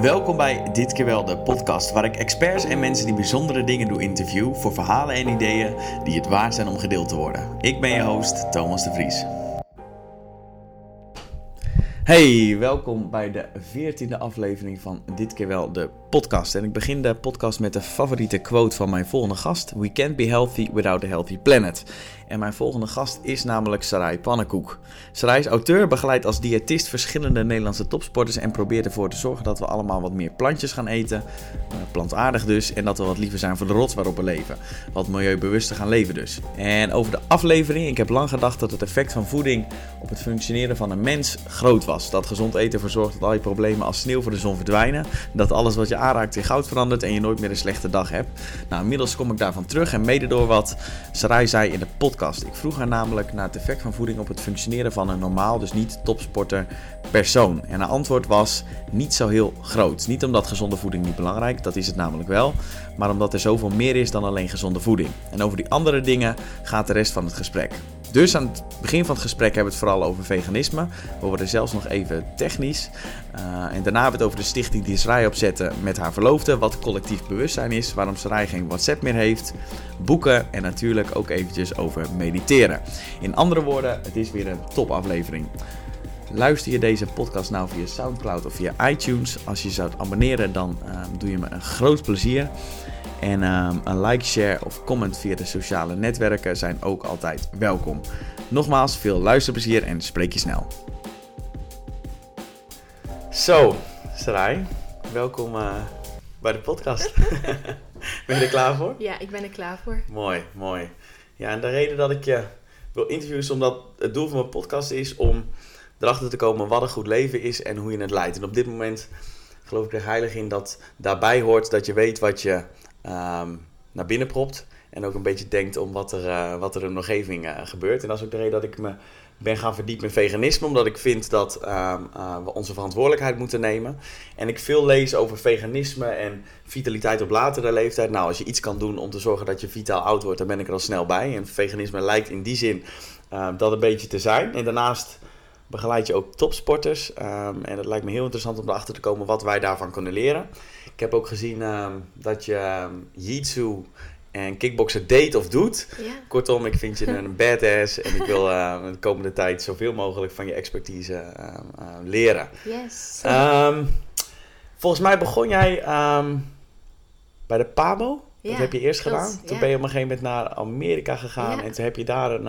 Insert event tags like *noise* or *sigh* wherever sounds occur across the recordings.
Welkom bij Dit keer wel de podcast, waar ik experts en mensen die bijzondere dingen doen interview voor verhalen en ideeën die het waard zijn om gedeeld te worden. Ik ben je host, Thomas de Vries. Hey, welkom bij de veertiende aflevering van Dit keer wel de podcast. En ik begin de podcast met de favoriete quote van mijn volgende gast: We can't be healthy without a healthy planet. En mijn volgende gast is namelijk Sarai Pannenkoek. Sarai is auteur, begeleidt als diëtist verschillende Nederlandse topsporters en probeert ervoor te zorgen dat we allemaal wat meer plantjes gaan eten, eh, plantaardig dus, en dat we wat liever zijn voor de rots waarop we leven. Wat milieubewuster gaan leven dus. En over de aflevering, ik heb lang gedacht dat het effect van voeding op het functioneren van een mens groot was. Dat gezond eten ervoor zorgt dat al je problemen als sneeuw voor de zon verdwijnen. Dat alles wat je aanraakt goud verandert en je nooit meer een slechte dag hebt. Nou, inmiddels kom ik daarvan terug en mede door wat Sarai zei in de podcast ik vroeg haar namelijk naar het effect van voeding op het functioneren van een normaal, dus niet topsporter persoon. En haar antwoord was niet zo heel groot. Niet omdat gezonde voeding niet belangrijk, dat is het namelijk wel, maar omdat er zoveel meer is dan alleen gezonde voeding. En over die andere dingen gaat de rest van het gesprek. Dus aan het begin van het gesprek hebben we het vooral over veganisme. We worden zelfs nog even technisch. Uh, en daarna hebben we het over de stichting die Sarai opzette met haar verloofde. Wat collectief bewustzijn is. Waarom Sarai geen WhatsApp meer heeft. Boeken en natuurlijk ook eventjes over mediteren. In andere woorden, het is weer een topaflevering. Luister je deze podcast nou via Soundcloud of via iTunes? Als je zou abonneren, dan uh, doe je me een groot plezier. En um, een like, share of comment via de sociale netwerken zijn ook altijd welkom. Nogmaals, veel luisterplezier en spreek je snel. Zo, Sarai, welkom uh, bij de podcast. *laughs* ben je er klaar voor? Ja, ik ben er klaar voor. Mooi, mooi. Ja, en de reden dat ik je wil interviewen is omdat het doel van mijn podcast is om erachter te komen wat een goed leven is en hoe je het leidt. En op dit moment geloof ik er heilig in dat daarbij hoort dat je weet wat je um, naar binnen propt. En ook een beetje denkt om wat er, uh, wat er in de omgeving uh, gebeurt. En dat is ook de reden dat ik me ben gaan verdiepen in veganisme. Omdat ik vind dat uh, we onze verantwoordelijkheid moeten nemen. En ik veel lees over veganisme en vitaliteit op latere leeftijd. Nou, als je iets kan doen om te zorgen dat je vitaal oud wordt, dan ben ik er al snel bij. En veganisme lijkt in die zin ehm, dat een beetje te zijn. En daarnaast begeleid je ook topsporters. En het lijkt me heel interessant om erachter te komen wat wij daarvan kunnen leren. Ik heb ook gezien um, dat je um, Jitsu en kickboksen date of doet. Ja. Kortom, ik vind je *laughs* een badass en ik wil uh, de komende tijd zoveel mogelijk van je expertise uh, uh, leren. Yes. volgens mij begon jij bij de PABO. Ja, dat heb je eerst klopt, gedaan. Toen ja. ben je op een gegeven moment naar Amerika gegaan ja. en toen heb je daar een,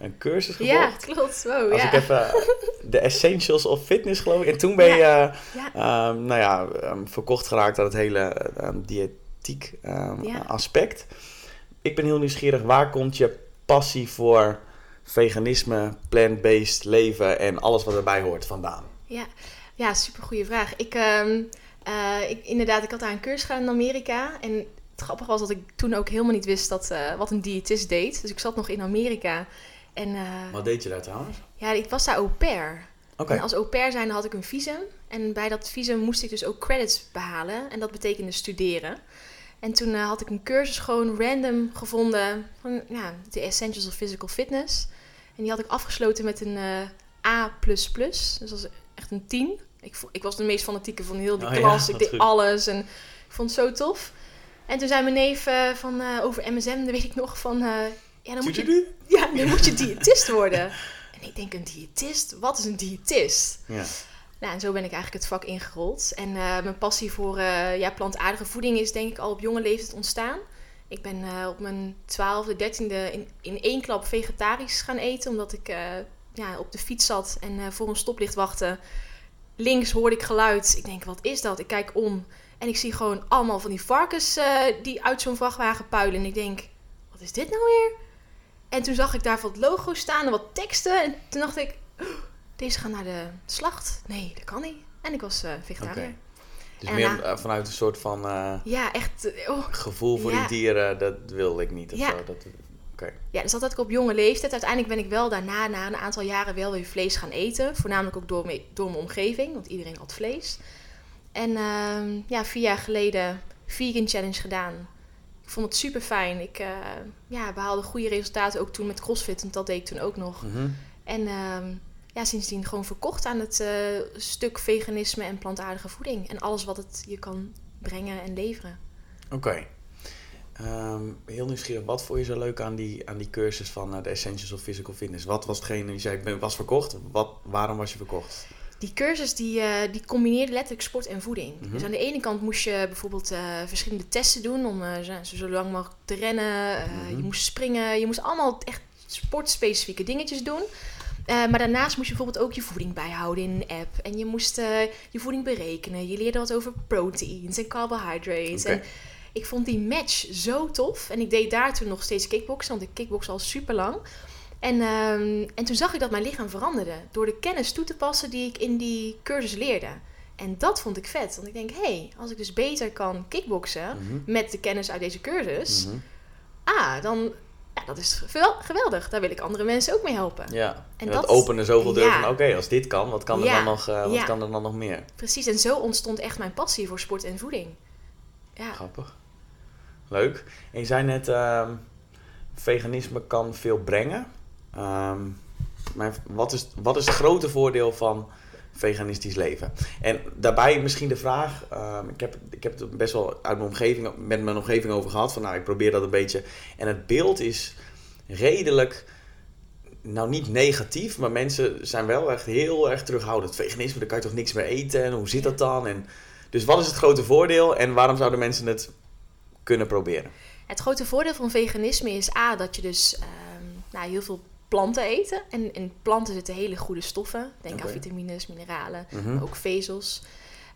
een cursus gevolgd. Ja, klopt. Wow, Als ik even *laughs* de Essentials of Fitness geloof ik. En toen ben je, um, nou ja, um, verkocht geraakt aan het hele um, diëtiek aspect. Ik ben heel nieuwsgierig, waar komt je passie voor veganisme, plant-based leven en alles wat erbij hoort vandaan? Ja, ja super goede vraag. Ik, uh, ik, inderdaad, ik had daar een cursus gedaan in Amerika en het grappige was dat ik toen ook helemaal niet wist dat, uh, wat een diëtist deed. Dus ik zat nog in Amerika. En, uh, wat deed je daar trouwens? Ja, ik was daar au pair. Okay. En als au pair zijn had ik een visum. En bij dat visum moest ik dus ook credits behalen. En dat betekende studeren. En toen uh, had ik een cursus gewoon random gevonden van ja, de Essentials of Physical Fitness. En die had ik afgesloten met een A++. Dus dat was echt een 10. Ik, ik was de meest fanatieke van heel die oh, klas. Ja, ik deed goed. alles en ik vond het zo tof. En toen zei mijn neef uh, van, uh, over MSM, dan weet ik nog van... Uh, ja, dan moet je, *laughs* ja, dan moet je diëtist worden. *laughs* en ik denk, een diëtist? Wat is een diëtist? Ja. Nou, en zo ben ik eigenlijk het vak ingerold. En mijn passie voor ja, plantaardige voeding is denk ik al op jonge leeftijd ontstaan. Ik ben op mijn twaalfde, dertiende in, in één klap vegetarisch gaan eten. Omdat ik ja, op de fiets zat en voor een stoplicht wachtte. Links hoorde ik geluid. Ik denk, wat is dat? Ik kijk om. En ik zie gewoon allemaal van die varkens uh, die uit zo'n vrachtwagen puilen. En ik denk, wat is dit nou weer? En toen zag ik daar wat logo staan en wat teksten. En toen dacht ik, oh, deze gaan naar de slacht. Nee, dat kan niet. En ik was uh, vegetariër. Okay. Dus en meer uh, vanuit een soort van ja, echt, oh, gevoel voor ja. die dieren, dat wilde ik niet. Of ja. zo. Dat, okay. Ja, dus dat had ik op jonge leeftijd. Uiteindelijk ben ik wel daarna, na een aantal jaren, wel weer vlees gaan eten. Voornamelijk ook door, me, door mijn omgeving, want iedereen had vlees. En uh, ja, vier jaar geleden vegan challenge gedaan. Ik vond het super fijn. Ik uh, ja, behaalde goede resultaten ook toen met CrossFit, want dat deed ik toen ook nog. Mm -hmm. En uh, ja, sindsdien gewoon verkocht aan het stuk veganisme en plantaardige voeding. En alles wat het je kan brengen en leveren. Oké. Ehm, heel nieuwsgierig, wat vond je zo leuk aan die, aan die cursus van uh, de Essentials of Physical Fitness? Wat was hetgene, je zei ik was verkocht, wat, waarom was je verkocht? Die cursus die, uh, die combineerde letterlijk sport en voeding. Mhm. Dus aan de ene kant moest je bijvoorbeeld uh, verschillende testen doen om zo, zo, lang mogelijk te rennen. Mhm. Je moest springen, je moest allemaal echt sportspecifieke dingetjes doen. maar daarnaast moest je bijvoorbeeld ook je voeding bijhouden in een app. En je moest je voeding berekenen. Je leerde wat over proteins en carbohydrates. En ik vond die match zo tof. En ik deed daar toen nog steeds kickboksen, want ik kickbox al super lang. En, ehm, en toen zag ik dat mijn lichaam veranderde. Door de kennis toe te passen die ik in die cursus leerde. En dat vond ik vet. Want ik denk, hé, hey, als ik dus beter kan kickboksen mhm. met de kennis uit deze cursus. Mhm. Ah, dan ja, dat is geweldig. Daar wil ik andere mensen ook mee helpen. Ja, en dat, opende zoveel deuren van... oké, als dit kan, wat kan er, dan nog, uh, wat kan er dan nog meer? Precies, en zo ontstond echt mijn passie voor sport en voeding. Ja. Grappig. Leuk. En je zei net, uh, veganisme kan veel brengen. Ehm, maar wat is, wat is het grote voordeel van veganistisch leven? En daarbij misschien de vraag, ehm, ik, heb, ik heb het best wel uit mijn omgeving, met mijn omgeving over gehad. Van nou, ik probeer dat een beetje. En het beeld is redelijk nou niet negatief, maar mensen zijn wel echt heel erg terughoudend. Veganisme, daar kan je toch niks meer eten en hoe zit dat dan? En, dus wat is het grote voordeel en waarom zouden mensen het kunnen proberen? Het grote voordeel van veganisme is A, dat je dus ehm, nou, heel veel planten eten. En in planten zitten hele goede stoffen. Denk aan vitamines, mineralen, mhm. maar ook vezels.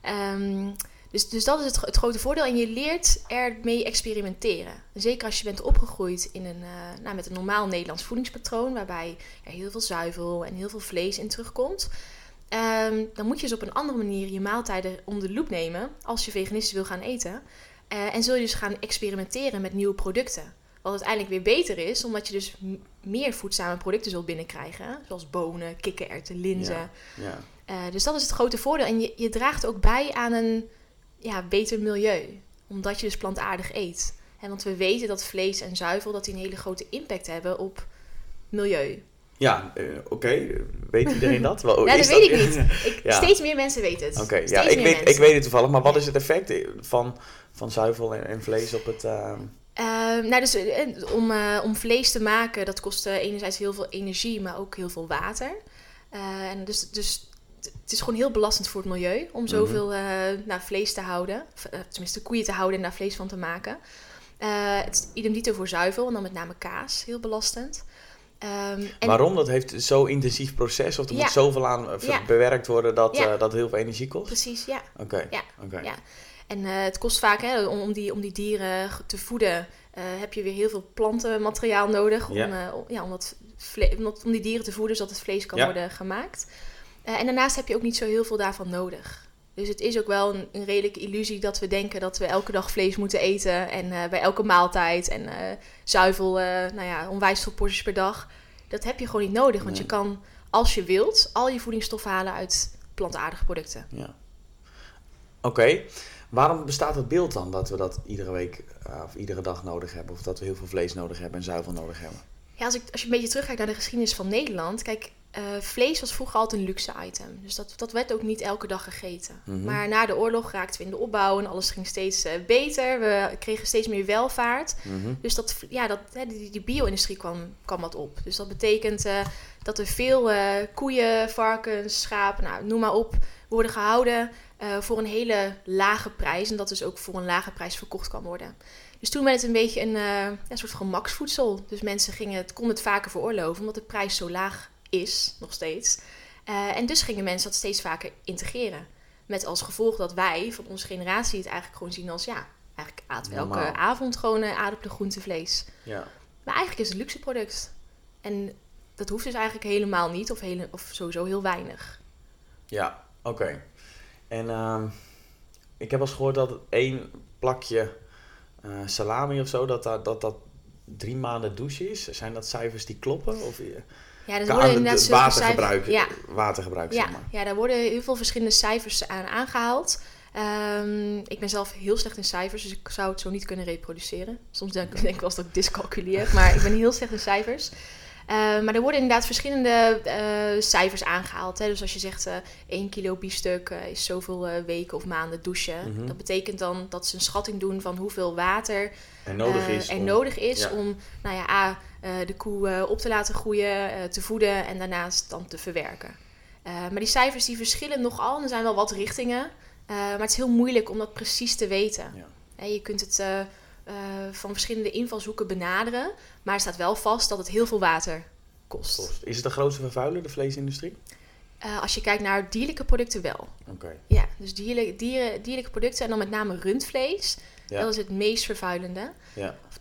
Ehm, dus, dus dat is het, het, grote voordeel. En je leert ermee experimenteren. Zeker als je bent opgegroeid in een, uh, nou, met een normaal Nederlands voedingspatroon, waarbij er heel veel zuivel en heel veel vlees in terugkomt. Um, dan moet je dus op een andere manier je maaltijden om de loep nemen als je veganistisch wil gaan eten. Uh, en zul je dus gaan experimenteren met nieuwe producten. Wat uiteindelijk weer beter is, omdat je dus meer voedzame producten zult binnenkrijgen. Zoals bonen, kikkererwten, linzen. Ja, ja. Uh, dus dat is het grote voordeel. En je, je draagt ook bij aan een ja, beter milieu. Omdat je dus plantaardig eet. En want we weten dat vlees en zuivel dat die een hele grote impact hebben op milieu. Ja, uh, oké. Weet iedereen dat? Wel, *laughs* oh, dat weet ik niet. *laughs* Ik, Steeds meer mensen weten het. Oké, ja, ik weet, ik weet het toevallig. Maar wat is het effect van, van zuivel en, en vlees op het... Uh... nou, dus om, uh, om vlees te maken, dat kost enerzijds heel veel energie, maar ook heel veel water. en dus, dus het is gewoon heel belastend voor het milieu om mhm. zoveel nou, vlees te houden. tenminste, koeien te houden en daar vlees van te maken. het is idem dito voor zuivel en dan met name kaas, heel belastend. Um, en Waarom? Dat heeft zo'n intensief proces of er moet zoveel aan bewerkt worden dat, ja. dat heel veel energie kost? Precies, ja. Oké. Ja. ja. En uh, het kost vaak, hè, om, die, om die dieren te voeden, uh, heb je weer heel veel plantenmateriaal nodig. Om, uh, ja, om, dat om, die dieren te voeden, zodat het vlees kan worden gemaakt. en daarnaast heb je ook niet zo heel veel daarvan nodig. Dus het is ook wel een, een, redelijke illusie dat we denken dat we elke dag vlees moeten eten. En bij elke maaltijd. En zuivel, nou ja, onwijs veel porties per dag. Dat heb je gewoon niet nodig. Want je kan, als je wilt, al je voedingsstoffen halen uit plantaardige producten. Ja. Oké. Waarom bestaat het beeld dan dat we dat iedere week uh, of iedere dag nodig hebben? Of dat we heel veel vlees nodig hebben en zuivel nodig hebben? Ja, als, ik, als je een beetje terugkijkt naar de geschiedenis van Nederland. Kijk, uh, vlees was vroeger altijd een luxe item. Dus dat, dat werd ook niet elke dag gegeten. Mhm. Maar na de oorlog raakten we in de opbouw en alles ging steeds uh, beter. We kregen steeds meer welvaart. Mhm. Dus dat, ja, dat, die, die bio-industrie kwam, kwam wat op. Dus dat betekent uh, dat er veel koeien, varkens, schapen, nou, noem maar op, worden gehouden voor een hele lage prijs. En dat dus ook voor een lage prijs verkocht kan worden. Dus toen werd het een beetje een, een soort gemaksvoedsel. Dus mensen gingen het, konden het vaker veroorloven, omdat de prijs zo laag is, nog steeds. Uh, en dus gingen mensen dat steeds vaker integreren. Met als gevolg dat wij van onze generatie het eigenlijk gewoon zien als ja, eigenlijk aten we elke avond gewoon uh, aardappelen, groente, vlees. Ja. Maar eigenlijk is het een luxe product. En dat hoeft dus eigenlijk helemaal niet, of, hele, of sowieso heel weinig. Ja, oké. En uh, ik heb al gehoord dat één plakje uh, salami of zo, dat dat, dat, dat drie maanden douche is. Zijn dat cijfers die kloppen? Of, ja, dat worden inderdaad watergebruik, ja. watergebruik ja. zeg maar. Ja, daar worden heel veel verschillende cijfers aan aangehaald. Um, ik ben zelf heel slecht in cijfers, dus ik zou het zo niet kunnen reproduceren. Soms denk, *laughs* denk ik wel eens dat ik discalculeer, maar ik ben heel slecht in cijfers. Maar er worden inderdaad verschillende cijfers aangehaald. Hè? Dus als je zegt 1 kilo biefstuk is zoveel weken of maanden douchen. Mhm. Dat betekent dan dat ze een schatting doen van hoeveel water er nodig is, er om, nodig is om nou ja, A, de koe op te laten groeien, te voeden en daarnaast dan te verwerken. maar die cijfers die verschillen nogal. Er zijn wel wat richtingen. maar het is heel moeilijk om dat precies te weten. Ja. je kunt het uh, van verschillende invalshoeken benaderen. Maar er staat wel vast dat het heel veel water kost. Is het de grootste vervuiler, de vleesindustrie? Uh, als je kijkt naar dierlijke producten wel. Oké. Ja, dus dierlijke, dieren, dierlijke producten en dan met name rundvlees. Dat is het meest vervuilende. Ja. Of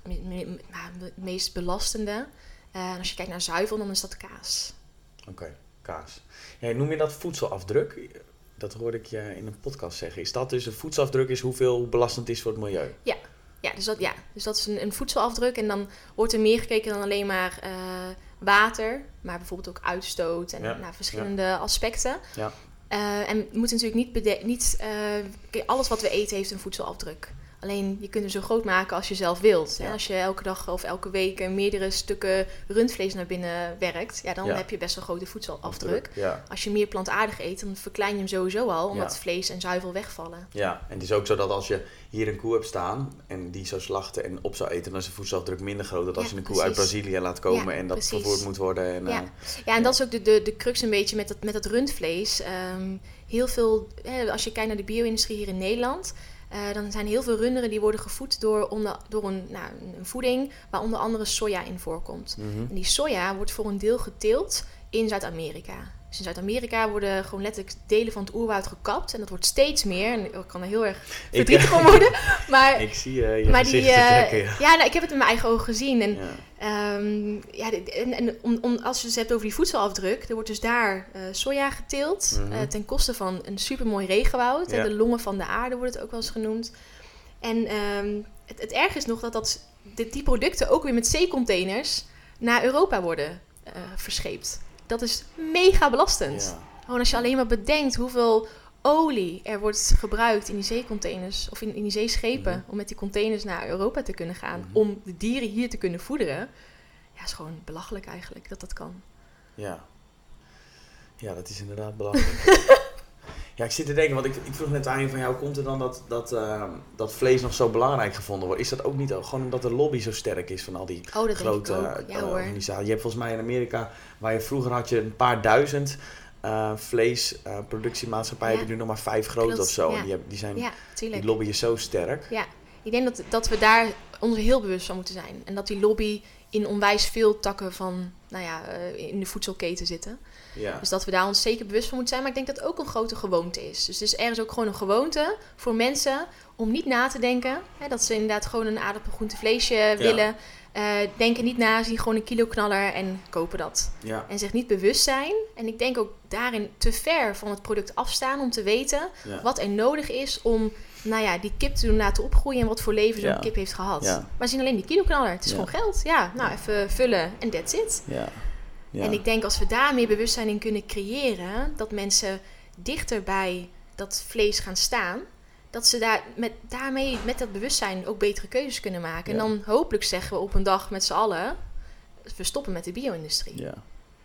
het meest belastende. Uh, en als je kijkt naar zuivel, dan is dat kaas. Oké, kaas. Ja, noem je dat voedselafdruk? Dat hoorde ik je in een podcast zeggen. Is dat dus een voedselafdruk is hoeveel belastend is voor het milieu? Ja, ja, dus dat, ja, dus dat is een, een voedselafdruk. En dan wordt er meer gekeken dan alleen maar uh, water, maar bijvoorbeeld ook uitstoot en naar verschillende aspecten. Ja. Uh, en we moeten natuurlijk niet, niet uh, alles wat we eten heeft een voedselafdruk. Alleen je kunt hem zo groot maken als je zelf wilt. Als je elke dag of elke week meerdere stukken rundvlees naar binnen werkt, ja, dan heb je best wel grote voedselafdruk. Als je meer plantaardig eet, dan verklein je hem sowieso al, omdat vlees en zuivel wegvallen. Ja, en het is ook zo dat als je hier een koe hebt staan en die zou slachten en op zou eten, dan is de voedselafdruk minder groot dan als je een koe uit Brazilië laat komen en dat precies. vervoerd moet worden. En, ja. Uh, ja, en dat is ook de, de, de crux een beetje met dat, met dat rundvlees. Um, heel veel, als je kijkt naar de bio-industrie hier in Nederland, uh, dan zijn heel veel runderen die worden gevoed door, onder, door een, nou, een voeding waar onder andere soja in voorkomt. Mhm. En die soja wordt voor een deel geteeld in Zuid-Amerika. Dus in Zuid-Amerika worden gewoon letterlijk delen van het oerwoud gekapt. En dat wordt steeds meer. En ik kan er heel erg verdrietig om worden. *laughs* Maar, ik zie uh, je maar die, uh, ja. ja nou, ik heb het in mijn eigen ogen gezien. En, ja. Um, ja, en, en om, om, als je het hebt over die voedselafdruk. Er wordt dus daar uh, soja geteeld. Mm ten koste van een supermooi regenwoud. Ja. de longen van de aarde wordt het ook wel eens genoemd. En um, het, het erg is nog dat, dat die producten ook weer met zeecontainers naar Europa worden verscheept dat is mega belastend. Gewoon als je alleen maar bedenkt hoeveel olie er wordt gebruikt in die zeecontainers of in, in die zeeschepen mhm. om met die containers naar Europa te kunnen gaan, mhm. om de dieren hier te kunnen voederen. Ja, is gewoon belachelijk eigenlijk dat dat kan. Ja, ja dat is inderdaad belachelijk. *laughs* Ja, ik zit te denken, want ik, ik vroeg net aan je van jou, komt er dan dat, dat, uh, dat vlees nog zo belangrijk gevonden wordt? Is dat ook niet gewoon omdat de lobby zo sterk is van al die oh, grote uh, ja, organisaties? Je hebt volgens mij in Amerika, waar je vroeger had je een paar duizend uh, vleesproductiemaatschappijen, ja. nu nog maar vijf groot of zo. Ja. En die, hebben, die, zijn, ja, die lobby is zo sterk. Ja, ik denk dat, dat we daar ons heel bewust van moeten zijn. En dat die lobby in onwijs veel takken van, nou ja, in de voedselketen zitten. Ja. Dus dat we daar ons zeker bewust van moeten zijn. Maar ik denk dat het ook een grote gewoonte is. Dus het is ergens ook gewoon een gewoonte voor mensen om niet na te denken. Hè, dat ze inderdaad gewoon een aardappel, groente, vleesje willen. Uh, denken niet na, zien gewoon een kilo knaller en kopen dat. Ja. En zich niet bewust zijn. En ik denk ook daarin te ver van het product afstaan om te weten wat er nodig is om nou ja, die kip te doen laten opgroeien en wat voor leven zo'n kip heeft gehad. Maar zien alleen die kilo knaller. Het is gewoon geld. Ja, nou even vullen en that's it. Ja. En ik denk als we daar meer bewustzijn in kunnen creëren, dat mensen dichter bij dat vlees gaan staan, dat ze daar met, daarmee met dat bewustzijn ook betere keuzes kunnen maken. En dan hopelijk zeggen we op een dag met z'n allen, we stoppen met de bio-industrie. Ja.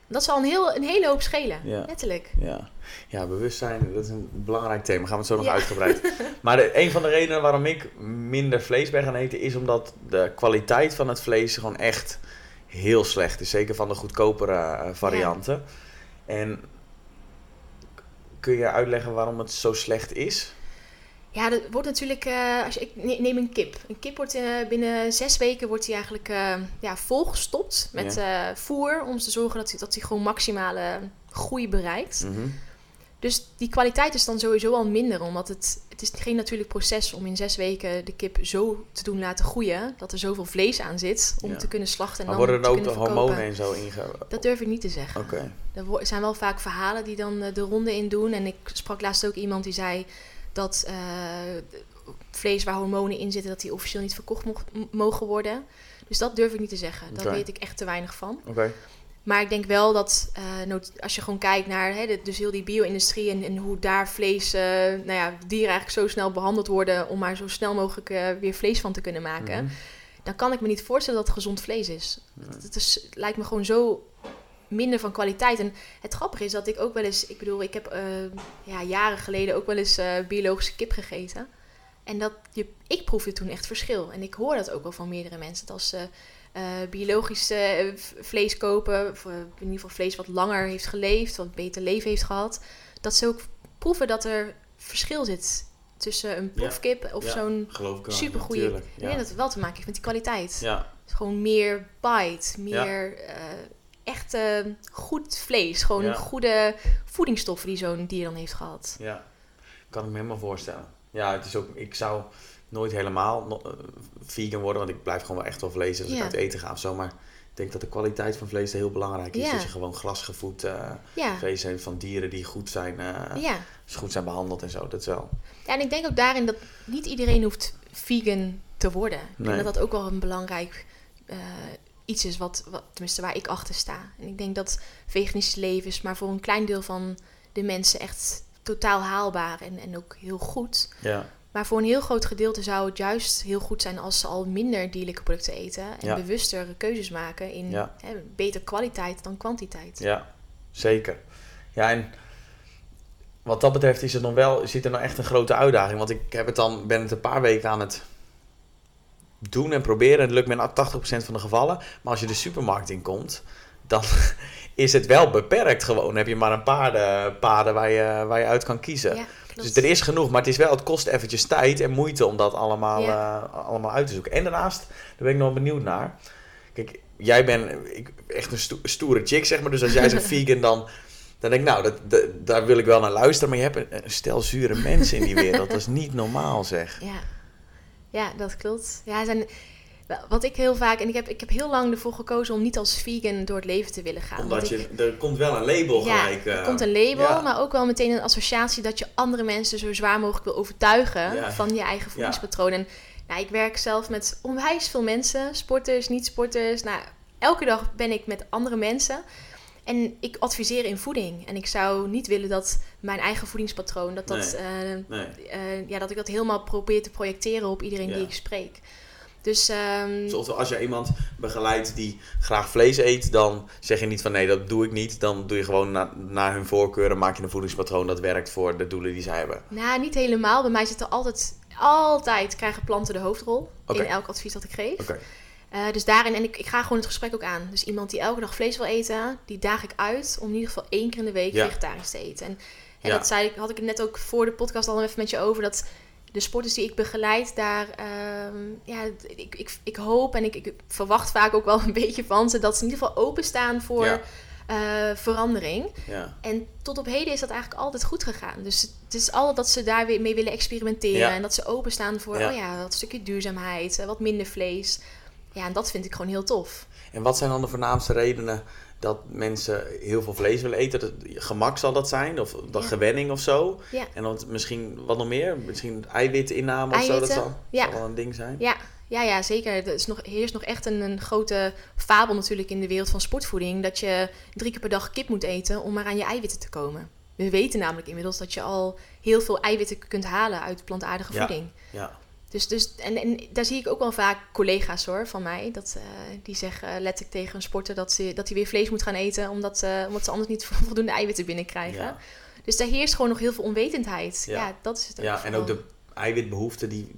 Dat zal een, heel, een hele hoop schelen, letterlijk. Ja. ja, bewustzijn, dat is een belangrijk thema. Gaan we het zo nog uitgebreid. *laughs* maar de, een van de redenen waarom ik minder vlees ben gaan eten, is omdat de kwaliteit van het vlees gewoon echt heel slecht is. Zeker van de goedkopere uh, varianten. En kun je uitleggen waarom het zo slecht is? Ja, dat wordt natuurlijk, uh, als je, ik neem een kip. Een kip wordt uh, binnen zes weken wordt die eigenlijk uh, ja, volgestopt met voer. Om te zorgen dat hij dat gewoon maximale groei bereikt. Mm dus die kwaliteit is dan sowieso al minder, omdat het, het is geen natuurlijk proces om in zes weken de kip zo te doen laten groeien, dat er zoveel vlees aan zit om te kunnen slachten. En maar dan worden er ook de hormonen en zo inge... Dat durf ik niet te zeggen. Okay. Er zijn wel vaak verhalen die dan eh, de ronde in doen. En ik sprak laatst ook iemand die zei dat uh, vlees waar hormonen in zitten, dat die officieel niet verkocht mogen worden. Dus dat durf ik niet te zeggen. Daar weet ik echt te weinig van. Maar ik denk wel dat uh, als je gewoon kijkt naar hè, dus heel die bio-industrie en, en, hoe daar vlees, uh, nou ja, dieren eigenlijk zo snel behandeld worden om maar zo snel mogelijk uh, weer vlees van te kunnen maken. Mhm. dan kan ik me niet voorstellen dat het gezond vlees is. Het, is, lijkt me gewoon zo minder van kwaliteit. En het grappige is dat ik ook wel eens, ik bedoel, ik heb eh, ja, jaren geleden ook wel eens uh, biologische kip gegeten. En dat je, ik proefde toen echt verschil. En ik hoor dat ook wel van meerdere mensen. Dat als ze uh, biologisch vlees kopen, of in ieder geval vlees wat langer heeft geleefd, wat beter leven heeft gehad, dat ze ook proeven dat er verschil zit tussen een proefkip of zo'n supergoeie. Ja. Ik denk dat het wel te maken heeft met die kwaliteit. Ja. Gewoon meer bite, meer echt uh, goed vlees. Gewoon ja. goede voedingsstoffen die zo'n dier dan heeft gehad. Ja, kan ik me helemaal voorstellen. Ja, het is ook, ik zou nooit helemaal uh, vegan worden, want ik blijf gewoon wel echt wel vlees als ik uit eten ga of zo. Maar ik denk dat de kwaliteit van vlees heel belangrijk is. Dat je gewoon glasgevoed uh, vlees heeft van dieren die goed zijn, uh, goed zijn behandeld en zo. Dat is wel. Ja, en ik denk ook daarin dat niet iedereen hoeft vegan te worden. Ik denk dat dat ook wel een belangrijk iets is wat, wat, tenminste waar ik achter sta. En ik denk dat veganisch leven is maar voor een klein deel van de mensen echt totaal haalbaar en, en ook heel goed. Ja. Maar voor een heel groot gedeelte zou het juist heel goed zijn als ze al minder dierlijke producten eten en bewuster keuzes maken in hè, beter kwaliteit dan kwantiteit. Ja, zeker. Ja, en wat dat betreft is het nog wel, zit er nou echt een grote uitdaging. Want ik heb het dan, ben het een paar weken aan het doen en proberen. Het lukt me in 80% van de gevallen. Maar als je de supermarkt in komt, dan *laughs* is het wel beperkt gewoon. Dan heb je maar een paar eh, paden waar je, waar je uit kan kiezen. dus er is genoeg, maar het is wel, het kost eventjes tijd en moeite om dat allemaal, uh, allemaal uit te zoeken. En daarnaast, daar ben ik nog benieuwd naar. Kijk, jij bent echt een stoere chick, zeg maar. Dus als jij zegt *laughs* vegan, dan, dan denk ik, nou, dat, daar wil ik wel naar luisteren. Maar je hebt een, een stel zure mensen in die wereld. Dat is niet normaal, zeg. Ja. Ja, dat klopt. Ja, zijn, wat ik heel vaak, en ik heb, ik heb heel lang ervoor gekozen om niet als vegan door het leven te willen gaan. Omdat je, er komt wel een label ja, gelijk. er komt een label, maar ook wel meteen een associatie dat je andere mensen zo zwaar mogelijk wil overtuigen van je eigen voedingspatroon. En nou, ik werk zelf met onwijs veel mensen, sporters, niet-sporters. Nou, elke dag ben ik met andere mensen. En ik adviseer in voeding. En ik zou niet willen dat mijn eigen voedingspatroon, dat, dat, eh, eh, ja, dat ik dat helemaal probeer te projecteren op iedereen die ik spreek. Dus, um, dus als je iemand begeleidt die graag vlees eet, dan zeg je niet van nee, dat doe ik niet. Dan doe je gewoon na, naar hun voorkeuren, maak je een voedingspatroon dat werkt voor de doelen die zij hebben. Nou, niet helemaal. Bij mij zit er altijd, altijd krijgen planten de hoofdrol in elk advies dat ik geef. Okay. Uh, dus daarin, en ik, ik ga gewoon het gesprek ook aan. Dus iemand die elke dag vlees wil eten, die daag ik uit om in ieder geval één keer in de week vegetarisch te eten. En, en dat zei, had ik het net ook voor de podcast al even met je over, dat de sporters die ik begeleid, daar, uh, ja, ik, ik, ik hoop en ik, ik verwacht vaak ook wel een *laughs* beetje van ze, dat ze in ieder geval openstaan voor uh, verandering. Ja. En tot op heden is dat eigenlijk altijd goed gegaan. Dus het is altijd dat ze daar weer mee willen experimenteren en dat ze openstaan voor, oh ja, wat stukje duurzaamheid, wat minder vlees. Ja, en dat vind ik gewoon heel tof. En wat zijn dan de voornaamste redenen dat mensen heel veel vlees willen eten? Dat, gemak zal dat zijn, of dat gewenning of zo. Ja. En dan misschien wat nog meer? Misschien eiwitinname of zo, dat zal, ja. wel een ding zijn. Ja, ja, ja zeker. Er is nog, heerst nog echt een, een, grote fabel natuurlijk in de wereld van sportvoeding. Dat je drie keer per dag kip moet eten om maar aan je eiwitten te komen. We weten namelijk inmiddels dat je al heel veel eiwitten kunt halen uit plantaardige voeding. Ja. Dus, dus en, en daar zie ik ook wel vaak collega's hoor, van mij. Dat, uh, die zeggen letterlijk tegen een sporter dat, ze, dat hij weer vlees moet gaan eten. Omdat, uh, omdat ze anders niet *laughs* voldoende eiwitten binnenkrijgen. Ja. Dus daar heerst gewoon nog heel veel onwetendheid. Ja, dat is het ook. Ja, en ook de eiwitbehoeften, die,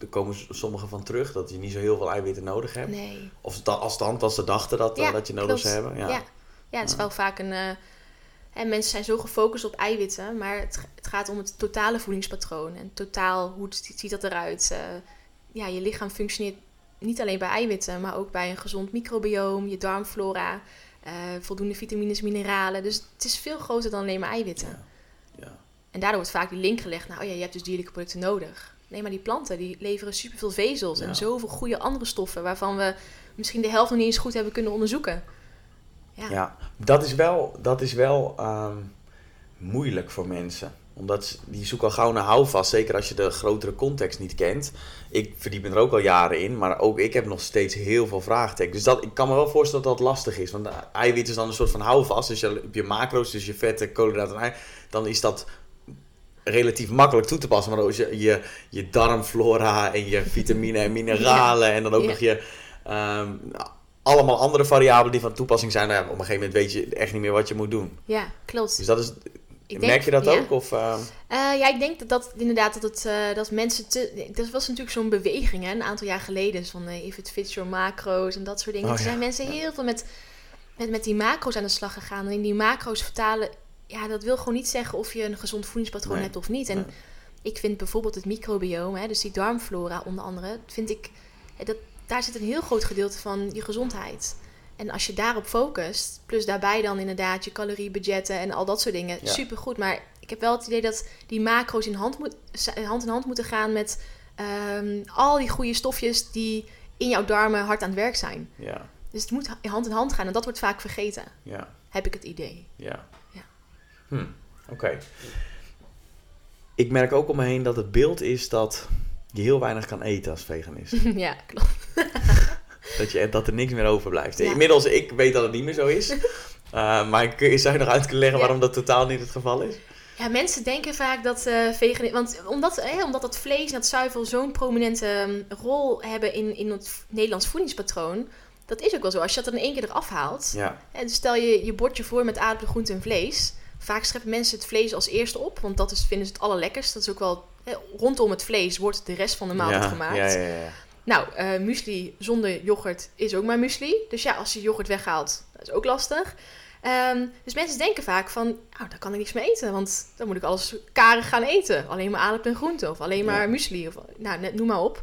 er komen sommigen van terug. Dat je niet zo heel veel eiwitten nodig hebt. Nee. Of als, stand, als ze dachten dat, uh, dat je nodig zou hebben. Ja, ja. ja het is wel vaak een en mensen zijn zo gefocust op eiwitten, maar het, het, gaat om het totale voedingspatroon. En totaal, hoe ziet dat eruit? Uh, ja, je lichaam functioneert niet alleen bij eiwitten, maar ook bij een gezond microbioom, je darmflora, uh, voldoende vitamines, mineralen. Dus het is veel groter dan alleen maar eiwitten. Ja. ja. En daardoor wordt vaak die link gelegd, nou oh ja, je hebt dus dierlijke producten nodig. Nee, maar die planten die leveren superveel vezels en zoveel goede andere stoffen waarvan we misschien de helft nog niet eens goed hebben kunnen onderzoeken. Ja, dat is wel, dat is wel ehm, moeilijk voor mensen. Omdat die zoeken al gauw naar houvast, zeker als je de grotere context niet kent. Ik verdiep me er ook al jaren in, maar ook ik heb nog steeds heel veel vraagtekens. Dus dat, ik kan me wel voorstellen dat dat lastig is. Want eiwit is dan een soort van houvast. Dus je, je macro's, dus je vetten, koolhydraten en ei, dan is dat relatief makkelijk toe te passen. Maar als je, je, je darmflora en je vitamine en mineralen en dan ook nog je... Ehm, allemaal andere variabelen die van toepassing zijn. Nou ja, op een gegeven moment weet je echt niet meer wat je moet doen. Ja, klopt. Dus dat is, Merk je dat ook? Of, uh... ja, ik denk dat, dat inderdaad dat, het, uh, dat mensen te... Dat was natuurlijk zo'n beweging hè, een aantal jaar geleden. Van if it fits your macro's en dat soort dingen. Oh, er zijn mensen heel veel met, met, met die macro's aan de slag gegaan. En in die macro's vertalen... Ja, dat wil gewoon niet zeggen of je een gezond voedingspatroon hebt of niet. En ik vind bijvoorbeeld het microbiome, hè, dus die darmflora onder andere... vind ik... Dat, daar zit een heel groot gedeelte van je gezondheid. En als je daarop focust, plus daarbij dan inderdaad je caloriebudgetten en al dat soort dingen, ja. supergoed. Maar ik heb wel het idee dat die macro's in hand, moet, hand in hand moeten gaan met ehm, al die goede stofjes die in jouw darmen hard aan het werk zijn. Ja. Dus het moet hand in hand gaan en dat wordt vaak vergeten. Ja. Heb ik het idee. Ja. ja. Hm. Oké. Ik merk ook om me heen dat het beeld is dat je heel weinig kan eten als veganist. *laughs* ja, klopt. *laughs* dat, je, dat er niks meer overblijft. Inmiddels, ik weet dat het niet meer zo is. Uh, *laughs* maar kun je, zou je nog uit kunnen leggen waarom dat totaal niet het geval is? Ja, mensen denken vaak dat uh, vegan... Want omdat, eh, omdat dat vlees en dat zuivel zo'n prominente ehm, rol hebben in, in het Nederlands voedingspatroon... Dat is ook wel zo. Als je dat dan in één keer eraf haalt... Ja. En dus stel je je bordje voor met aardappelen, groente en vlees... Vaak scheppen mensen het vlees als eerste op. Want dat is, vinden ze het allerlekkerst. Dat is ook wel... rondom het vlees wordt de rest van de maaltijd gemaakt. Ja, ja, ja. Nou, uh, muesli zonder yoghurt is ook maar muesli. Dus ja, als je yoghurt weghaalt, dat is ook lastig. Um, dus mensen denken vaak van, nou, daar kan ik niks mee eten. Want dan moet ik alles karig gaan eten. Alleen maar aardappelen en groenten. Of alleen maar muesli. Of, nou, net, noem maar op.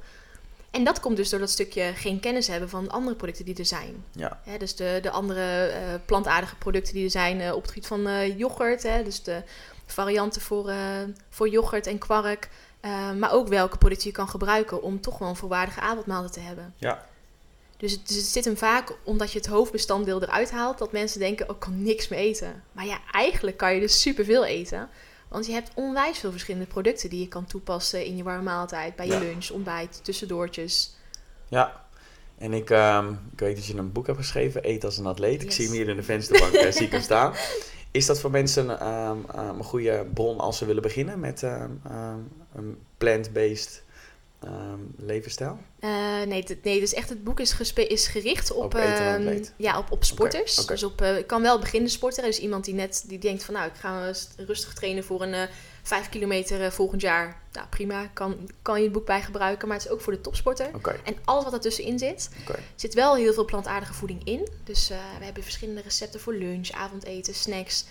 En dat komt dus door dat stukje geen kennis hebben van andere producten die er zijn. Ja. dus de, de andere uh, plantaardige producten die er zijn uh, op het gebied van uh, yoghurt. Hè, dus de varianten voor, voor yoghurt en kwark. Uh, maar ook welke producten je kan gebruiken om toch wel een volwaardige avondmaaltijd te hebben. Ja. Dus het, dus het, zit hem vaak omdat je het hoofdbestanddeel eruit haalt, dat mensen denken: oh, ik kan niks meer eten. Maar ja, eigenlijk kan je dus superveel eten. Want je hebt onwijs veel verschillende producten die je kan toepassen in je warme maaltijd, bij je lunch, ontbijt, tussendoortjes. Ja, en ik, um, ik weet dat je een boek hebt geschreven, Eet als een atleet. Ik zie hem hier in de vensterbank, eh, zie ik hem staan. *laughs* Is dat voor mensen um, um, een goede bron als ze willen beginnen met een plant-based levensstijl? Uh, nee, nee, dus echt het boek is, is gericht op, op, ja, op, op sporters. Dus op, uh, ik kan wel beginnen sporter. Dus iemand die net die denkt van nou, ik ga rustig trainen voor een eh, 5 kilometer volgend jaar. Nou, prima, kan, kan je het boek bij gebruiken. Maar het is ook voor de topsporter. Okay. En alles wat ertussenin zit, okay. zit wel heel veel plantaardige voeding in. Dus we hebben verschillende recepten voor lunch, avondeten, snacks.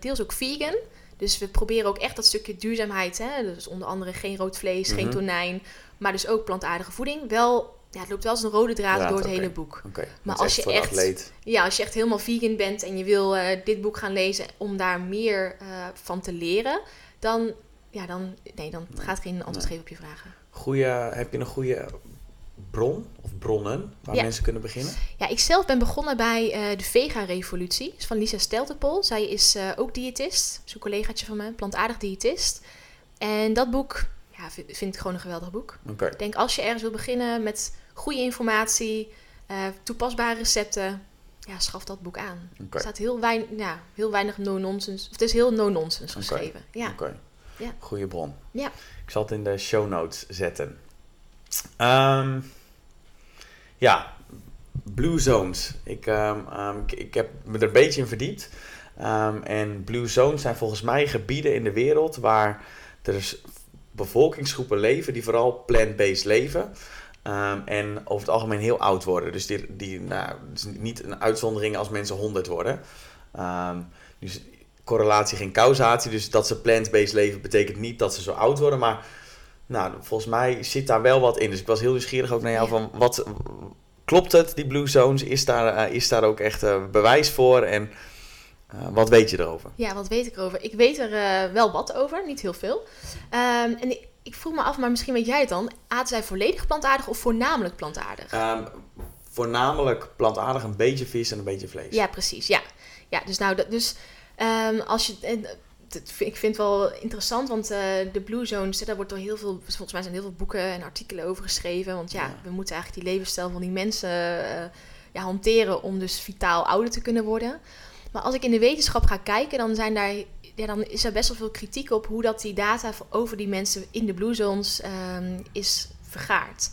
deels ook vegan. Dus we proberen ook echt dat stukje duurzaamheid. Hè? Dus onder andere geen rood vlees, geen mhm. tonijn. Maar dus ook plantaardige voeding. Wel, ja, het loopt wel als een rode draad door het hele boek. Maar als je, echt, ja, als je echt helemaal vegan bent en je wil uh, dit boek gaan lezen om daar meer uh, van te leren, dan, ja, dan, nee, dan gaat geen antwoord nee. geven op je vragen. Goeie, heb je een goede bron of bronnen waar mensen kunnen beginnen? Ja, ik zelf ben begonnen bij uh, de Vega-revolutie van Lisa Steltepol. Zij is uh, ook diëtist, zo'n collegaatje van me, plantaardig diëtist. En dat boek ja, vind, vind ik gewoon een geweldig boek. Okay. Ik denk als je ergens wil beginnen met goede informatie, uh, toepasbare recepten, ja, schaf dat boek aan. Okay. Er staat heel, weinig, ja, heel weinig no-nonsense, het is heel no-nonsense geschreven. Ja. Okay. ja. Goeie bron. Ja. Ik zal het in de show notes zetten. Um, ja, Blue Zones. Ik, um, um, ik, ik, heb me er een beetje in verdiept. en Blue Zones zijn volgens mij gebieden in de wereld waar er bevolkingsgroepen leven die vooral plant-based leven. En over het algemeen heel oud worden. Dus die, die nou, niet een uitzondering als mensen 100 worden. dus correlatie, geen causatie. Dus dat ze plant-based leven betekent niet dat ze zo oud worden. Maar nou, volgens mij zit daar wel wat in. Dus ik was heel nieuwsgierig ook naar jou van wat klopt het, die Blue Zones? Is daar, uh, is daar ook echt uh, bewijs voor? En uh, wat weet je erover? Ja, wat weet ik erover? Ik weet er wel wat over, niet heel veel. Um, en ik, ik vroeg me af, maar misschien weet jij het dan. Aten zij volledig plantaardig of voornamelijk plantaardig? Um, voornamelijk plantaardig, een beetje vis en een beetje vlees. Ja, precies. Ja, ja dus nou, dus um, als je ik vind het wel interessant, want uh, de Blue Zones, daar wordt door heel veel, volgens mij zijn heel veel boeken en artikelen over geschreven. Want ja, we moeten eigenlijk die levensstijl van die mensen uh, ja, hanteren om dus vitaal ouder te kunnen worden. Maar als ik in de wetenschap ga kijken, dan, zijn daar, ja, dan is er best wel veel kritiek op hoe dat die data over die mensen in de blue zones ehm, is vergaard.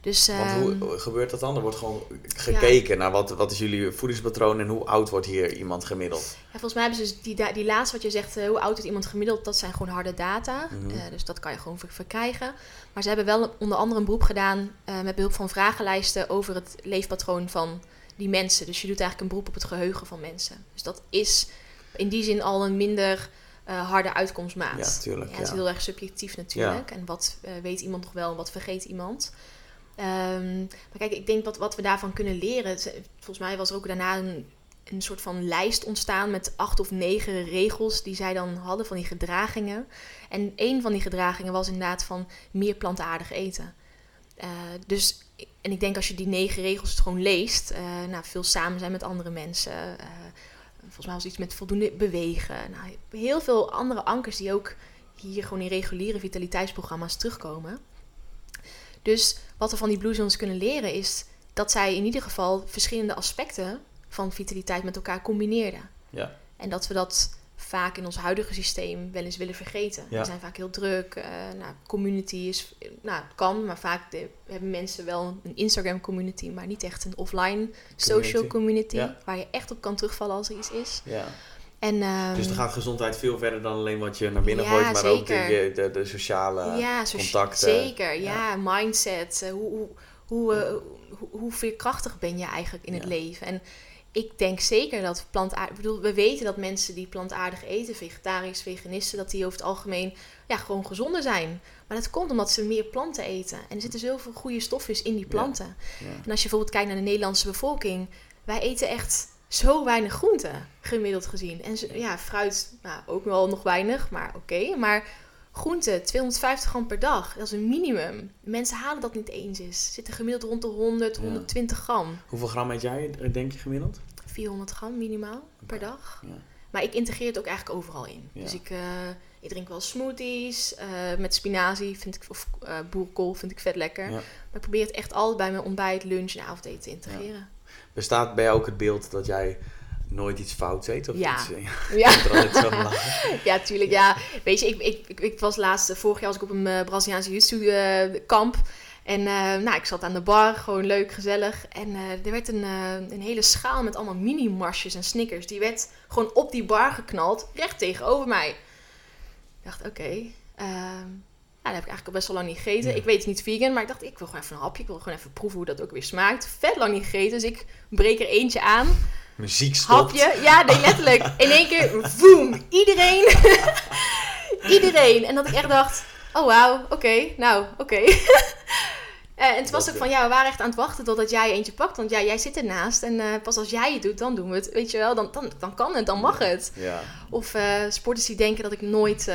Dus, Want hoe ehm, gebeurt dat dan? Er wordt gewoon gekeken naar wat, wat is jullie voedingspatroon en hoe oud wordt hier iemand gemiddeld? Ja, volgens mij hebben ze dus die, die laatste wat je zegt, eh, hoe oud is iemand gemiddeld, dat zijn gewoon harde data. Mhm. Eh, dus dat kan je gewoon verkrijgen. Maar ze hebben wel onder andere een beroep gedaan uh, met behulp van vragenlijsten over het leefpatroon van die mensen. Dus je doet eigenlijk een beroep op het geheugen van mensen. Dus dat is in die zin al een minder harde uitkomstmaat. Ja, natuurlijk. Ja, het is heel erg subjectief natuurlijk. En wat weet iemand nog wel en wat vergeet iemand. Um, maar kijk, ik denk wat, wat we daarvan kunnen leren. Volgens mij was er ook daarna een, een soort van lijst ontstaan met acht of negen regels die zij dan hadden van die gedragingen. En een van die gedragingen was inderdaad van meer plantaardig eten. Uh, dus, en ik denk als je die negen regels gewoon leest, uh, nou, veel samen zijn met andere mensen. Uh, volgens mij was iets met voldoende bewegen. Nou, heel veel andere ankers die ook hier gewoon in reguliere vitaliteitsprogramma's terugkomen. Dus wat we van die Blue Zones kunnen leren is dat zij in ieder geval verschillende aspecten van vitaliteit met elkaar combineerden. Ja. En dat we dat vaak in ons huidige systeem wel eens willen vergeten. We zijn vaak heel druk. Uh, nou, community is, nou, kan, maar vaak hebben mensen wel een Instagram community, maar niet echt een offline social community, waar je echt op kan terugvallen als er iets is. Ja. En, um, dus dan gaat gezondheid veel verder dan alleen wat je naar binnen ja, gooit, maar ook de, de, de, sociale ja, contacten. Zeker, ja, mindset. Uh, hoe, hoe, hoe, uh, hoe, hoe veerkrachtig ben je eigenlijk in het leven? En ik denk zeker dat plantaardig... bedoel, we weten dat mensen die plantaardig eten, vegetarisch, veganisten... dat die over het algemeen ja, gewoon gezonder zijn. Maar dat komt omdat ze meer planten eten. En er zitten zoveel goede stofjes in die planten. En als je bijvoorbeeld kijkt naar de Nederlandse bevolking... wij eten echt zo weinig groenten, gemiddeld gezien. En ja, fruit nou, ook wel nog weinig, maar oké. Maar groente, 250 gram per dag, dat is een minimum. Mensen halen dat niet eens eens. Zitten gemiddeld rond de 100, 120 gram. Hoeveel gram eet jij, denk je gemiddeld? 400 gram minimaal per dag. Ja. Maar ik integreer het ook eigenlijk overal in. Dus ik, uh, ik drink wel smoothies uh, met spinazie vind ik, of uh, boerenkool vind ik vet lekker. Maar ik probeer het echt altijd bij mijn ontbijt, lunch en avondeten te integreren. Bestaat bij jou ook het beeld dat jij nooit iets fout eet? Of ja. Iets, ja. Ja. *laughs* *laughs* ja, tuurlijk. Ja. Weet je, ik, ik, ik, was laatst, vorig jaar was ik op een uh, Braziliaanse jiu kamp. En uh, nou, ik zat aan de bar, gewoon leuk, gezellig. En er werd een, een hele schaal met allemaal mini-marsjes en snickers. Die werd gewoon op die bar geknald, recht tegenover mij. Ik dacht, oké. Okay, ehm, dat heb ik eigenlijk al best wel lang niet gegeten. Ik weet het niet vegan, maar ik dacht, ik wil gewoon even een hapje. Ik wil gewoon even proeven hoe dat ook weer smaakt. Vet lang niet gegeten, dus ik breek er eentje aan. Muziek stopt. Hapje, ja, nee, letterlijk. In één keer, voem, iedereen. *laughs* iedereen. En dat ik echt dacht, oh wauw, oké, nou, oké. Uh, *laughs* en het was ook van, ja, we waren echt aan het wachten totdat jij eentje pakt. Want ja, jij zit ernaast. En uh, pas als jij het doet, dan doen we het. Weet je wel, dan, dan, dan kan het, dan mag het. Ja. Of uh, sporters die denken dat ik nooit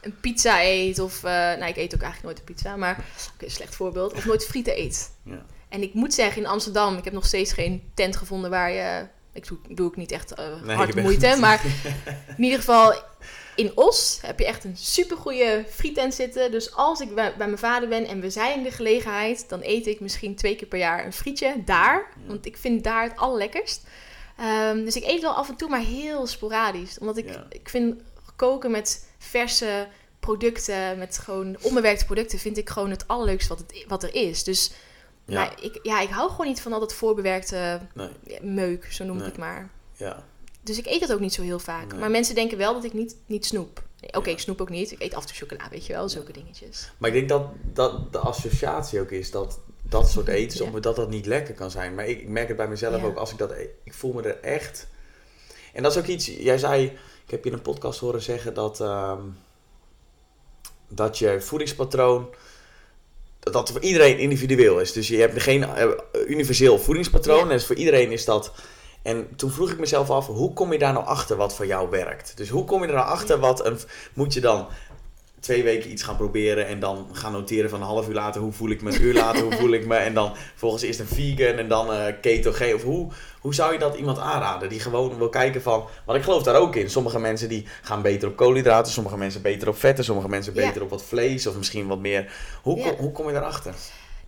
een pizza eet. Of, uh, nou, ik eet ook eigenlijk nooit een pizza, maar oké, slecht voorbeeld. Of nooit frieten eet. Ja. En ik moet zeggen, in Amsterdam, ik heb nog steeds geen tent gevonden waar je. Ik doe, doe ik niet echt uh, nee, hard moeite, *laughs* maar in ieder geval in Os heb je echt een supergoeie frietent zitten. Dus als ik bij, bij, mijn vader ben en we zijn in de gelegenheid, dan eet ik misschien twee keer per jaar een frietje daar. Want ik vind daar het allerlekkerst. Um, dus ik eet wel af en toe, maar heel sporadisch. Omdat ik, ik vind koken met verse producten, met gewoon onbewerkte producten, vind ik gewoon het allerleukste wat, het, wat er is. Dus ja. ik, ja, ik hou gewoon niet van al dat voorbewerkte meuk, zo noem ik het maar. Ja. Dus ik eet dat ook niet zo heel vaak. Maar mensen denken wel dat ik niet, niet snoep. Oké, ik snoep ook niet. Ik eet af en toe chocola, weet je wel, zulke dingetjes. Maar ik denk dat, dat de associatie ook is dat dat soort *laughs* eten, omdat dat dat niet lekker kan zijn. Maar ik, ik merk het bij mezelf ook als ik dat eet. Ik voel me er echt... En dat is ook iets, jij zei ik heb je in een podcast horen zeggen dat, ehm, dat je voedingspatroon. Dat dat voor iedereen individueel is. Dus je hebt geen uh, universeel voedingspatroon. Ja. Dus voor iedereen is dat. En toen vroeg ik mezelf af, hoe kom je daar nou achter wat voor jou werkt? Dus hoe kom je er nou achter wat een. Moet je dan twee weken iets gaan proberen en dan gaan noteren van een half uur later hoe voel ik me, een uur later hoe voel ik me en dan volgens eerst een vegan en dan uh, ketogeen. Of hoe, hoe zou je dat iemand aanraden die gewoon wil kijken van, want ik geloof daar ook in. Sommige mensen die gaan beter op koolhydraten, sommige mensen beter op vetten, sommige mensen beter op wat vlees of misschien wat meer. Hoe, hoe kom je daarachter?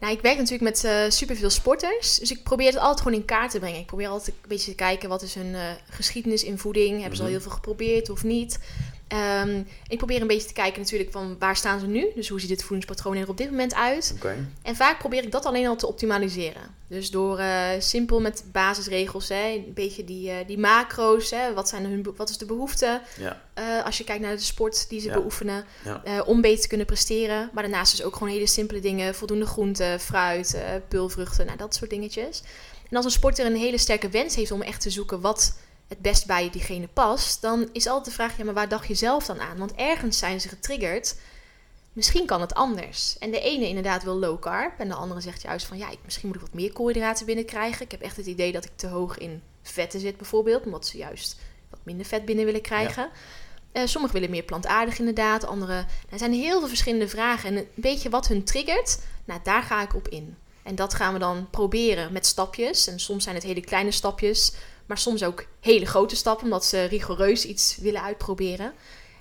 Nou, ik werk natuurlijk met uh, superveel sporters. Dus ik probeer het altijd gewoon in kaart te brengen. Ik probeer altijd een beetje te kijken wat is hun uh, geschiedenis in voeding. Hebben ze al mhm. heel veel geprobeerd of niet? Um, ik probeer een beetje te kijken natuurlijk van waar staan ze nu? Dus hoe ziet het voedingspatroon er op dit moment uit? En vaak probeer ik dat alleen al te optimaliseren. Dus door uh, simpel met basisregels, hè, een beetje die, uh, die macro's, hè, wat, zijn hun, wat is de behoefte? Ja. Uh, als je kijkt naar de sport die ze beoefenen, om beter te kunnen presteren. Maar daarnaast dus ook gewoon hele simpele dingen, voldoende groenten, fruit, pulvruchten, nou, dat soort dingetjes. En als een sporter een hele sterke wens heeft om echt te zoeken wat het best bij diegene past, dan is altijd de vraag: ja, maar waar dacht je zelf dan aan? Want ergens zijn ze getriggerd. Misschien kan het anders. En de ene inderdaad wil low carb. En de andere zegt juist van ja, misschien moet ik wat meer koolhydraten binnenkrijgen. Ik heb echt het idee dat ik te hoog in vetten zit, bijvoorbeeld. Omdat ze juist wat minder vet binnen willen krijgen. Ja. Uh, sommigen willen meer plantaardig inderdaad. Anderen. Er zijn heel veel verschillende vragen. En een beetje wat hun triggert, nou, daar ga ik op in. En dat gaan we dan proberen met stapjes. En soms zijn het hele kleine stapjes. Maar soms ook hele grote stappen, omdat ze rigoureus iets willen uitproberen.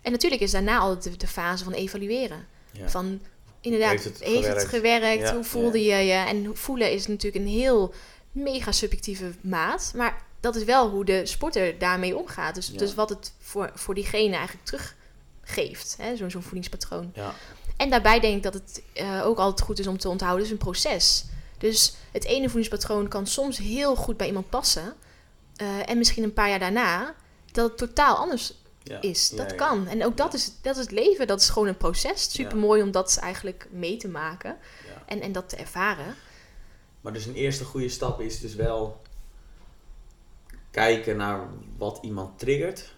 En natuurlijk is daarna altijd de, fase van evalueren. Van inderdaad, heeft het gewerkt? Het gewerkt? Hoe voelde je je? En voelen is natuurlijk een heel mega subjectieve maat. Maar dat is wel hoe de sporter daarmee omgaat. Dus, dus wat het voor, voor diegene eigenlijk teruggeeft. Zo'n zo'n voedingspatroon. Ja. En daarbij denk ik dat het uh, ook altijd goed is om te onthouden, is een proces. Dus het ene voedingspatroon kan soms heel goed bij iemand passen. Eh, en misschien een paar jaar daarna, dat het totaal anders is. Dat kan. En ook dat, is, dat is het leven. Dat is gewoon een proces. Super mooi om dat eigenlijk mee te maken en, en dat te ervaren. Maar dus een eerste goede stap is dus wel kijken naar wat iemand triggert,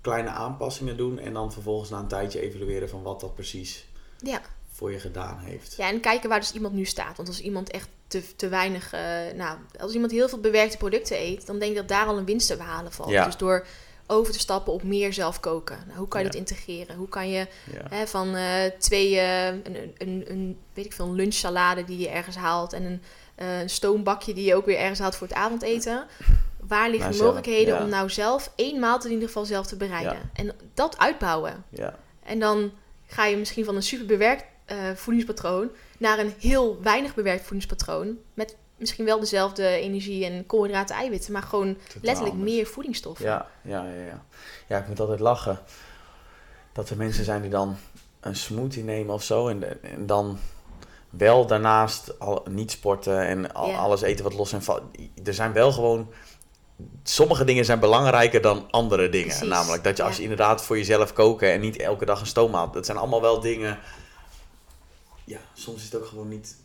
kleine aanpassingen doen en dan vervolgens na een tijdje evalueren van wat dat precies ja. voor je gedaan heeft. Ja, en kijken waar dus iemand nu staat. Want als iemand echt te, te weinig. Uh, nou, als iemand heel veel bewerkte producten eet, dan denk ik dat daar al een winst te behalen valt. Ja. Dus door over te stappen op meer zelf koken. Nou, hoe kan je dat integreren? Hoe kan je hè, van uh, twee, uh, een, een, een, weet ik veel, een lunchsalade die je ergens haalt en een, een stoombakje die je ook weer ergens haalt voor het avondeten. Waar liggen de mogelijkheden om nou zelf één maaltijd in ieder geval zelf te bereiden? En dat uitbouwen. En dan ga je misschien van een super bewerkt voedingspatroon naar een heel weinig bewerkt voedingspatroon. Met misschien wel dezelfde energie en koolhydraten, eiwitten, maar gewoon letterlijk meer voedingsstoffen. Ja, ja, ja, ja. Ja, ik moet altijd lachen. Dat er mensen zijn die dan een smoothie nemen of zo. En, en dan wel daarnaast al, niet sporten en al, alles eten wat los en valt. Er zijn wel gewoon. Sommige dingen zijn belangrijker dan andere dingen. Namelijk dat je als je inderdaad voor jezelf koken en niet elke dag een stoommaat. Dat zijn allemaal wel dingen ja, soms is het ook gewoon niet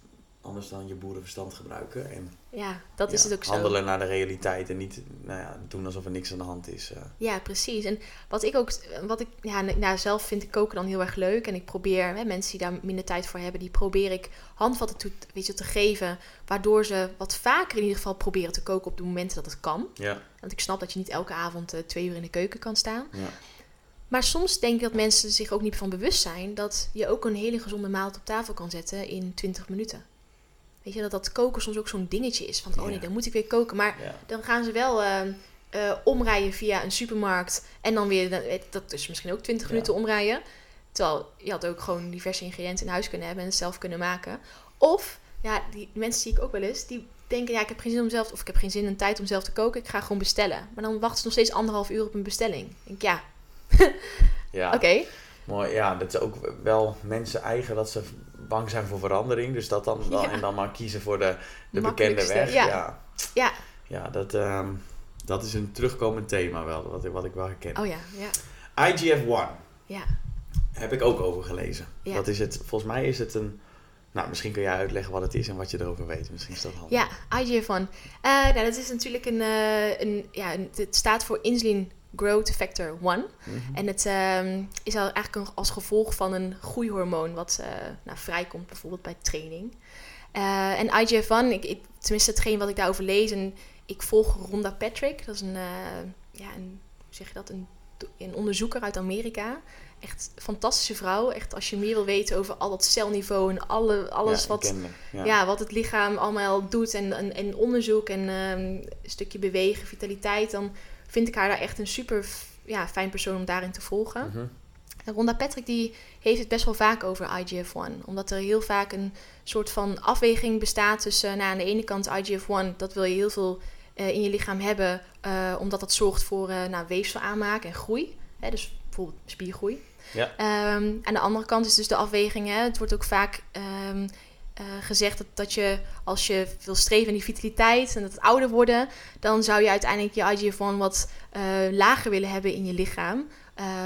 anders dan je boerenverstand gebruiken. En, ja, dat is het ook zo. Handelen naar de realiteit en niet nou ja, doen alsof er niks aan de hand is. Uh. Ja, precies. En wat ik ook, wat ik, ja, nou, zelf vind ik koken dan heel erg leuk. En ik probeer, hè, mensen die daar minder tijd voor hebben, die probeer ik handvatten toe, weet je, te geven. Waardoor ze wat vaker in ieder geval proberen te koken op de momenten dat het kan. Ja. Want ik snap dat je niet elke avond uh, twee uur in de keuken kan staan. Ja. Maar soms denk ik dat mensen zich ook niet van bewust zijn dat je ook een hele gezonde maaltijd op tafel kan zetten in 20 minuten. Weet je, dat dat koken soms ook zo'n dingetje is. Van, oh nee, dan moet ik weer koken. Maar dan gaan ze wel uh, uh, omrijden via een supermarkt. En dan weer, dat is misschien ook 20 minuten omrijden. Terwijl je had ook gewoon diverse ingrediënten in huis kunnen hebben en het zelf kunnen maken. Of, ja, die mensen zie ik ook wel eens, die denken, ja, ik heb geen zin om zelf, of ik heb geen zin en tijd om zelf te koken. Ik ga gewoon bestellen. Maar dan wachten ze nog steeds anderhalf uur op een bestelling. Ik denk, ja, *laughs* ja. Oké. Mooi, ja, dat is ook wel mensen eigen dat ze bang zijn voor verandering. Dus dat dan, dan en dan maar kiezen voor de, de bekende weg. Ja. ja. Ja, ja dat, um, dat is een terugkomend thema wel, wat ik, wat ik wel herken. Oh ja, ja. IGF-1. Ja. Heb ik ook over gelezen. Ja. Dat is het, volgens mij is het een... Nou, misschien kun jij uitleggen wat het is en wat je erover weet. Misschien is dat handig. Ja, IGF-1. Uh, nou, dat is natuurlijk een... Uh, een ja, het staat voor insulin growth factor 1. Mhm. En het um, is eigenlijk als gevolg van een groeihormoon wat uh, nou, vrijkomt bijvoorbeeld bij training. Uh, en IGF-1, ik, ik, tenminste hetgeen wat ik daarover lees, en ik volg Rhonda Patrick, dat is een, uh, ja, een, hoe zeg je dat, een, een onderzoeker uit Amerika. Echt fantastische vrouw. Echt als je meer wil weten over al dat celniveau en alle, alles wat, ja. ja. wat het lichaam allemaal doet en, en, en onderzoek en um, een stukje bewegen, vitaliteit, dan vind ik haar daar echt een super ja, fijn persoon om daarin te volgen. Mhm. En Ronda Patrick die heeft het best wel vaak over IGF-1. Omdat er heel vaak een soort van afweging bestaat tussen nou, aan de ene kant IGF-1, dat wil je heel veel uh, in je lichaam hebben, uh, omdat dat zorgt voor uh, nou, weefsel aanmaken en groei. Hè, dus bijvoorbeeld spiergroei. Ja. Um, aan de andere kant is dus de afweging. Hè, het wordt ook vaak um, gezegd dat, dat je als je wil streven in die vitaliteit en dat het ouder worden, dan zou je uiteindelijk je IGF-1 wat lager willen hebben in je lichaam.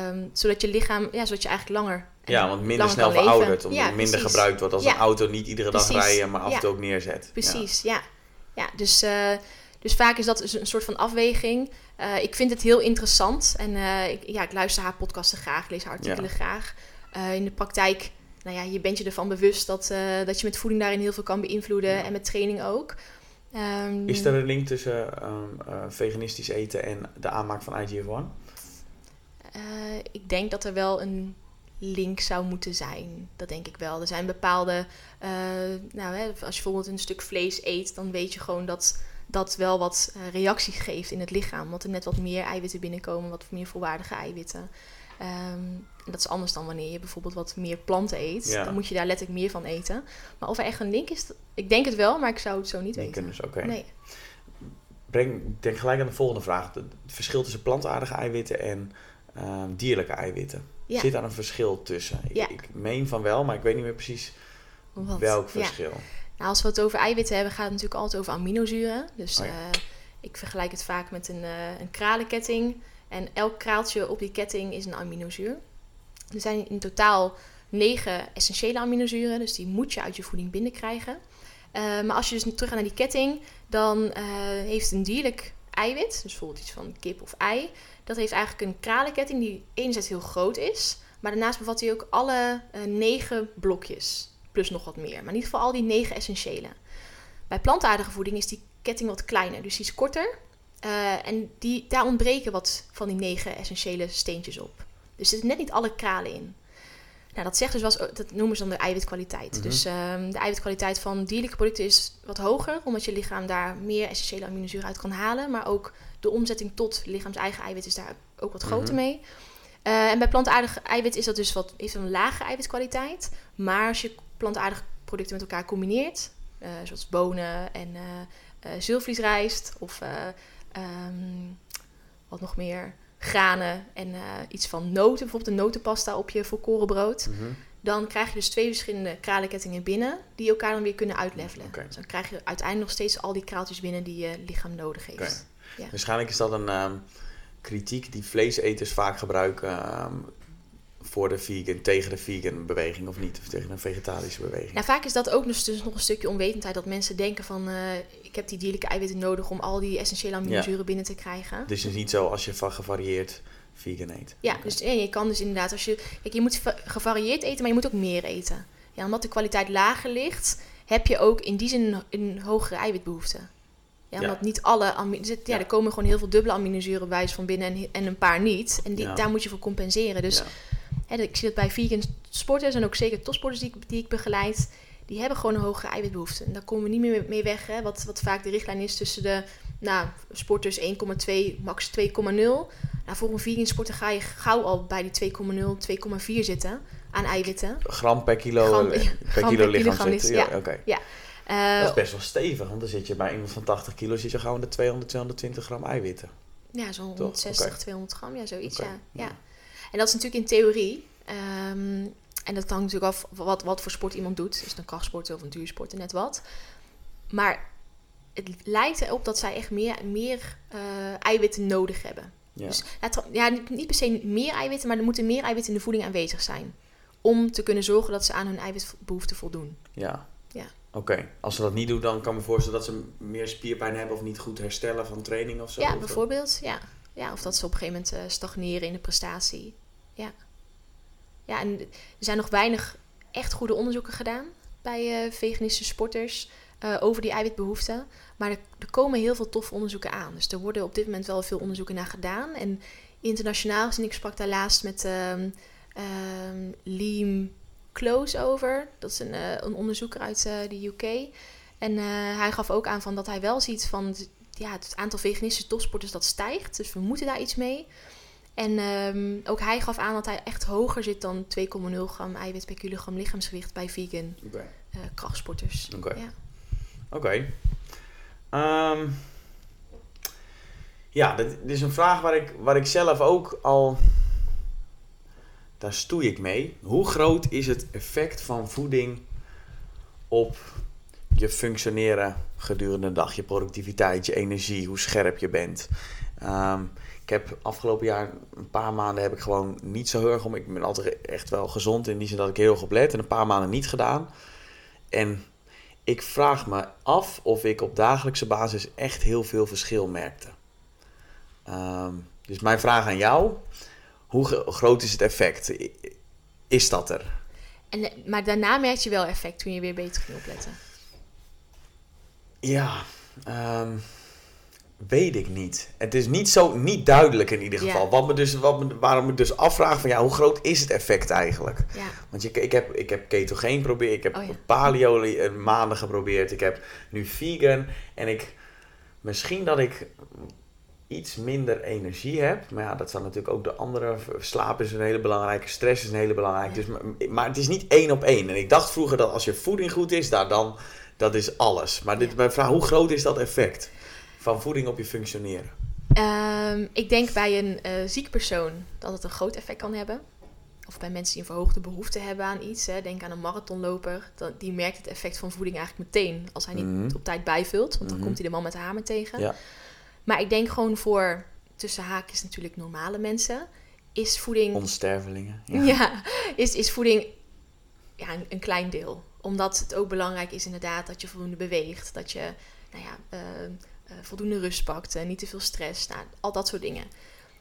Um, zodat je lichaam, ja, zodat je eigenlijk langer. Ja, want minder snel verouderd, omdat ja, minder gebruikt wordt als een auto niet iedere dag rijden, maar af en toe ook neerzet. Precies, ja. Ja, dus, uh, dus vaak is dat dus een soort van afweging. Uh, ik vind het heel interessant en uh, ik, ja, ik luister haar podcasten graag, lees haar artikelen graag. in de praktijk, nou ja, je bent je ervan bewust dat, dat je met voeding daarin heel veel kan beïnvloeden en met training ook. Um, is er een link tussen um, veganistisch eten en de aanmaak van IGF-1? Uh, ik denk dat er wel een link zou moeten zijn. Dat denk ik wel. Er zijn bepaalde. Uh, nou, hè, als je bijvoorbeeld een stuk vlees eet, dan weet je gewoon dat dat wel wat uh, reacties geeft in het lichaam. omdat er net wat meer eiwitten binnenkomen, wat meer volwaardige eiwitten. Um, dat is anders dan wanneer je bijvoorbeeld wat meer planten eet. Ja. Dan moet je daar letterlijk meer van eten. Maar of er echt een link is, ik denk het wel, maar ik zou het zo niet weten. Dus, oké. Nee. Breng, denk gelijk aan de volgende vraag. Het verschil tussen plantaardige eiwitten en Ehm, dierlijke eiwitten. Zit daar een verschil tussen? Ik, ik, meen van wel, maar ik weet niet meer precies welk verschil. Nou, als we het over eiwitten hebben, gaat het natuurlijk altijd over aminozuren. Dus oh eh, ik vergelijk het vaak met een, uh, een kralenketting. En elk kraaltje op die ketting is een aminozuur. Er zijn in totaal negen essentiële aminozuren, dus die moet je uit je voeding binnenkrijgen. Uh, maar als je dus terug gaat naar die ketting, dan heeft een dierlijk eiwit, dus bijvoorbeeld iets van kip of ei, dat heeft eigenlijk een kralenketting die enerzijds heel groot is, maar daarnaast bevat hij ook alle uh, negen blokjes, plus nog wat meer. Maar in ieder geval al die negen essentiële. Bij plantaardige voeding is die ketting wat kleiner, dus die is korter. En die, daar ontbreken wat van die negen essentiële steentjes op. Dus er zitten net niet alle kralen in. Nou, dat zegt dus was, dat noemen ze dan de eiwitkwaliteit. Mhm. Dus um, de eiwitkwaliteit van dierlijke producten is wat hoger, omdat je lichaam daar meer essentiële aminozuren uit kan halen. Maar ook de omzetting tot lichaams-eigen eiwit is daar ook wat groter mhm. mee. Uh, en bij plantaardige eiwit is dat dus wat, heeft een lage eiwitkwaliteit. Maar als je plantaardige producten met elkaar combineert, uh, zoals bonen en uh, zilvliesrijst of um, wat nog meer, granen en iets van noten, bijvoorbeeld een notenpasta op je volkoren brood. Mhm. Dan krijg je dus twee verschillende kralenkettingen binnen die elkaar dan weer kunnen uitlevelen. Okay. Dus dan krijg je uiteindelijk nog steeds al die kraaltjes binnen die je lichaam nodig heeft. Ja. Waarschijnlijk is dat een ehm, kritiek die vleeseters vaak gebruiken um, voor de vegan, tegen de vegan beweging of niet, of tegen een vegetarische beweging. Ja, vaak is dat ook dus, dus nog een stukje onwetendheid dat mensen denken van uh, ik heb die dierlijke eiwitten nodig om al die essentiële aminozuren binnen te krijgen. Dus het is niet zo als je van gevarieerd vegan eet. Ja, dus ja, je kan dus inderdaad als je kijk, je moet gevarieerd eten, maar je moet ook meer eten. Ja, omdat de kwaliteit lager ligt, heb je ook in die zin een hogere eiwitbehoefte. Ja, omdat niet alle aminozuren... Ja, er komen gewoon heel veel dubbele aminozuren bij van binnen en, en een paar niet. En die, daar moet je voor compenseren. Dus hè, ik zie dat bij vegan sporters en ook zeker topsporters die, die ik begeleid... die hebben gewoon een hogere eiwitbehoefte. En daar komen we niet meer mee weg. Hè, wat, wat vaak de richtlijn is tussen de nou, sporters 1,2, max 2,0. Nou, voor een vegan sporter ga je gauw al bij die 2,0, 2,4 zitten aan eiwitten. Gram per kilo, gram, per, gram kilo lichaam zitten. Ja, oké. Ja. Uh, dat is best wel stevig, want dan zit je bij iemand van 80 kilo zit je gewoon de 200, 220 gram eiwitten. Ja, zo'n 160, 200 gram, ja, zoiets, ja. ja. En dat is natuurlijk in theorie. Um, en dat hangt natuurlijk af wat, wat voor sport iemand doet. Is het een krachtsport of een duursport, net wat. Maar het lijkt erop dat zij echt meer, meer uh, eiwitten nodig hebben. Ja. Dus ja, niet per se meer eiwitten, maar er moeten meer eiwitten in de voeding aanwezig zijn. Om te kunnen zorgen dat ze aan hun eiwitbehoefte voldoen. Ja. ja. Oké, als ze dat niet doen, dan kan ik me voorstellen dat ze meer spierpijn hebben of niet goed herstellen van training of zo. Ja, bijvoorbeeld. Ja. Ja, of dat ze op een gegeven moment uh, stagneren in de prestatie. Ja. Ja, en er zijn nog weinig echt goede onderzoeken gedaan bij uh, veganistische sporters uh, over die eiwitbehoeften. Maar er, komen heel veel toffe onderzoeken aan. Dus er worden op dit moment wel veel onderzoeken naar gedaan. En internationaal gezien, ik sprak daar laatst met um, um, Liam Close over. Dat is een, een onderzoeker uit de UK. En hij gaf ook aan van dat hij wel ziet van ja, het aantal veganistische topsporters dat stijgt. Dus we moeten daar iets mee. En ehm, ook hij gaf aan dat hij echt hoger zit dan 2,0 gram eiwit per kilogram lichaamsgewicht bij vegan okay. uh, krachtsporters. Oké. Ja. Oké. Ehm, ja, dit, is een vraag waar ik, waar ik zelf ook al. Daar stoei ik mee. Hoe groot is het effect van voeding op je functioneren gedurende de dag, je productiviteit, je energie, hoe scherp je bent? Um, ik heb afgelopen jaar een paar maanden heb ik gewoon niet zo heel erg om. Ik ben altijd echt wel gezond in die zin dat ik heel erg op let. En een paar maanden niet gedaan. En ik vraag me af of ik op dagelijkse basis echt heel veel verschil merkte. Ehm, dus mijn vraag aan jou: hoe groot is het effect? Is dat er? En, maar daarna merk je wel effect toen je weer beter ging opletten. Ja, um, Weet ik niet. Het is niet zo niet duidelijk in ieder geval. Wat me dus, wat me, waarom ik dus afvraag van ja, hoe groot is het effect eigenlijk? Ja. Want je, ik, heb, ik heb ketogeen geprobeerd, ik heb oh, paleo eh, maanden geprobeerd, ik heb nu vegan en ik misschien dat ik iets minder energie heb. Maar ja, dat zijn natuurlijk ook de andere. Slaap is een hele belangrijke, stress is een hele belangrijke. Dus, maar het is niet één op één. En ik dacht vroeger dat als je voeding goed is, daar dan dat is alles. Maar dit, mijn vraag, hoe groot is dat effect? van voeding op je functioneren? Um, ik denk bij een uh, ziek persoon dat het een groot effect kan hebben. Of bij mensen die een verhoogde behoefte hebben aan iets. Hè. Denk aan een marathonloper. Dan, die merkt het effect van voeding eigenlijk meteen. Als hij niet mhm. op tijd bijvult. Want dan mhm. komt hij de man met de hamer tegen. Ja. Maar ik denk gewoon voor, tussen haakjes natuurlijk normale mensen. Is voeding... Onstervelingen. Ja, *laughs* ja is, is voeding ja, een, een, klein deel. Omdat het ook belangrijk is inderdaad dat je voldoende beweegt. Dat je nou ja, uh, uh, voldoende rust pakt, en niet te veel stress, nou, al dat soort dingen.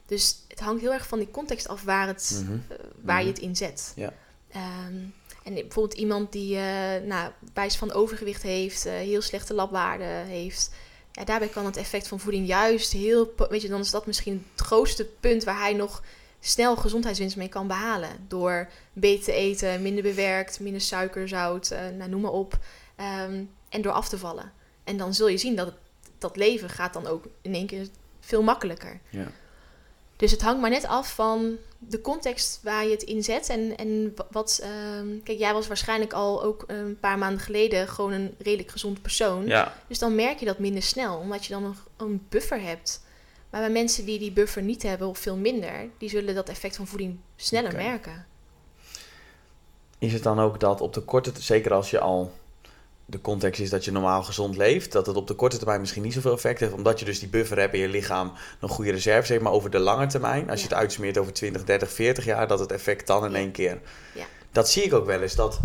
Dus het hangt heel erg van die context af waar, het, mhm. eh, waar je mhm. het in zet. Ja. Ehm, en bijvoorbeeld iemand die uh, nou, wijs van overgewicht heeft, heel slechte labwaarden heeft. Ja, daarbij kan het effect van voeding juist heel... Weet je, dan is dat misschien het grootste punt waar hij nog snel gezondheidswinst mee kan behalen. Door beter te eten, minder bewerkt, minder suiker, zout, nou, noem maar op. Ehm, en door af te vallen. En dan zul je zien dat het dat leven gaat dan ook in één keer veel makkelijker. Ja. Dus het hangt maar net af van de context waar je het in zet. En, en wat. Uh, kijk, jij was waarschijnlijk al ook een paar maanden geleden gewoon een redelijk gezond persoon. Ja. Dus dan merk je dat minder snel, omdat je dan nog een buffer hebt. Maar bij mensen die die buffer niet hebben, of veel minder, die zullen dat effect van voeding sneller merken. Is het dan ook dat op de korte, zeker als je al de context is dat je normaal gezond leeft, dat het op de korte termijn misschien niet zoveel effect heeft, omdat je dus die buffer hebt in je lichaam, een goede reserve heeft, maar over de lange termijn, als je het uitsmeert over 20, 30, 40 jaar, dat het effect dan in één keer. Ja. Dat zie ik ook wel eens. Dat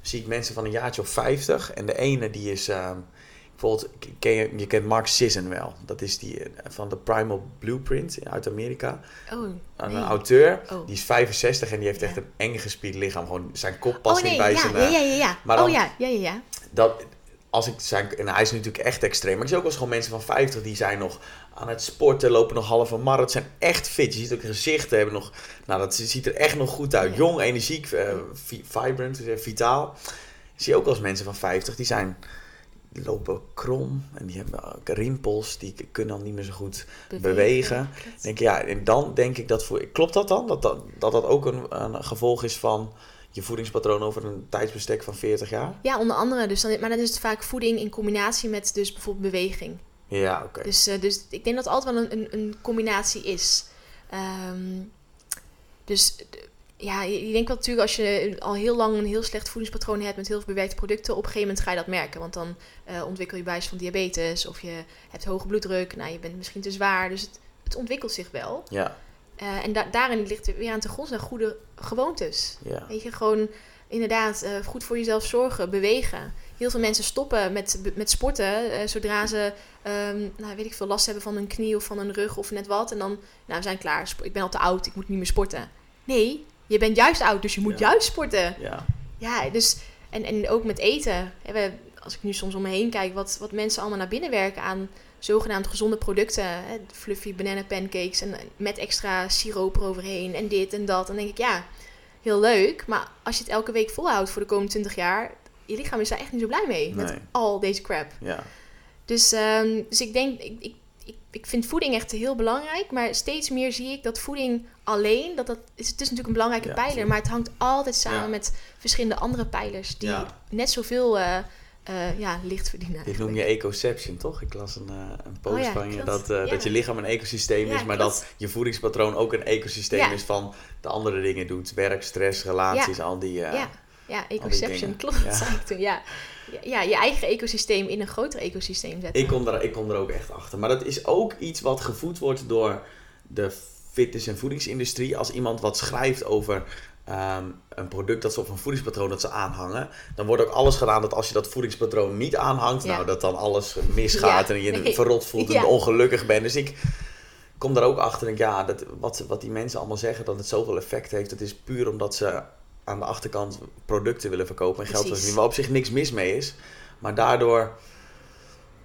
zie ik mensen van een jaartje of 50 en de ene die is. Uh, bijvoorbeeld, ken je, je kent Mark Sisson wel. Dat is die eh, van de Primal Blueprint uit Amerika. Oh, Een auteur, oh. die is 65 en die heeft echt een eng gespierd lichaam. Gewoon zijn kop past oh, nee, niet bij ja, zijn... Ja, ja, ja. ja. Maar oh ja, ja, ja, ja dat, als ik zijn, en hij is natuurlijk echt extreem, maar ik zie ook wel eens gewoon mensen van 50 die zijn nog aan het sporten, lopen nog halve marathon, zijn echt fit. Je ziet ook gezichten, hebben nog, nou dat ziet er echt nog goed uit. Jong, energiek, uh, vibrant, vitaal. zie je ook wel eens mensen van 50 die zijn, lopen krom en die hebben rimpels, die kunnen dan niet meer zo goed bewegen. Denk, ja, en dan denk ik dat voor, klopt dat dan? Dat dat, dat, dat ook een, een gevolg is van je voedingspatroon over een tijdsbestek van 40 jaar? Ja, onder andere. Dus dan, maar dan is het vaak voeding in combinatie met dus bijvoorbeeld beweging. Ja, oké. Dus, uh, dus ik denk dat het altijd wel een, een, een combinatie is. Um, dus ja, je denkt wel natuurlijk als je al heel lang een heel slecht voedingspatroon hebt met heel veel bewerkte producten, op een gegeven moment ga je dat merken. Want dan uh, ontwikkel je bijs van diabetes of je hebt hoge bloeddruk, nou je bent misschien te zwaar. Dus het, het ontwikkelt zich wel. Ja. Uh, en da daarin ligt er weer aan te grond goede gewoontes. Ja. Weet je, gewoon inderdaad uh, goed voor jezelf zorgen, bewegen. Heel veel mensen stoppen met, met sporten zodra ze, um, nou, weet ik veel, last hebben van een knie of van een rug of net wat. En dan, nou, we zijn klaar. Ik ben al te oud, ik moet niet meer sporten. Nee, je bent juist oud, dus je moet juist sporten. Ja. Ja, dus, en, en ook met eten. We, als ik nu soms om me heen kijk, wat, wat mensen allemaal naar binnen werken aan zogenaamd gezonde producten. Hè, fluffy banana pancakes en met extra siroop eroverheen en dit en dat. Dan denk ik, ja, heel leuk. Maar als je het elke week volhoudt voor de komende 20 jaar, je lichaam is daar echt niet zo blij mee met al deze crap. Ja. Dus, um, dus ik denk, ik, ik, ik, vind voeding echt heel belangrijk, maar steeds meer zie ik dat voeding alleen, dat dat is, het is natuurlijk een belangrijke pijler, maar het hangt altijd samen met verschillende andere pijlers die net zoveel uh, uh, ja, licht verdienen. Dit noem je ecoception, toch? Ik las een, uh, een post oh van je dat, dat je lichaam een ecosysteem is, maar dat je voedingspatroon ook een ecosysteem is van de andere dingen doet. Werk, stress, relaties, al die. ja. ja, ecoception, klopt, dat *laughs* zei ik toen. Ja ja, je eigen ecosysteem in een groter ecosysteem zetten. Ik kom, er, ik kom er ook echt achter. Maar dat is ook iets wat gevoed wordt door de fitness- en voedingsindustrie. Als iemand wat schrijft over ehm, een product dat ze op een voedingspatroon dat ze aanhangen, dan wordt ook alles gedaan dat als je dat voedingspatroon niet aanhangt, nou dat dan alles misgaat en je nee. verrot voelt en ongelukkig bent. Dus ik kom daar ook achter en ja, dat, wat, wat die mensen allemaal zeggen dat het zoveel effect heeft, dat is puur omdat ze aan de achterkant producten willen verkopen en geld verdienen. Waar op zich niks mis mee is. Maar daardoor,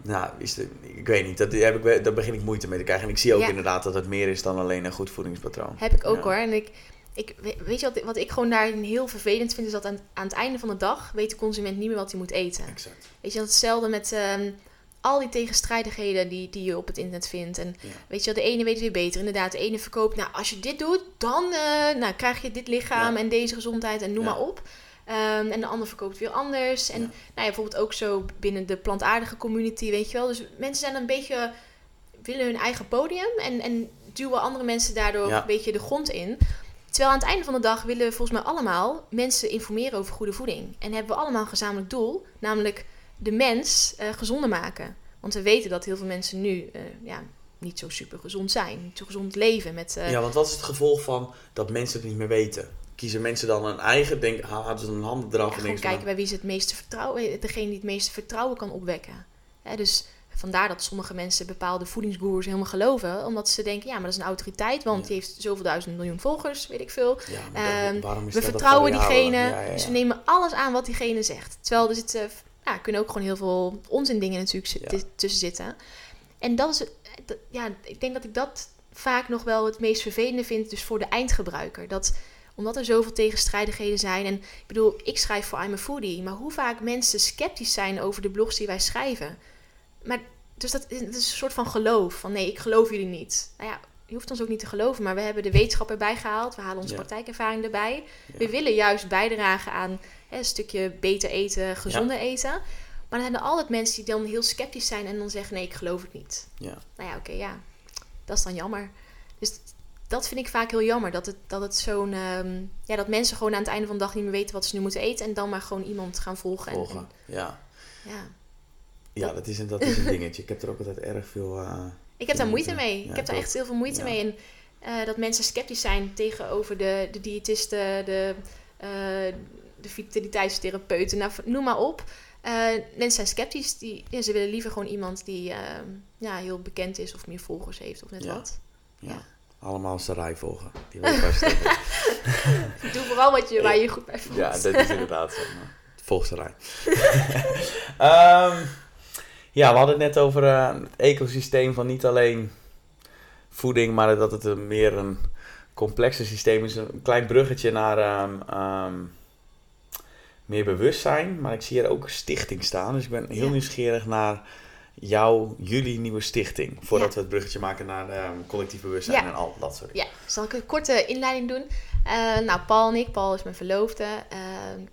nou, is het, ik weet niet, dat heb ik, daar begin ik moeite mee te krijgen. En ik zie ook inderdaad dat het meer is dan alleen een goed voedingspatroon. Heb ik ook hoor. En ik, ik, weet je wat, wat ik gewoon daarin heel vervelend vind, is dat aan, aan het einde van de dag weet de consument niet meer wat hij moet eten. Exact. Weet je, dat hetzelfde met... Ehm, al die tegenstrijdigheden die, die je op het internet vindt. En weet je wel, de ene weet weer beter. Inderdaad, de ene verkoopt, nou, als je dit doet, dan uh, nou, krijg je dit lichaam en deze gezondheid en noem maar op. Um, en de ander verkoopt weer anders. En nou ja, bijvoorbeeld ook zo binnen de plantaardige community, weet je wel. Dus mensen zijn een beetje, willen hun eigen podium en, en duwen andere mensen daardoor een beetje de grond in. Terwijl aan het einde van de dag willen we volgens mij allemaal mensen informeren over goede voeding. En hebben we allemaal een gezamenlijk doel, namelijk de mens uh, gezonder maken. Want we weten dat heel veel mensen nu uh, ja, niet zo super gezond zijn, niet zo gezond leven. Met, uh... Ja, want wat is het gevolg van dat mensen het niet meer weten? Kiezen mensen dan een eigen, denk, halen ze een handen eraf? Ja, en kijken bij wie ze het meeste vertrouwen, degene die het meeste vertrouwen kan opwekken. dus vandaar dat sommige mensen bepaalde voedingsgoers helemaal geloven. Omdat ze denken, ja, maar dat is een autoriteit, want die heeft zoveel duizend miljoen volgers, weet ik veel. Ja, um, we vertrouwen diegene, dus we nemen alles aan wat diegene zegt. Terwijl er zitten ja, kunnen ook gewoon heel veel onzin dingen natuurlijk tussen zitten. En dat is, ja, ik denk dat ik dat vaak nog wel het meest vervelende vind, dus voor de eindgebruiker. Dat omdat er zoveel tegenstrijdigheden zijn. En ik bedoel, ik schrijf voor I'm a Foodie, maar hoe vaak mensen sceptisch zijn over de blogs die wij schrijven. Maar dus dat, is een soort van geloof. Van nee, ik geloof jullie niet. Nou ja, je hoeft ons ook niet te geloven, maar we hebben de wetenschap erbij gehaald. We halen onze praktijkervaring erbij. We willen juist bijdragen aan een stukje beter eten, gezonder eten. Maar dan zijn er altijd mensen die dan heel sceptisch zijn en dan zeggen: nee, ik geloof het niet. Ja. Nou ja, oké, ja. Dat is dan jammer. Dus dat vind ik vaak heel jammer. Dat het, dat het zo'n. Ehm, ja, dat mensen gewoon aan het einde van de dag niet meer weten wat ze nu moeten eten. En dan maar gewoon iemand gaan volgen. Volgen, en, ja. Ja. Ja, dat is, een, dat is een dingetje. Ik heb er ook altijd erg veel. Uh, ik heb daar moeite mee. ik heb daar echt heel veel moeite mee. En uh, dat mensen sceptisch zijn tegenover de, de diëtisten, de, uh, de vitaliteitstherapeuten, nou, noem maar op. Uh, mensen zijn sceptisch. Die, ja, ze willen liever gewoon iemand die ehm, ja, heel bekend is of meer volgers heeft of net wat. Ja. Allemaal rij volgen. Die *laughs* Doe vooral wat je, waar je goed bij voelt. Ja, dat is inderdaad zo. Volg rij. um, *laughs* ja, we hadden het net over uh, het ecosysteem van niet alleen voeding, maar dat het een, meer een complexer systeem is. Een klein bruggetje naar um, meer bewustzijn. Maar ik zie hier ook stichting staan. Dus ik ben heel nieuwsgierig naar jouw, jullie nieuwe stichting. Voordat we het bruggetje maken naar um, collectief bewustzijn en al dat soort dingen. Ja, zal ik een korte inleiding doen? Uh, nou, Paul en ik, Paul is mijn verloofde. Uh,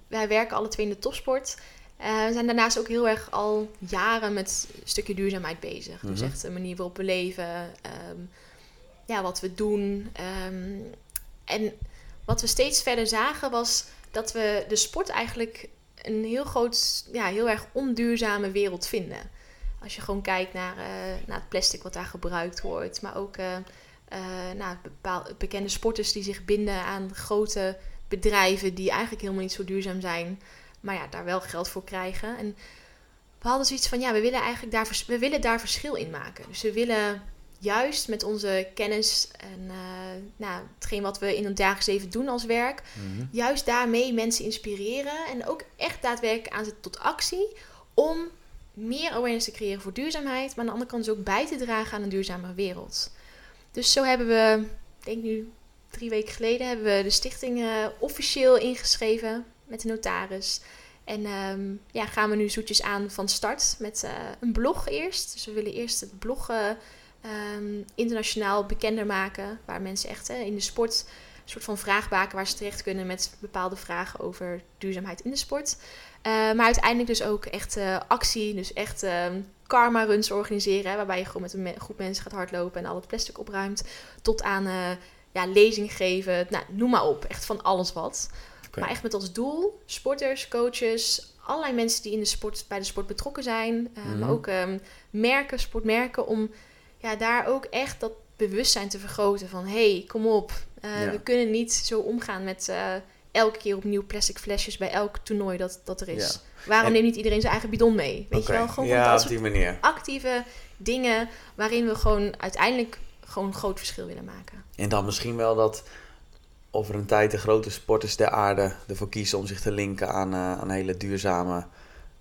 wij werken alle twee in de topsport. Uh, we zijn daarnaast ook heel erg al jaren met een stukje duurzaamheid bezig. Dus mhm. echt de manier waarop we leven, um, ja, wat we doen. Um, en wat we steeds verder zagen was dat we de sport eigenlijk een heel groot, ja, heel erg onduurzame wereld vinden. Als je gewoon kijkt naar, uh, naar het plastic wat daar gebruikt wordt, maar ook uh, naar bepaalde bekende sporters die zich binden aan grote bedrijven die eigenlijk helemaal niet zo duurzaam zijn, maar ja, daar wel geld voor krijgen. En we hadden zoiets van, ja, we willen eigenlijk daar, we willen daar verschil in maken. Dus we willen juist met onze kennis en uh, nou, hetgeen wat we in het dagelijks leven doen als werk, mhm. juist daarmee mensen inspireren en ook echt daadwerkelijk aanzetten tot actie om meer awareness te creëren voor duurzaamheid, maar aan de andere kant dus ook bij te dragen aan een duurzamere wereld. Dus zo hebben we, ik denk nu drie weken geleden, hebben we de stichting uh, officieel ingeschreven met de notaris. En um, ja, gaan we nu zoetjes aan van start met uh, een blog eerst. Dus we willen eerst het blog ehm, internationaal bekender maken. Waar mensen echt hè, in de sport een soort van vraagbaken waar ze terecht kunnen met bepaalde vragen over duurzaamheid in de sport. Eh, maar uiteindelijk dus ook echt actie, dus echt ehm, karma runs organiseren. waarbij je gewoon met een groep mensen gaat hardlopen en al het plastic opruimt. Tot aan ja, lezing geven, nou, noem maar op. Echt van alles wat. Maar echt met als doel sporters, coaches, allerlei mensen die in de sport, bij de sport betrokken zijn. Uh, Maar mhm. ook um, merken, sportmerken, om ja, daar ook echt dat bewustzijn te vergroten. Van hey, kom op, uh, we kunnen niet zo omgaan met uh, elke keer opnieuw plastic flesjes bij elk toernooi dat, dat er is. Waarom neemt niet iedereen zijn eigen bidon mee? Weet je wel, gewoon ja, op die manier. actieve dingen waarin we gewoon uiteindelijk gewoon een groot verschil willen maken. En dan misschien wel dat over een tijd de grote sporters der aarde ervoor kiezen om zich te linken aan, uh, aan hele duurzame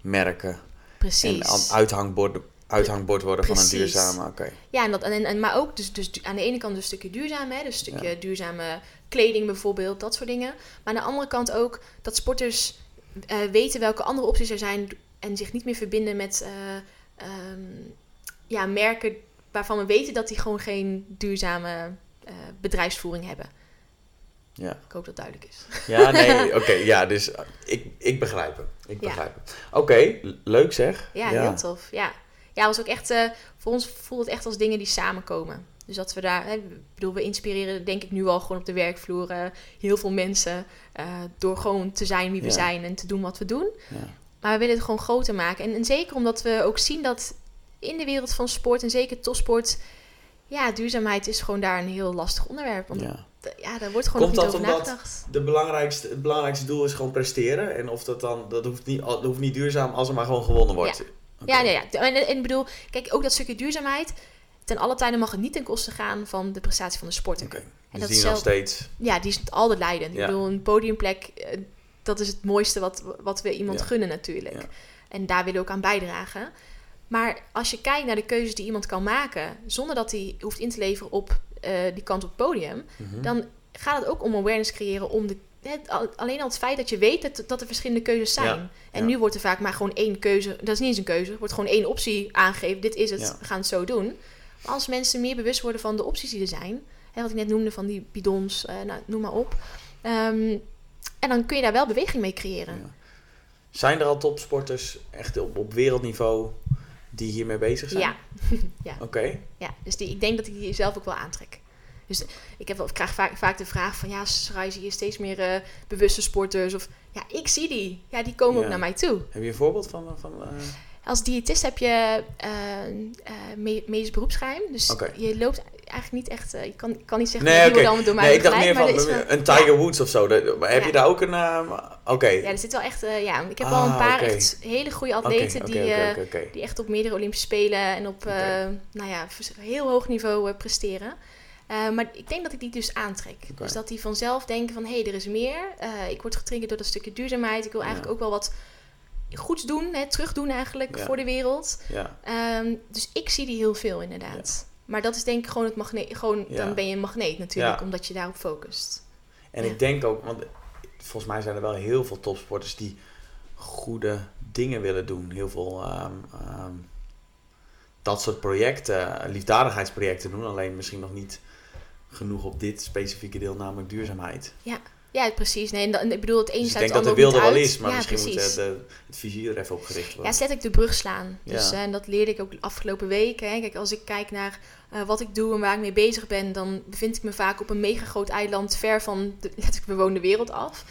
merken. Precies. En uithangbord, uithangbord worden van een duurzame. Oké. Ja, en dat, en, en, maar ook dus, dus aan de ene kant een stukje duurzaam, hè, dus een stukje duurzame kleding bijvoorbeeld, dat soort dingen. Maar aan de andere kant ook dat sporters uh, weten welke andere opties er zijn en zich niet meer verbinden met uh, um, ja, merken waarvan we weten dat die gewoon geen duurzame uh, bedrijfsvoering hebben. Ja. Ik hoop dat duidelijk is. Ja, nee, *laughs* oké. ja, dus ik, ik begrijp hem. Ik begrijp hem. Oké, leuk zeg. Ja, heel tof. Ja, ja was ook echt, uh, voor ons voelt het echt als dingen die samenkomen. Dus dat we daar, hè, bedoel, we inspireren denk ik nu al gewoon op de werkvloer uh, heel veel mensen. Uh, door gewoon te zijn wie we zijn en te doen wat we doen. Ja. Maar we willen het gewoon groter maken. En, en zeker omdat we ook zien dat in de wereld van sport en zeker topsport ja, duurzaamheid is gewoon daar een heel lastig onderwerp. ja. ja, daar wordt gewoon Komt niet over nagedacht. De belangrijkste, het belangrijkste doel is gewoon presteren. En of dat dan, dat hoeft niet, dat hoeft niet duurzaam als er maar gewoon gewonnen wordt. Ja, ja, nee, ja. En, en bedoel, kijk, ook dat stukje duurzaamheid. Ten alle tijden mag het niet ten koste gaan van de prestatie van de sporter. Okay. En dus dat die zelf, nog steeds. Ja, die is altijd leidend. Ik bedoel, een podiumplek, eh, dat is het mooiste wat, wat we iemand gunnen natuurlijk. En daar willen we ook aan bijdragen. Maar als je kijkt naar de keuzes die iemand kan maken, zonder dat hij hoeft in te leveren op uh, die kant op het podium, mhm. dan gaat het ook om awareness creëren om de. Alleen al het feit dat je weet dat, dat er verschillende keuzes zijn. en nu wordt er vaak maar gewoon één keuze. Dat is niet eens een keuze. Er wordt gewoon één optie aangegeven. Dit is het. We gaan het zo doen. Maar als mensen meer bewust worden van de opties die er zijn. Hè, wat ik net noemde van die bidons. Uh, nou, noem maar op. Um, en dan kun je daar wel beweging mee creëren. Zijn er al topsporters echt op, op wereldniveau die hiermee bezig zijn? Ja. *laughs* ja. Oké. Ja, dus die, ik denk dat ik die zelf ook wel aantrek. Dus ik, heb, ik krijg vaak, vaak de vraag van... Ja, Sarai, zie je steeds meer uh, bewuste sporters? Of ja, ik zie die. Ja, die komen ook naar mij toe. Heb je een voorbeeld van... van uh... Als diëtist heb je uh, medisch beroepsgeheim. Dus je loopt eigenlijk niet echt. Je kan, kan niet zeggen nee, okay. allemaal door mij Nee, ik dacht meer van een Tiger Woods of zo. maar heb je daar ook een. Oké. Ja, er zit wel echt. Ja, ik heb ah, wel een paar echt hele goede atleten die, die echt op meerdere Olympische Spelen en op nou ja, heel hoog niveau presteren. Maar ik denk dat ik die dus aantrek. Dus dat die vanzelf denken van hé, hey, er is meer. ik word getriggerd door dat stukje duurzaamheid. Ik wil eigenlijk ook wel wat goeds doen, hè, terug doen eigenlijk voor de wereld. Ja. Um, dus ik zie die heel veel inderdaad. Maar dat is denk ik gewoon het magneet. Gewoon, Dan ben je een magneet natuurlijk, omdat je daarop focust. En ik denk ook, want volgens mij zijn er wel heel veel topsporters die goede dingen willen doen. Heel veel um, um, dat soort projecten, liefdadigheidsprojecten doen. Alleen misschien nog niet genoeg op dit specifieke deel, namelijk duurzaamheid. Ja. Ja, precies. Nee, en ik bedoel, het een dus ik denk dat de wilde wel is, maar misschien moet het, het vizier er even op gericht worden. Ja, zet ik de brug slaan. Dus, en dat leerde ik ook de afgelopen weken. Hè. Kijk, als ik kijk naar uh, wat ik doe en waar ik mee bezig ben, dan bevind ik me vaak op een mega groot eiland, ver van de *laughs* letterlijk bewoonde wereld af.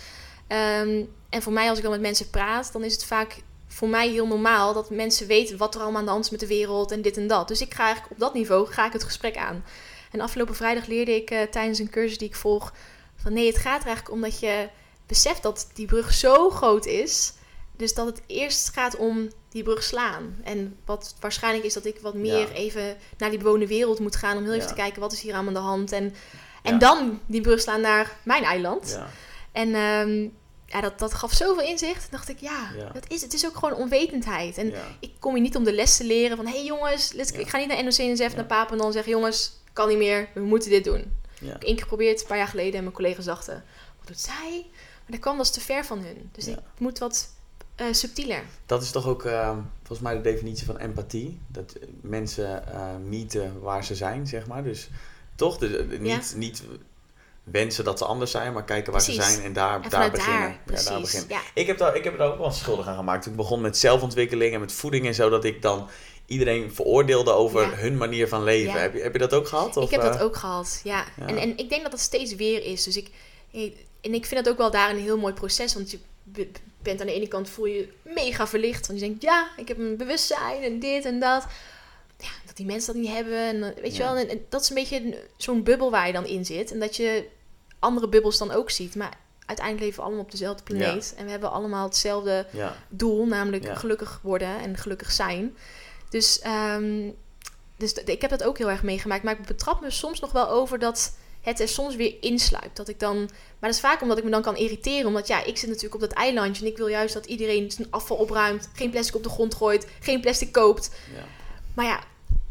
Um, en voor mij, als ik dan met mensen praat, dan is het vaak voor mij heel normaal dat mensen weten wat er allemaal aan de hand is met de wereld en dit en dat. Dus ik ga eigenlijk op dat niveau ga ik het gesprek aan. En afgelopen vrijdag leerde ik uh, tijdens een cursus die ik volg van nee, het gaat er eigenlijk om dat je beseft dat die brug zo groot is. Dus dat het eerst gaat om die brug slaan. En wat waarschijnlijk is dat ik wat meer even naar die bewoonde wereld moet gaan. Om heel even te kijken wat is hier aan de hand. En, en dan die brug slaan naar mijn eiland. En um, ja, dat, dat gaf zoveel inzicht. dacht ik, ja, Dat is, het is ook gewoon onwetendheid. En ik kom hier niet om de les te leren van... hé hey jongens, let's, ik ga niet naar NOC-NSF, naar Papen en dan zeggen... jongens, kan niet meer, we moeten dit doen. Ja. Ik één keer geprobeerd, een paar jaar geleden. En mijn collega's dachten, wat doet zij? Maar dat kwam dus te ver van hun. Dus ik moet wat subtieler. Dat is toch ook volgens mij de definitie van empathie. Dat mensen meten waar ze zijn, zeg maar. Dus toch? Dus, niet, niet wensen dat ze anders zijn, maar kijken waar ze zijn en daar, daar beginnen. ja, daar beginnen. Ja. Ik, heb daar, ik heb er ook wel schuldig aan gemaakt. Ik begon met zelfontwikkeling en met voeding en zo, dat ik dan iedereen veroordeelde over hun manier van leven. Heb, je, heb je dat ook gehad? Of, ik heb dat eh? ook gehad, ja. En, en ik denk dat dat steeds weer is. Dus ik, en ik vind dat ook wel daar een heel mooi proces, want je bent aan de ene kant voel je mega verlicht, want je denkt ja, ik heb een bewustzijn en dit en dat ja, dat die mensen dat niet hebben. En, weet je wel, en, dat is een beetje zo'n bubbel waar je dan in zit. En dat je andere bubbels dan ook ziet. Maar uiteindelijk leven we allemaal op dezelfde planeet. En we hebben allemaal hetzelfde doel, namelijk gelukkig worden en gelukkig zijn. Dus, um, dus ik heb dat ook heel erg meegemaakt. Maar ik betrap me soms nog wel over dat het er soms weer insluipt. Dat ik dan. Maar dat is vaak omdat ik me dan kan irriteren. Omdat ja, ik zit natuurlijk op dat eilandje. En ik wil juist dat iedereen zijn afval opruimt. Geen plastic op de grond gooit. Geen plastic koopt. Ja. Maar ja,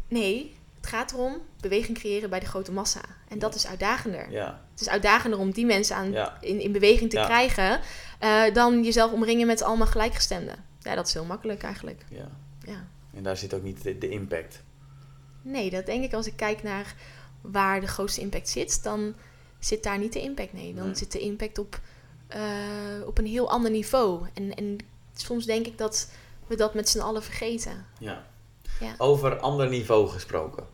nee. Het gaat erom beweging creëren bij de grote massa. En dat is uitdagender. Ja. Het is uitdagender om die mensen aan, in, in beweging te krijgen... Uh, dan jezelf omringen met allemaal gelijkgestemden. Ja, dat is heel makkelijk eigenlijk. Ja. En daar zit ook niet de, impact. Nee, dat denk ik als ik kijk naar waar de grootste impact zit... dan zit daar niet de impact. Nee, dan zit de impact op, uh, op een heel ander niveau. En, en soms denk ik dat we dat met z'n allen vergeten. Ja. ja. Over ander niveau gesproken.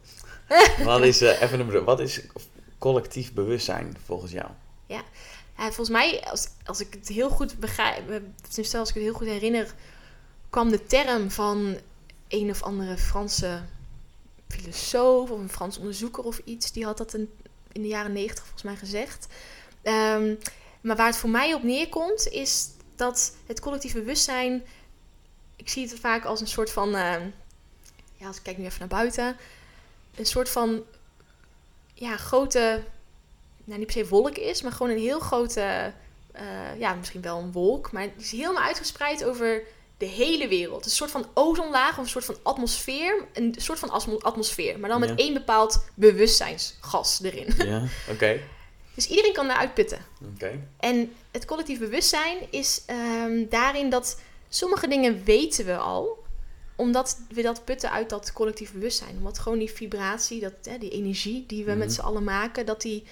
*laughs* wat is, uh, even een, wat is collectief bewustzijn volgens jou? Ja, volgens mij, als, als ik het heel goed begrijp, eh, tenminste als ik het heel goed herinner, kwam de term van een of andere Franse filosoof of een Frans onderzoeker of iets. Die had dat in, de jaren negentig volgens mij gezegd. Um, maar waar het voor mij op neerkomt, is dat het collectief bewustzijn. Ik zie het vaak als een soort van. Uh, ja, als ik kijk nu even naar buiten een soort van ja, grote, nou niet per se wolk is, maar gewoon een heel grote, uh, ja, misschien wel een wolk, maar die is helemaal uitgespreid over de hele wereld. Een soort van ozonlaag of een soort van atmosfeer. Een soort van atmosfeer, maar dan met één bepaald bewustzijnsgas erin. Ja, *laughs* oké. Dus iedereen kan daaruit putten. Oké. En het collectief bewustzijn is um, daarin dat sommige dingen weten we al omdat we dat putten uit dat collectief bewustzijn. Omdat gewoon die vibratie, dat, hè, die energie die we met mhm. z'n allen maken, dat die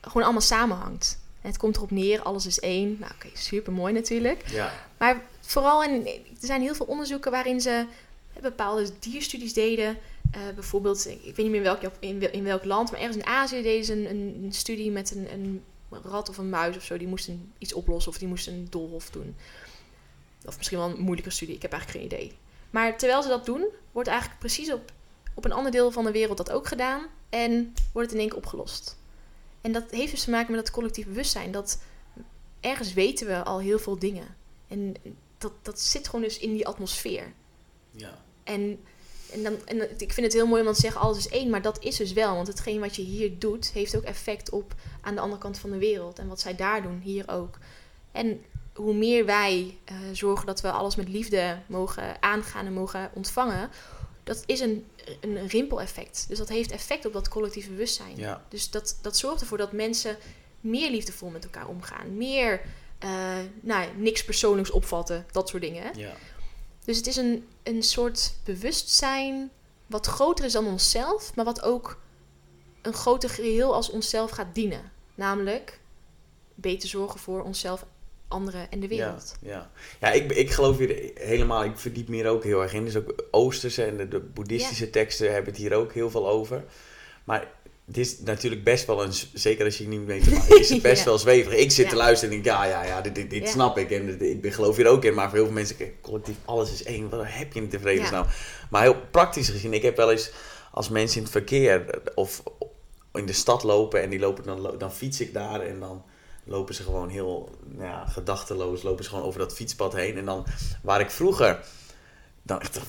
gewoon allemaal samenhangt. En het komt erop neer, alles is één. Nou oké, super mooi natuurlijk. Ja. Maar vooral, er zijn heel veel onderzoeken waarin ze bepaalde dierstudies deden. Uh, bijvoorbeeld, ik weet niet meer in welk, in, in welk land, maar ergens in Azië deden ze een, een, studie met een, een, rat of een muis of zo. Die moesten iets oplossen of die moesten een doolhof doen. Of misschien wel een moeilijke studie, ik heb eigenlijk geen idee. Maar terwijl ze dat doen, wordt eigenlijk precies op, op een ander deel van de wereld dat ook gedaan. En wordt het in één keer opgelost. En dat heeft dus te maken met dat collectief bewustzijn. Dat ergens weten we al heel veel dingen. En dat, dat zit gewoon dus in die atmosfeer. Ja. En, en, dan, en ik vind het heel mooi om te zeggen alles is één, maar dat is dus wel. Want hetgeen wat je hier doet, heeft ook effect op aan de andere kant van de wereld. En wat zij daar doen, hier ook. En hoe meer wij uh, zorgen dat we alles met liefde mogen aangaan en mogen ontvangen, dat is een, een rimpeleffect. Dus dat heeft effect op dat collectieve bewustzijn. Ja. Dus dat, dat zorgt ervoor dat mensen meer liefdevol met elkaar omgaan. Meer uh, nou, niks persoonlijks opvatten, dat soort dingen. Ja. Dus het is een, een soort bewustzijn wat groter is dan onszelf, maar wat ook een groter geheel als onszelf gaat dienen. Namelijk beter zorgen voor onszelf anderen en de wereld. Ja, ja. ja ik, ik geloof hier helemaal, ik verdiep me hier ook heel erg in. Dus ook Oosterse en de, de boeddhistische teksten hebben het hier ook heel veel over. Maar het is natuurlijk best wel een, zeker als je niet weet, is het *laughs* best wel zweverig. Ik zit te luisteren en denk, ja, ja, ja, dit, dit, snap ik. En ik geloof hier ook in, maar voor heel veel mensen, collectief, alles is één. Wat heb je in tevreden nou? Maar heel praktisch gezien, ik heb wel eens als mensen in het verkeer of in de stad lopen en die lopen, dan, dan fiets ik daar en dan lopen ze gewoon heel nou ja, gedachteloos, lopen ze gewoon over dat fietspad heen. En dan, waar ik vroeger, dan echt, *laughs*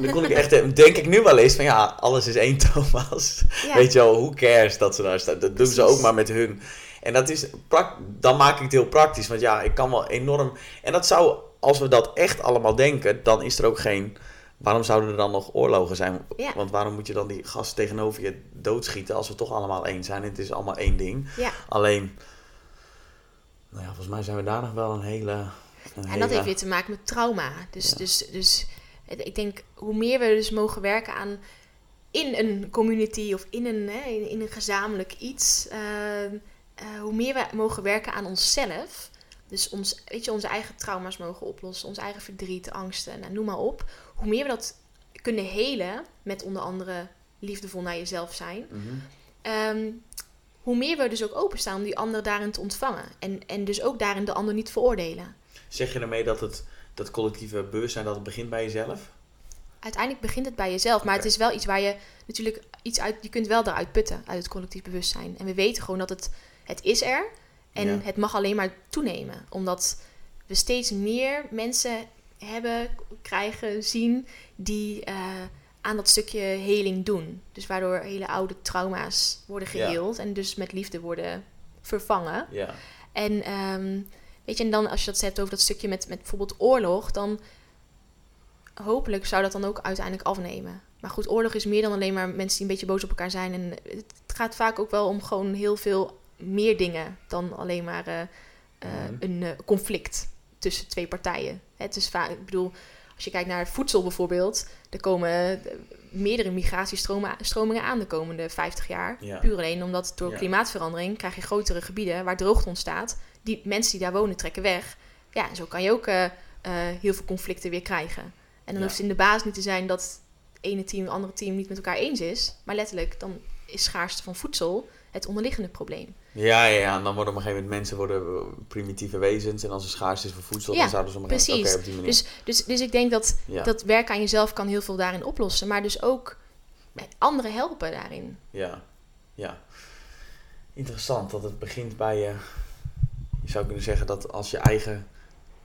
dan kon ik echt, denk ik nu wel eens van ja, alles is één *laughs* Thomas. Weet je wel, hoe cares dat ze daar staan. Dat doen ze ook maar met hun. En dat is, dan maak ik het heel praktisch, want ja, ik kan wel enorm, en dat zou, als we dat echt allemaal denken, dan is er ook geen waarom zouden er dan nog oorlogen zijn? Want waarom moet je dan die gast tegenover je doodschieten als we toch allemaal één zijn? Het is allemaal één ding. Ja. Alleen, nou ja, volgens mij zijn we daar nog wel een hele En dat heeft weer te maken met trauma. Dus, dus, dus ik denk, hoe meer we dus mogen werken aan in een community of in een, hè, in, een gezamenlijk iets, uh, uh, hoe meer we mogen werken aan onszelf. Dus ons, weet je, onze eigen trauma's mogen oplossen, ons eigen verdriet, angsten, nou, noem maar op. Hoe meer we dat kunnen helen, met onder andere liefdevol naar jezelf zijn, mm hoe meer we dus ook openstaan om die ander daarin te ontvangen. En, en dus ook daarin de ander niet veroordelen. Zeg je daarmee dat het dat collectieve bewustzijn dat het begint bij jezelf? Uiteindelijk begint het bij jezelf, maar het is wel iets waar je natuurlijk iets uit, je kunt wel eruit putten uit het collectief bewustzijn. En we weten gewoon dat het, het is er en het mag alleen maar toenemen, omdat we steeds meer mensen hebben, krijgen, zien die uh, aan dat stukje heling doen. Dus waardoor hele oude trauma's worden geheeld en dus met liefde worden vervangen. Ja. En um, weet je, en dan als je dat hebt over dat stukje met, met bijvoorbeeld oorlog, dan hopelijk zou dat dan ook uiteindelijk afnemen. Maar goed, oorlog is meer dan alleen maar mensen die een beetje boos op elkaar zijn. En het gaat vaak ook wel om gewoon heel veel meer dingen dan alleen maar uh, mm. een uh, conflict tussen twee partijen. Het is vaak, ik bedoel, als je kijkt naar voedsel bijvoorbeeld, er komen meerdere migratiestromingen aan de komende 50 jaar. Puur alleen omdat door klimaatverandering krijg je grotere gebieden waar droogte ontstaat. Die mensen die daar wonen trekken weg. Ja, en zo kan je ook uh, uh, heel veel conflicten weer krijgen. En dan hoeft het in de basis niet te zijn dat het ene team het andere team niet met elkaar eens is. Maar letterlijk, dan is schaarste van voedsel het onderliggende probleem. Ja, ja, ja. En dan worden op een gegeven moment mensen worden primitieve wezens. En als er schaarste is voor voedsel, dan zouden ze maar precies. Okay, op die manier. Dus, dus, dus ik denk dat dat werk aan jezelf kan heel veel daarin oplossen. Maar dus ook anderen helpen daarin. Ja, ja. Interessant dat het begint bij je. Je zou kunnen zeggen dat als je eigen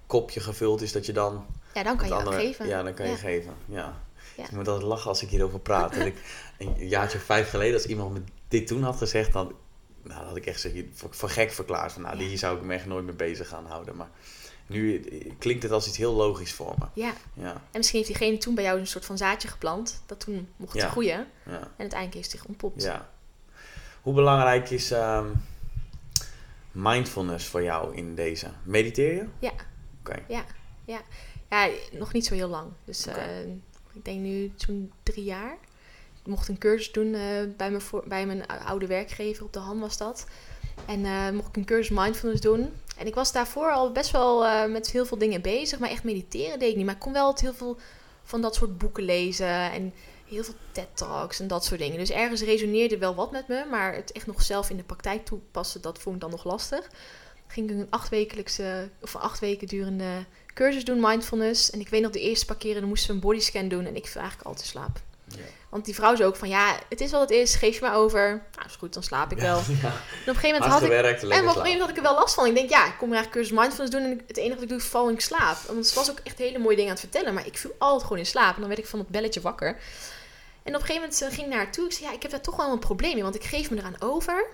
kopje gevuld is, dat je dan. Ja, dan kan je andere, geven. Ja, dan kan je geven. Ja. Ik moet altijd lachen als ik hierover praat. en ik, *laughs* een jaartje vijf geleden, als iemand me dit toen had gezegd, dan nou, had ik echt zeg, voor, voor gek verklaard. Van, nou, hier zou ik me echt nooit mee bezig gaan houden. Maar nu klinkt het als iets heel logisch voor me. Ja. ja. En misschien heeft diegene toen bij jou een soort van zaadje geplant. Dat toen mocht ja. groeien. Ja. En uiteindelijk is het zich ontpopt. Ja. Hoe belangrijk is ehm, mindfulness voor jou in deze? Mediteer je? Ja. Oké. Ja. ja. Ja, nog niet zo heel lang. Dus uh, ik denk nu zo'n drie jaar mocht een cursus doen uh, bij, mijn bij mijn oude werkgever, op de hand was dat. En uh, mocht ik een cursus mindfulness doen. En ik was daarvoor al best wel uh, met heel veel dingen bezig, maar echt mediteren deed ik niet. Maar ik kon wel heel veel van dat soort boeken lezen en heel veel TED-talks en dat soort dingen. Dus ergens resoneerde wel wat met me, maar het echt nog zelf in de praktijk toepassen, dat vond ik dan nog lastig. Ging ik een achtwekelijkse, of acht weken durende cursus doen, mindfulness. En ik weet nog, de eerste paar keren moesten we een bodyscan doen en ik viel eigenlijk altijd slaap. Ja. Want die vrouw zei ook van ja, het is wat het is, geef je maar over. Nou, is goed, dan slaap ik wel. *laughs* En op een gegeven moment had ik, en op een gegeven moment had ik er wel last van. Ik denk ja, ik kom eigenlijk cursus mindfulness doen en het enige wat ik doe is val in slaap. Want ze was ook echt hele mooie dingen aan het vertellen, maar ik viel altijd gewoon in slaap. En dan werd ik van het belletje wakker. En op een gegeven moment ging ik naar haar toe. Ik zei ja, ik heb daar toch wel een probleem in, want ik geef me eraan over.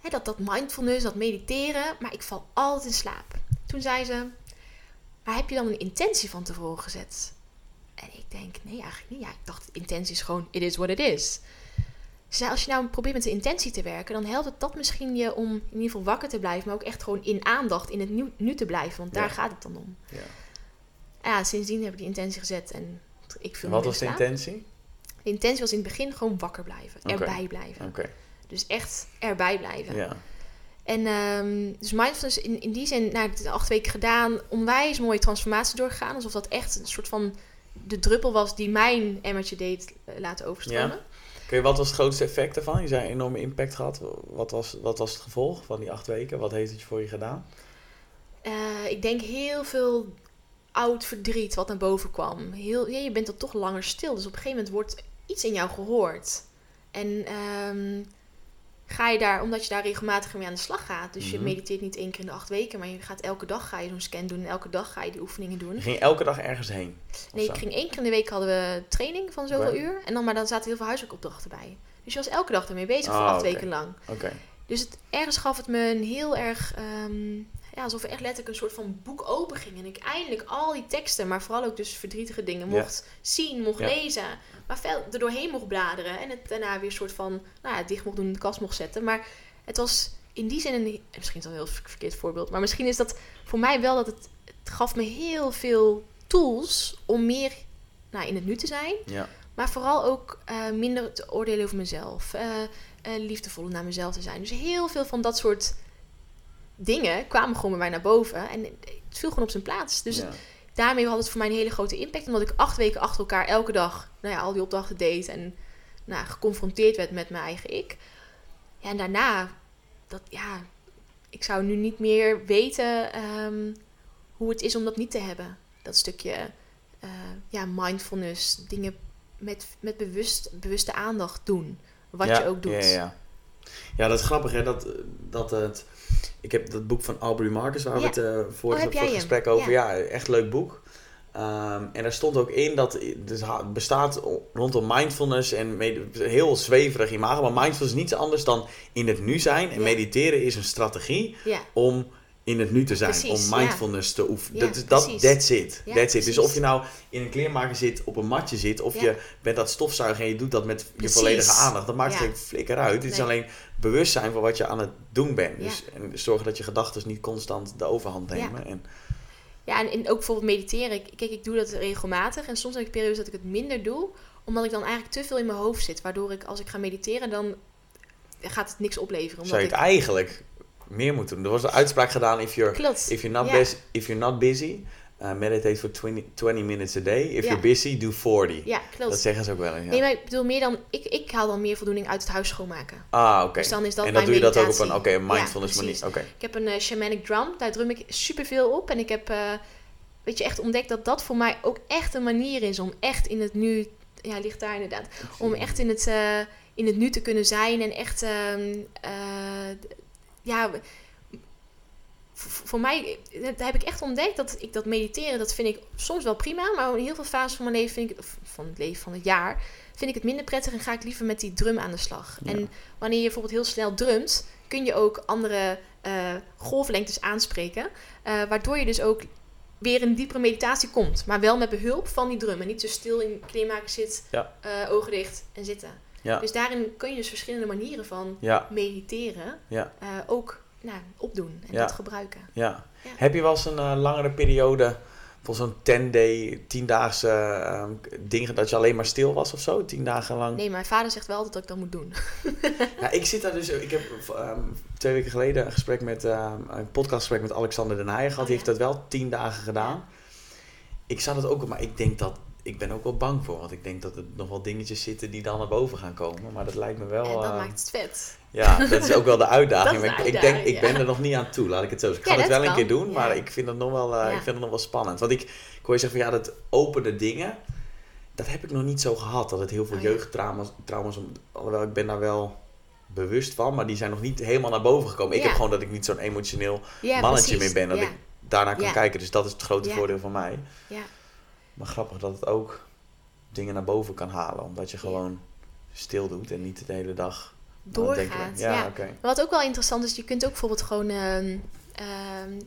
Hè, dat, dat mindfulness, dat mediteren, maar ik val altijd in slaap. Toen zei ze, maar heb je dan een intentie van tevoren gezet? En ik denk, nee, eigenlijk niet. Ja, ik dacht, intentie is gewoon, it is what it is. Zei, als je nou probeert met de intentie te werken, dan helpt het dat misschien je om in ieder geval wakker te blijven, maar ook echt gewoon in aandacht, in het nu, nu te blijven, want daar gaat het dan om. Ja. ja, sindsdien heb ik die intentie gezet en ik viel Wat was de intentie? De intentie was in het begin gewoon wakker blijven, erbij blijven. Okay. Dus echt erbij blijven. Ja. En um, dus mindfulness in, in die zin, na nou, acht weken gedaan, onwijs mooie transformatie doorgegaan. Alsof dat echt een soort van de druppel was die mijn emmertje deed eh, laten overstromen. Ja. wat was het grootste effect ervan? Je zei een enorme impact gehad. Wat was, wat was het gevolg van die acht weken? Wat heeft het voor je gedaan? Uh, ik denk heel veel oud verdriet wat naar boven kwam. Heel, ja, je bent er toch langer stil. Dus op een gegeven moment wordt iets in jou gehoord. En um, ga je daar, omdat je daar regelmatig mee aan de slag gaat. Dus je mhm. mediteert niet één keer in de acht weken, maar je gaat elke dag ga je zo'n scan doen en elke dag ga je die oefeningen doen. Je ging elke dag ergens heen? Nee, ik ging één keer in de week hadden we training van zoveel uur. En dan, maar dan zaten heel veel huiswerkopdrachten bij. Dus je was elke dag ermee bezig voor oh, acht weken lang. Oké. Dus het, ergens gaf het me een heel erg, um, ja, alsof er echt letterlijk een soort van boek open ging. En ik eindelijk al die teksten, maar vooral ook dus verdrietige dingen mocht zien, mocht lezen. Maar veel er doorheen mocht bladeren. En het daarna weer een soort van, nou ja, dicht mocht doen, in de kast mocht zetten. Maar het was in die zin, een, misschien is dat een heel verkeerd voorbeeld. Maar misschien is dat voor mij wel dat het gaf me heel veel tools om meer nou, in het nu te zijn. Ja. Maar vooral ook uh, minder te oordelen over mezelf. Uh, uh, liefdevoller naar mezelf te zijn. Dus heel veel van dat soort dingen kwamen gewoon bij mij naar boven. En het viel gewoon op zijn plaats. Dus daarmee had het voor mij een hele grote impact. Omdat ik acht weken achter elkaar elke dag nou ja, al die opdrachten deed. En nou, geconfronteerd werd met mijn eigen ik. Ja, en daarna, dat, ja, ik zou nu niet meer weten um, hoe het is om dat niet te hebben. Dat stukje uh, ja, mindfulness, dingen met, met bewust, bewuste aandacht doen. Wat je ook doet. Ja, ja. ja, dat is grappig hè. Dat, dat het, ik heb dat boek van Aubrey Marcus waar we het uh, voor, oh, het, voor het gesprek over. Ja. echt leuk boek. Um, en daar stond ook in dat het bestaat rondom mindfulness en heel zweverig imago. Maar mindfulness is niets anders dan in het nu zijn. En mediteren is een strategie om in het nu te zijn. om mindfulness te oefenen. dat, dat, that's it. that's it. Dus of je nou in een kleermaker zit, op een matje zit, of je bent dat stofzuigen en je doet dat met je volledige aandacht. Dat maakt geen flikker uit. Het is alleen bewust zijn van wat je aan het doen bent. Dus, en zorgen dat je gedachten niet constant de overhand nemen. En, ja, en, ook bijvoorbeeld mediteren. Kijk, ik doe dat regelmatig. En soms heb ik periodes dat ik het minder doe. Omdat ik dan eigenlijk te veel in mijn hoofd zit. Waardoor ik, als ik ga mediteren, dan gaat het niks opleveren. Omdat Zou je het eigenlijk meer moeten doen? Er was een uitspraak gedaan, if you're, if you're, not, busy, if you're not busy, uh, meditate for 20, 20 minutes a day. If you're busy, do 40. Ja, klopt. Dat zeggen ze ook wel eens. Ja. Nee, maar ik bedoel meer dan... Ik, ik haal dan meer voldoening uit het huis schoonmaken. Ah, oké. Dus dan is dat En dan doe je dat ook op een oké mindfulness manier. Oké. Ik heb een uh, shamanic drum. Daar drum ik superveel op. En ik heb... Uh, weet je, echt ontdekt dat dat voor mij ook echt een manier is om echt in het nu... Ja, ligt daar inderdaad. Om echt in het, in het nu te kunnen zijn en echt... Uh, ja voor mij dat heb ik echt ontdekt dat ik dat mediteren, dat vind ik soms wel prima, maar in heel veel fases van mijn leven vind ik, of van het leven van het jaar, vind ik het minder prettig en ga ik liever met die drum aan de slag. En wanneer je bijvoorbeeld heel snel drumt, kun je ook andere uh, golflengtes aanspreken, uh, waardoor je dus ook weer in diepere meditatie komt, maar wel met behulp van die drum en niet zo stil in kleermaker zit, ja. uh, ogen dicht en zitten. Dus daarin kun je dus verschillende manieren van mediteren ook nou, opdoen en dat gebruiken. Ja. Heb je wel eens een uh, langere periode, voor zo'n 10-day, 10-daagse uh, ding, dat je alleen maar stil was of zo? 10 dagen lang? Nee, mijn vader zegt wel dat ik dat moet doen. *laughs* ja, ik zit daar dus, ik heb um, twee weken geleden een gesprek met, uh, een podcastgesprek met Alexander Den Heijen gehad. Oh, Die heeft dat wel 10 dagen gedaan. Ik zat het ook, maar ik denk dat ik ben ook wel bang voor. Want ik denk dat er nog wel dingetjes zitten die dan naar boven gaan komen. Maar dat lijkt me wel... En dat uh, maakt het vet. Ja, dat is ook wel de *laughs* uitdaging. maar ik, denk, ik ben er nog niet aan toe, laat ik het zo zeggen. Ik ga het wel een keer doen, maar ik vind, het nog wel, uh, ik vind het nog wel spannend. Want ik, ik hoor je zeggen van ja, dat opende dingen, dat heb ik nog niet zo gehad. Dat het heel veel oh, jeugdtrauma's, trauma's, alhoewel ik ben daar wel bewust van, maar die zijn nog niet helemaal naar boven gekomen. Ik heb gewoon dat ik niet zo'n emotioneel mannetje meer ben, dat ik daarna kan kijken. Dus dat is het grote voordeel van mij. Ja. Maar grappig dat het ook dingen naar boven kan halen. Omdat je gewoon stil doet en niet de hele dag doorgaat. Ja, ja. Wat ook wel interessant is, je kunt ook bijvoorbeeld gewoon... Uh,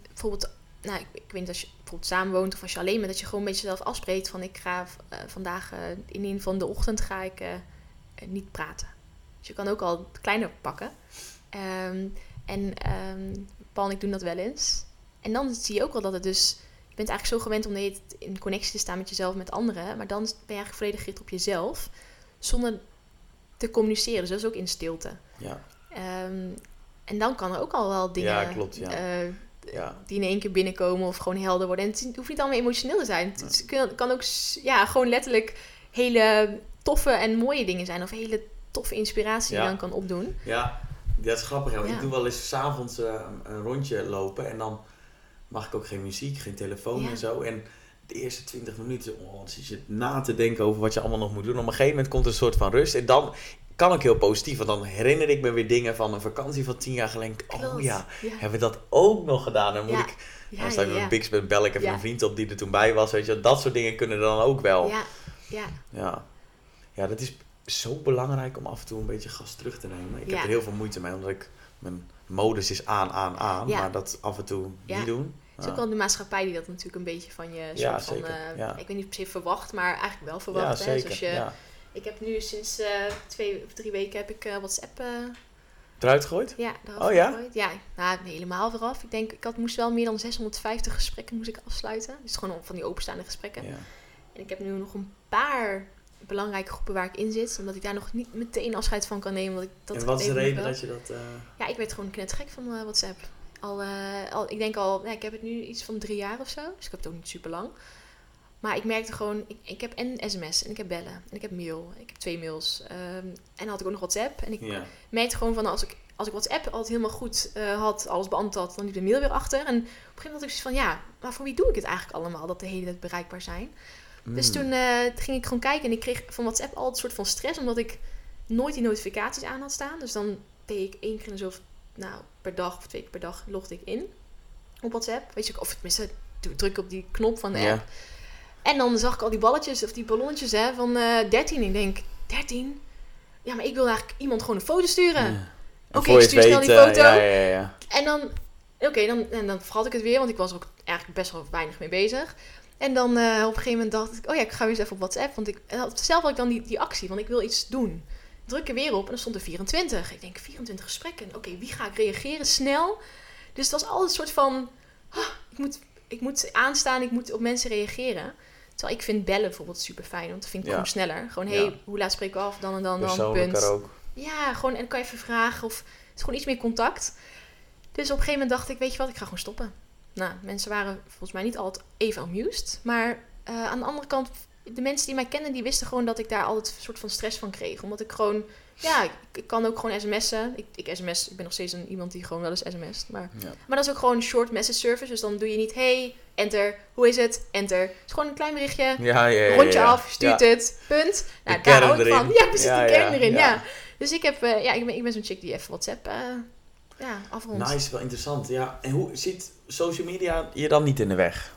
bijvoorbeeld, nou, ik, ik, weet niet, als je bijvoorbeeld samen woont of als je alleen bent... dat je gewoon met jezelf afspreekt van... ik ga uh, vandaag uh, in ieder van de ochtend ga ik eh, niet praten. Dus je kan ook al kleiner pakken. Um, en Paul en ik doen dat wel eens. En dan zie je ook wel dat het dus je bent eigenlijk zo gewend om in connectie te staan met jezelf, met anderen. Maar dan ben je eigenlijk volledig gericht op jezelf. Zonder te communiceren. Dus dat is ook in stilte. Ja. Ehm, en dan kan er ook al wel dingen... Ja, klopt, ja. Uh, ja. die in één keer binnenkomen of gewoon helder worden. En het hoeft niet allemaal emotioneel te zijn. Het kan ook ja, gewoon letterlijk hele toffe en mooie dingen zijn. Of hele toffe inspiratie die je dan kan opdoen. Ja, dat is grappig. Ik doe wel eens s'avonds uh, een rondje lopen en dan mag ik ook geen muziek, geen telefoon en zo. En de eerste 20 minuten, oh, dan zit je na te denken over wat je allemaal nog moet doen. Op een gegeven moment komt er een soort van rust. En dan kan ik heel positief, want dan herinner ik me weer dingen van een vakantie van tien jaar geleden. Oh ja, hebben we dat ook nog gedaan? Dan moet ik, ja, dan sta ik met Bix met bel ik even een vriend op die er toen bij was. Weet je, dat soort dingen kunnen dan ook wel. Ja, ja. Ja, ja dat is zo belangrijk om af en toe een beetje gas terug te nemen. Ik heb er heel veel moeite mee, omdat ik mijn modus is aan, aan, aan. Maar dat af en toe niet doen. Het is ook wel de maatschappij die dat natuurlijk een beetje van je soort van, uh, ik weet niet per se verwacht, maar eigenlijk wel verwacht. Ja, zeker. Hè? Dus je, Ik heb nu sinds uh, twee of drie weken heb ik uh, WhatsApp Eruit gegooid? Ja, eraf oh, ja? gegooid. Ja, nou, helemaal eraf. Ik denk, ik had, moest wel meer dan 650 gesprekken moest ik afsluiten. Dus gewoon van die openstaande gesprekken. Ja. En ik heb nu nog een paar belangrijke groepen waar ik in zit. Omdat ik daar nog niet meteen afscheid van kan nemen. Want ik, dat en wat is de reden dat je dat... Ja, ik werd gewoon knettergek van WhatsApp. Al, al, ik denk al, ja, ik heb het nu iets van drie jaar of zo. Dus ik heb het ook niet super lang. Maar ik merkte gewoon, ik, ik heb en sms en ik heb bellen en ik heb mail. Ik heb twee mails. Um, en dan had ik ook nog WhatsApp. En ik ja. merkte gewoon van als ik, als ik WhatsApp altijd helemaal goed uh, had, alles beantwoord had, dan liep de mail weer achter. En op een gegeven moment had ik zoiets van, ja, maar voor wie doe ik het eigenlijk allemaal? Dat de hele tijd bereikbaar zijn. Dus mm. toen uh, ging ik gewoon kijken en ik kreeg van WhatsApp altijd een soort van stress, omdat ik nooit die notificaties aan had staan. Dus dan deed ik één keer zo, nou, per dag of twee keer per dag logde ik in op WhatsApp. Weet je, of tenminste, druk op die knop van de app. En dan zag ik al die balletjes of die ballonnetjes hè, van uh, eh, 13. Ik denk, 13? Ja, maar ik wil eigenlijk iemand gewoon een foto sturen. Oké, ik stuur snel die foto. Ja, ja, ja, en dan, oké, dan, en dan vergat ik het weer, want ik was er ook eigenlijk best wel weinig mee bezig. En dan uh, op een gegeven moment dacht ik, oh ja, ik ga weer eens even op WhatsApp. Want ik, zelf had ik dan die, die actie, want ik wil iets doen. Druk er weer op en dan stond er 24. Ik denk, 24 gesprekken. Oké, wie ga ik reageren? Snel. Dus het was altijd een soort van, oh, ik, moet, ik moet aanstaan, ik moet op mensen reageren. Terwijl ik vind bellen bijvoorbeeld super fijn, want dat vind ik gewoon sneller. Gewoon, hé, hey, hoe laat spreken we af? Dan en dan, dan, punt. Ook. Ja, gewoon, en dan kan je even vragen of het is gewoon iets meer contact. Dus op een gegeven moment dacht ik, weet je wat, ik ga gewoon stoppen. Nou, mensen waren volgens mij niet altijd even amused. Maar uh, aan de andere kant, de mensen die mij kennen, die wisten gewoon dat ik daar altijd een soort van stress van kreeg. Omdat ik gewoon, ja, ik, kan ook gewoon sms'en. Ik, ik sms, ik ben nog steeds een, iemand die gewoon wel eens sms't. Maar, maar dat is ook gewoon short message service. Dus dan doe je niet, hey, enter, hoe is het, enter. Het is gewoon een klein berichtje, ja, ja, rondje af, stuurt het, punt. Nou, daar hou ik van. Ja, precies, de kern erin, ja. Dus ik heb, uh, ja, ik ben, ik ben zo'n chick die even WhatsApp... Uh, ja, afrond. Nice, wel interessant. Ja, en hoe ziet social media je dan niet in de weg?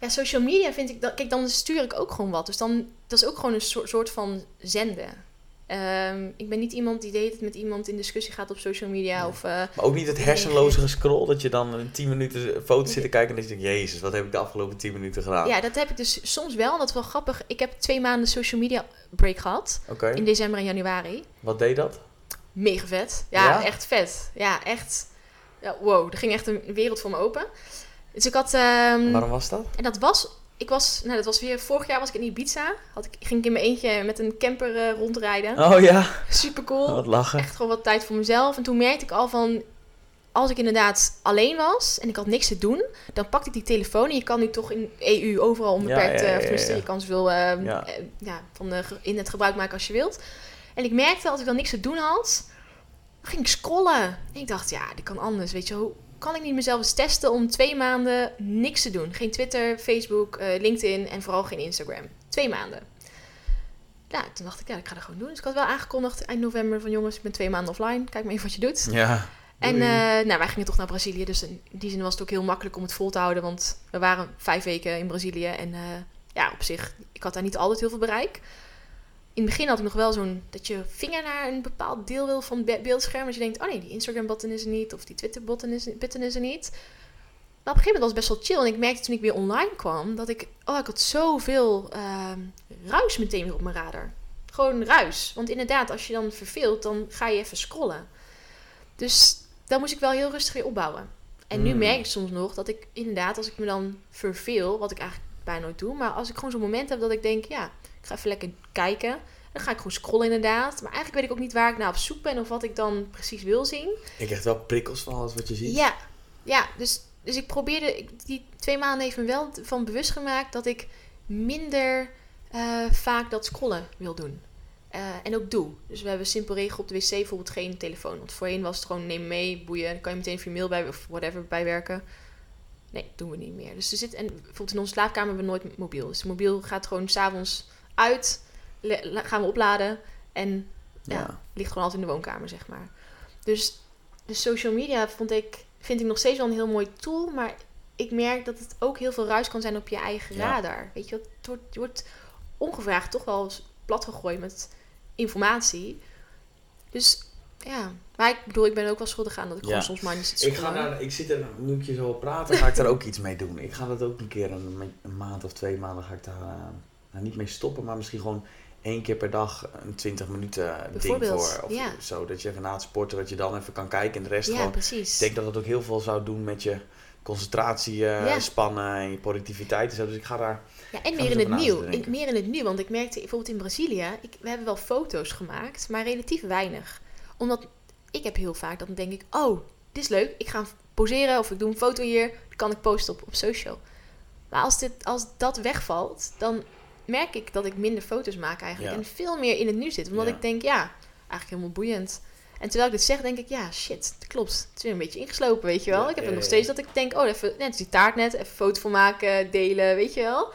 Ja, social media vind ik... Dat, kijk, dan stuur ik ook gewoon wat. Dus dan... Dat is ook gewoon een soort, soort van zenden. Ehm, ik ben niet iemand die deed het met iemand in discussie gaat op social media. Of, uh, maar ook niet het hersenloze scroll dat je dan een 10 minuten foto's zit te kijken en dat je denkt, jezus, wat heb ik de afgelopen 10 minuten gedaan? Ja, dat heb ik dus soms wel. Dat is wel grappig. Ik heb twee maanden social media break gehad. In december en januari. Wat deed dat? Mega vet. Ja, echt vet. Ja, echt. Ja, wow, er ging echt een wereld voor me open. Dus ik had... Um, Waarom was dat? En dat was... Ik was... Nou, dat was weer... Vorig jaar was ik in Ibiza. Had ik, ging ik in mijn eentje met een camper uh, rondrijden. Oh ja. Super cool. Wat lachen. Echt gewoon wat tijd voor mezelf. En toen merkte ik al van... Als ik inderdaad alleen was en ik had niks te doen, dan pakte ik die telefoon. En je kan nu toch in EU overal onbeperkt... Ja, ja, ja, ja, je kan zoveel uh, ja. ja, van de internet gebruik maken als je wilt. En ik merkte als ik dan niks te doen had, ging ik scrollen. En ik dacht, ja, dit kan anders. Weet je, hoe kan ik niet mezelf eens testen om twee maanden niks te doen? Geen Twitter, Facebook, uh, LinkedIn en vooral geen Instagram. Twee maanden. Ja, toen dacht ik, ja, ik ga dat gewoon doen. Dus ik had wel aangekondigd eind november van jongens, ik ben twee maanden offline. Kijk maar even wat je doet. Ja. En uh, nou, wij gingen toch naar Brazilië. Dus in die zin was het ook heel makkelijk om het vol te houden. Want we waren vijf weken in Brazilië. En uh, ja, op zich, ik had daar niet altijd heel veel bereik in het begin had ik nog wel zo'n dat je vinger naar een bepaald deel wil van het beeldscherm. Dat je denkt, oh nee, die Instagram-button is er niet. Of die Twitter-button is, button is er niet. Maar op een gegeven moment was het best wel chill. En ik merkte toen ik weer online kwam, dat ik... Oh, ik had zoveel uh, ruis meteen weer op mijn radar. Gewoon ruis. Want inderdaad, als je dan verveelt, dan ga je even scrollen. Dus dan moest ik wel heel rustig weer opbouwen. En nu hmm. merk ik soms nog dat ik inderdaad, als ik me dan verveel, wat ik eigenlijk bijna nooit doe, maar als ik gewoon zo'n moment heb dat ik denk, ja, ik ga even lekker kijken. Dan ga ik gewoon scrollen inderdaad. Maar eigenlijk weet ik ook niet waar ik nou op zoek ben of wat ik dan precies wil zien. Ik krijg wel prikkels van alles wat je ziet. Ja, ja dus, dus ik probeerde, die twee maanden heeft me wel van bewust gemaakt dat ik minder uh, vaak dat scrollen wil doen. Uh, en ook doe. Dus we hebben een simpel regel op de wc bijvoorbeeld geen telefoon. Want voorheen was het gewoon neem mee, boeien. Dan kan je meteen je mail bij of whatever bijwerken. Nee, doen we niet meer. Dus er zit, en bijvoorbeeld in onze slaapkamer hebben we nooit mobiel. Dus mobiel gaat gewoon s'avonds uit, gaan we opladen en ja. ligt gewoon altijd in de woonkamer, zeg maar. Dus de social media vond ik, vind ik nog steeds wel een heel mooi tool, maar ik merk dat het ook heel veel ruis kan zijn op je eigen radar. Weet je, het wordt, je wordt ongevraagd toch wel plat gegooid met informatie. Dus ja, maar ik bedoel, ik ben ook wel schuldig aan dat ik gewoon soms maar niet zit ik, ga daar, ik zit er, nu ik je zo praten, ga ik daar ook iets mee doen. Ik ga dat ook een keer, een, een maand of twee maanden ga ik daar... Uh, nou, niet mee stoppen, maar misschien gewoon één keer per dag een 20 minuten ding voor. Of ja. zo. Dat je even na het sporten, dat je dan even kan kijken en de rest ja, gewoon. precies. Ik denk dat het ook heel veel zou doen met je concentratie, eh, Ja. spannen en je productiviteit. Dus ik ga daar. Ja, en meer we in het nieuw. Ik, meer in het nieuw, want ik merkte bijvoorbeeld in Brazilië, ik, we hebben wel foto's gemaakt, maar relatief weinig. Omdat ik heb heel vaak, dan denk ik, oh, dit is leuk, ik ga poseren of ik doe een foto hier, kan ik posten op, op social. Maar als, dit, als dat wegvalt, dan merk ik dat ik minder foto's maak eigenlijk Ja. en veel meer in het nu zit. Omdat Ja. ik denk, ja, eigenlijk helemaal boeiend. En terwijl ik dit zeg, denk ik, ja, shit, dat klopt. Het is weer een beetje ingeslopen, weet je wel. Ja, ik heb er nog steeds dat ik denk, oh, even, net als die taart net, even foto van maken, delen, weet je wel.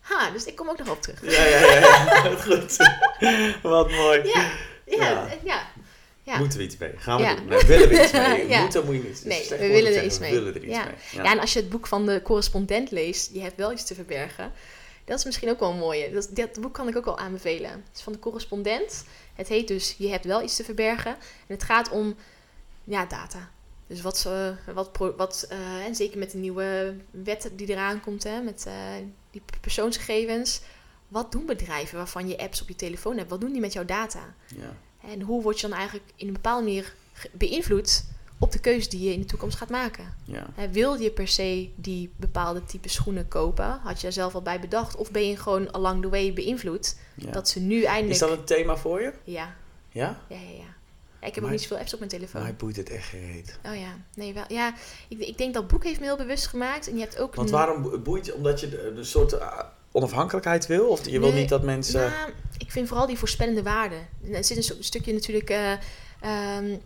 Ha, dus ik kom ook nog op terug. Ja, ja, ja. *laughs* goed. Wat mooi. Ja, ja, Ja. ja. Moeten we iets mee? Gaan we Ja. doen? Nee, willen we iets mee? *laughs* Ja. Moeten moet je niet. Nee, we willen er iets mee. We willen er iets Ja. mee. Ja. en als je het boek van de correspondent leest, je hebt wel iets te verbergen. Dat is misschien ook wel een mooie. Dat, dat boek kan ik ook wel aanbevelen. Het is van de correspondent. Het heet dus Je hebt wel iets te verbergen. En het gaat om ja, data. Dus wat, ze, wat, wat eh, en zeker met de nieuwe wet die eraan komt, hè, met eh, die persoonsgegevens. Wat doen bedrijven waarvan je apps op je telefoon hebt? Wat doen die met jouw data? Ja. En hoe word je dan eigenlijk in een bepaalde manier beïnvloed op de keuze die je in de toekomst gaat maken? Ja. Hè, wil je per se die bepaalde type schoenen kopen? Had je er zelf al bij bedacht? Of ben je gewoon along the way beïnvloed? Ja. Dat ze nu eindelijk... Is dat een thema voor je? Ja, Ja? ja, ja, ja. Ja, ik heb ook niet zoveel apps op mijn telefoon. Maar boeit het echt gereed. Oh ja, nee wel. Ja, ik, ik denk dat boek heeft me heel bewust gemaakt. En je hebt ook... Want een- waarom bo- boeit je? Omdat je de, de soort eh, onafhankelijkheid wil? Of je wil niet dat mensen... Nou, ik vind vooral die voorspellende waarde. En Er zit een stukje natuurlijk eh, ehm,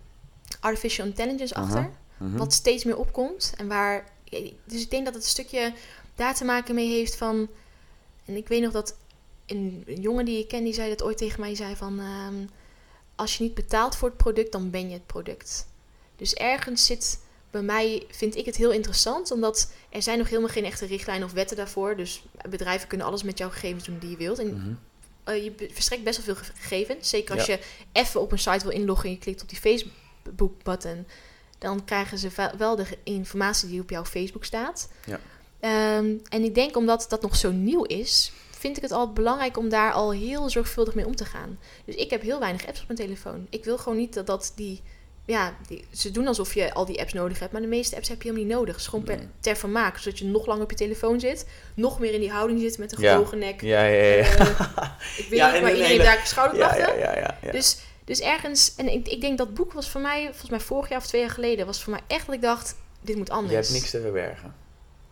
artificial intelligence achter. Mhm. Wat steeds meer opkomt. En waar. Dus ik denk dat het een stukje daar te maken mee heeft van. En ik weet nog dat een, een jongen die ik ken, die zei dat ooit tegen mij. Zei van. ehm, als je niet betaalt voor het product, dan ben je het product. Dus ergens zit. Bij mij vind ik het heel interessant, omdat er zijn nog helemaal geen echte richtlijnen of wetten daarvoor. Dus bedrijven kunnen alles met jouw gegevens doen die je wilt. En Mhm. eh, je verstrekt best wel veel ge- gegevens. Zeker als Ja. je even op een site wil inloggen en je klikt op die Facebook-button. Dan krijgen ze wel de informatie die op jouw Facebook staat. Ja. Ehm, en ik denk omdat dat nog zo nieuw is, vind ik het al belangrijk om daar al heel zorgvuldig mee om te gaan. Dus ik heb heel weinig apps op mijn telefoon. Ik wil gewoon niet dat, dat die... Ja, die, ze doen alsof je al die apps nodig hebt, maar de meeste apps heb je helemaal niet nodig. Het is gewoon per, ter vermaak, zodat je nog langer op je telefoon zit. Nog meer in die houding zit met een Ja. gebogen nek. Ja, ja, ja. ja. Eh, ik weet Ja, niet, maar een iedereen hele- daar ja, schouderklachten. ja, ja, ja, ja. Dus, dus ergens, en ik, ik denk dat boek was voor mij, volgens mij vorig jaar of twee jaar geleden, was voor mij echt dat ik dacht, dit moet anders. Je hebt niks te verbergen.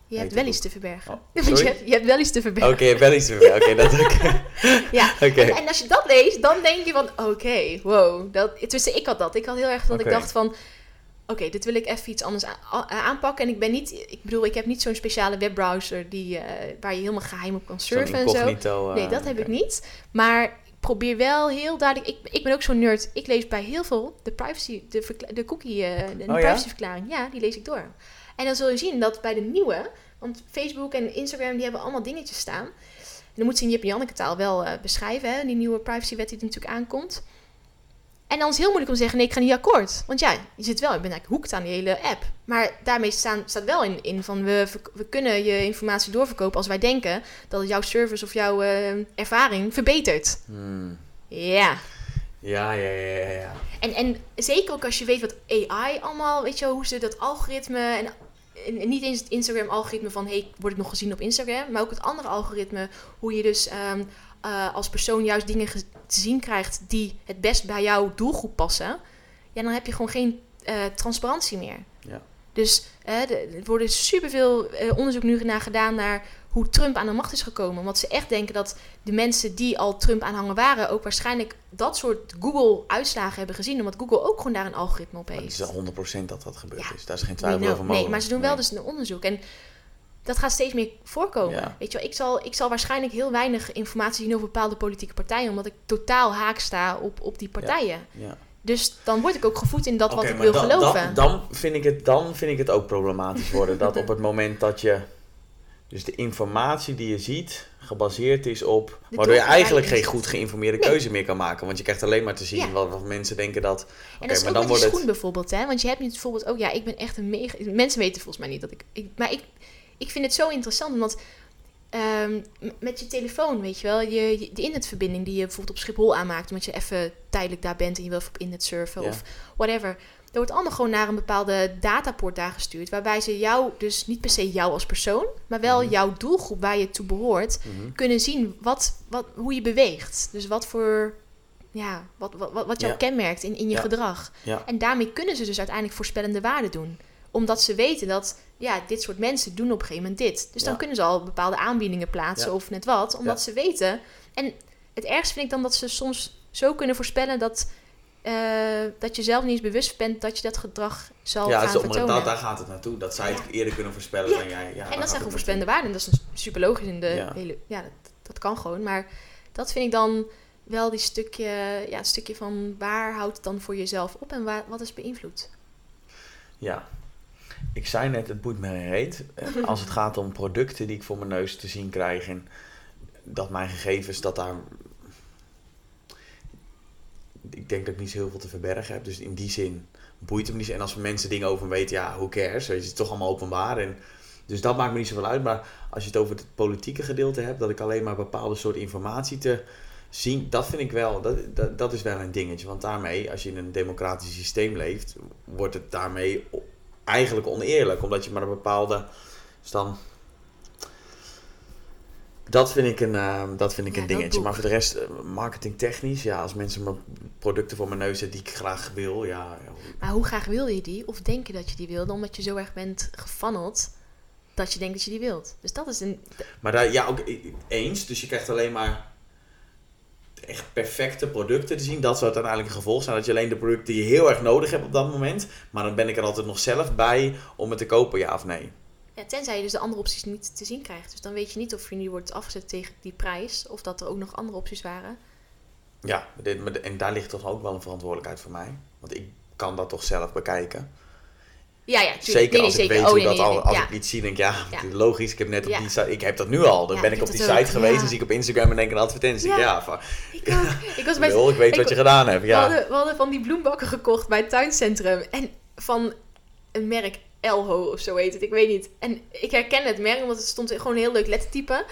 Je hebt wel iets te verbergen. Oh, *laughs* je, hebt, je hebt wel iets te verbergen. Oké, je hebt wel iets te verbergen. Oké, dat. *laughs* Ja. *laughs* Oké. En, en als je dat leest, dan denk je van, oké, wow. Dat, tenminste, ik had dat. Ik had heel erg dat ik dacht van, oké, dit wil ik even iets anders aanpakken. En ik ben niet, ik bedoel, ik heb niet zo'n speciale webbrowser die, eh, waar je helemaal geheim op kan surfen en zo. eh, Nee, dat heb oké. ik niet. Maar probeer wel heel duidelijk. Ik, ik ben ook zo'n nerd. Ik lees bij heel veel de privacy, de, de cookie, eh, de, de Oh privacyverklaring. Ja, die lees ik door. En dan zul je zien dat bij de nieuwe, want Facebook en Instagram die hebben allemaal dingetjes staan. En dan moet ze in Jip en Janneke taal wel eh, beschrijven, hè, die nieuwe privacywet die er natuurlijk aankomt. En dan is het heel moeilijk om te zeggen, nee, ik ga niet akkoord. Want ja, je zit wel, ik ben eigenlijk hoekt aan die hele app. Maar daarmee staan, staat wel in, in van, we, we kunnen je informatie doorverkopen als wij denken dat het jouw service of jouw eh, ervaring verbetert. Hmm. Ja. Ja, ja, ja, ja. En, en zeker ook als je weet wat AI allemaal, weet je hoe ze dat algoritme en, en- en niet eens het Instagram-algoritme van hey, word ik nog gezien op Instagram, maar ook het andere algoritme, hoe je dus ehm, eh, als persoon juist dingen ge- te zien krijgt die het best bij jouw doelgroep passen, ja, dan heb je gewoon geen eh, transparantie meer. Ja. Dus eh, er worden superveel onderzoek nu naar gedaan naar hoe Trump aan de macht is gekomen. Omdat ze echt denken dat de mensen die al Trump aanhangen waren... ook waarschijnlijk dat soort Google-uitslagen hebben gezien. Omdat Google ook gewoon daar een algoritme op Maar het heeft. is wel 100% dat dat gebeurd Ja. is. Daar is geen twijfel know. over mogelijk. Nee, maar ze doen wel Nee. dus een onderzoek. En dat gaat steeds meer voorkomen. Ja. Weet je wel, ik zal, ik zal waarschijnlijk heel weinig informatie zien over bepaalde politieke partijen... omdat ik totaal haak sta op, op die partijen. Ja. Dus dan word ik ook gevoed in dat wat ik wil dan, geloven. Dan, dan, vind ik het, dan vind ik het ook problematisch worden. dat op het moment dat je... Dus de informatie die je ziet gebaseerd is op... De waardoor je eigenlijk geen goed geïnformeerde Nee. keuze meer kan maken. Want je krijgt alleen maar te zien Ja. wat, wat mensen denken dat... En dat is maar ook dan wordt schoen het... bijvoorbeeld, hè? Want je hebt nu bijvoorbeeld ook, ja, ik ben echt een mega... Mensen weten volgens mij niet dat ik... ik maar ik, ik vind het zo interessant, omdat Ehm, met je telefoon, weet je wel, je, je, de internetverbinding die je bijvoorbeeld op Schiphol aanmaakt, omdat je even tijdelijk daar bent en je wil even op internet surfen of whatever. Er wordt allemaal gewoon naar een bepaalde datapoort daar gestuurd, waarbij ze jou, dus niet per se jou als persoon, maar wel mhm. jouw doelgroep waar je toe behoort, mhm. kunnen zien wat, wat, hoe je beweegt. Dus wat voor, ja, wat, wat, wat jou kenmerkt in, in je gedrag. En daarmee kunnen ze dus uiteindelijk voorspellende waarden doen omdat ze weten dat ja, dit soort mensen doen op een gegeven moment dit. Dus dan kunnen ze al bepaalde aanbiedingen plaatsen of net wat. Omdat ze weten. En het ergste vind ik dan dat ze soms zo kunnen voorspellen dat, uh, dat je zelf niet eens bewust bent dat je dat gedrag zal ja, gaan zo, vertonen. Ja, daar gaat het naartoe. Dat zij het eerder kunnen voorspellen dan jij. Ja, en dat zijn gewoon voorspellende waarden. Dat is super logisch in de hele... Ja, dat, dat kan gewoon. Maar dat vind ik dan wel die stukje, ja, een stukje van waar houdt het dan voor jezelf op en waar, wat is beïnvloed? Ja, ik zei net, het boeit me reet. Als het *laughs* gaat om producten die ik voor mijn neus te zien krijg en dat mijn gegevens, dat daar. Ik denk dat ik niet zo heel veel te verbergen heb. Dus in die zin boeit het me niet. En als mensen dingen over me weten, ja, who cares? Het is toch allemaal openbaar. En, dus dat maakt me niet zoveel uit. Maar als je het over het politieke gedeelte hebt, dat ik alleen maar bepaalde soort informatie te zien, dat vind ik wel, dat, dat, dat is wel een dingetje. Want daarmee, als je in een democratisch systeem leeft, wordt het daarmee eigenlijk oneerlijk, omdat je maar een bepaalde. Dus dan. Dat vind ik een, uh, dat vind ik een dingetje. Maar voor de rest, uh, marketingtechnisch, ja, als mensen me producten voor mijn neus zetten die ik graag wil, ja. Maar hoe graag wil je die? Of denk je dat je die wil, omdat je zo erg bent gefanneld dat je denkt dat je die wilt? Dus dat is een. Maar daar, ja, ook eens. Dus je krijgt alleen maar echt perfecte producten te zien. Dat zou uiteindelijk een gevolg zijn. Dat je alleen de producten die je heel erg nodig hebt op dat moment. Maar dan ben ik er altijd nog zelf bij om het te kopen, ja of nee. Ja, tenzij je dus de andere opties niet te zien krijgt. Dus dan weet je niet of je nu wordt afgezet tegen die prijs. Of dat er ook nog andere opties waren. Ja, en daar ligt toch ook wel een verantwoordelijkheid voor mij. Want ik kan dat toch zelf bekijken. Ja, ja, Zeker als ik weet oh, hoe dat al, als ik iets zie, denk ik, ja, logisch. Ik heb net op die site, ik heb dat nu al. Dan ben ik op die site geweest en zie ik op Instagram en denk een advertentie. Ja, van, ik, ik, was *laughs* bij, ik weet wat je gedaan hebt. Ja. We hadden, we, hadden, van die bloembakken gekocht bij het tuincentrum. En van een merk Elho of zo heet het, ik weet niet. En ik herken het merk, want het stond gewoon een heel leuk lettertype.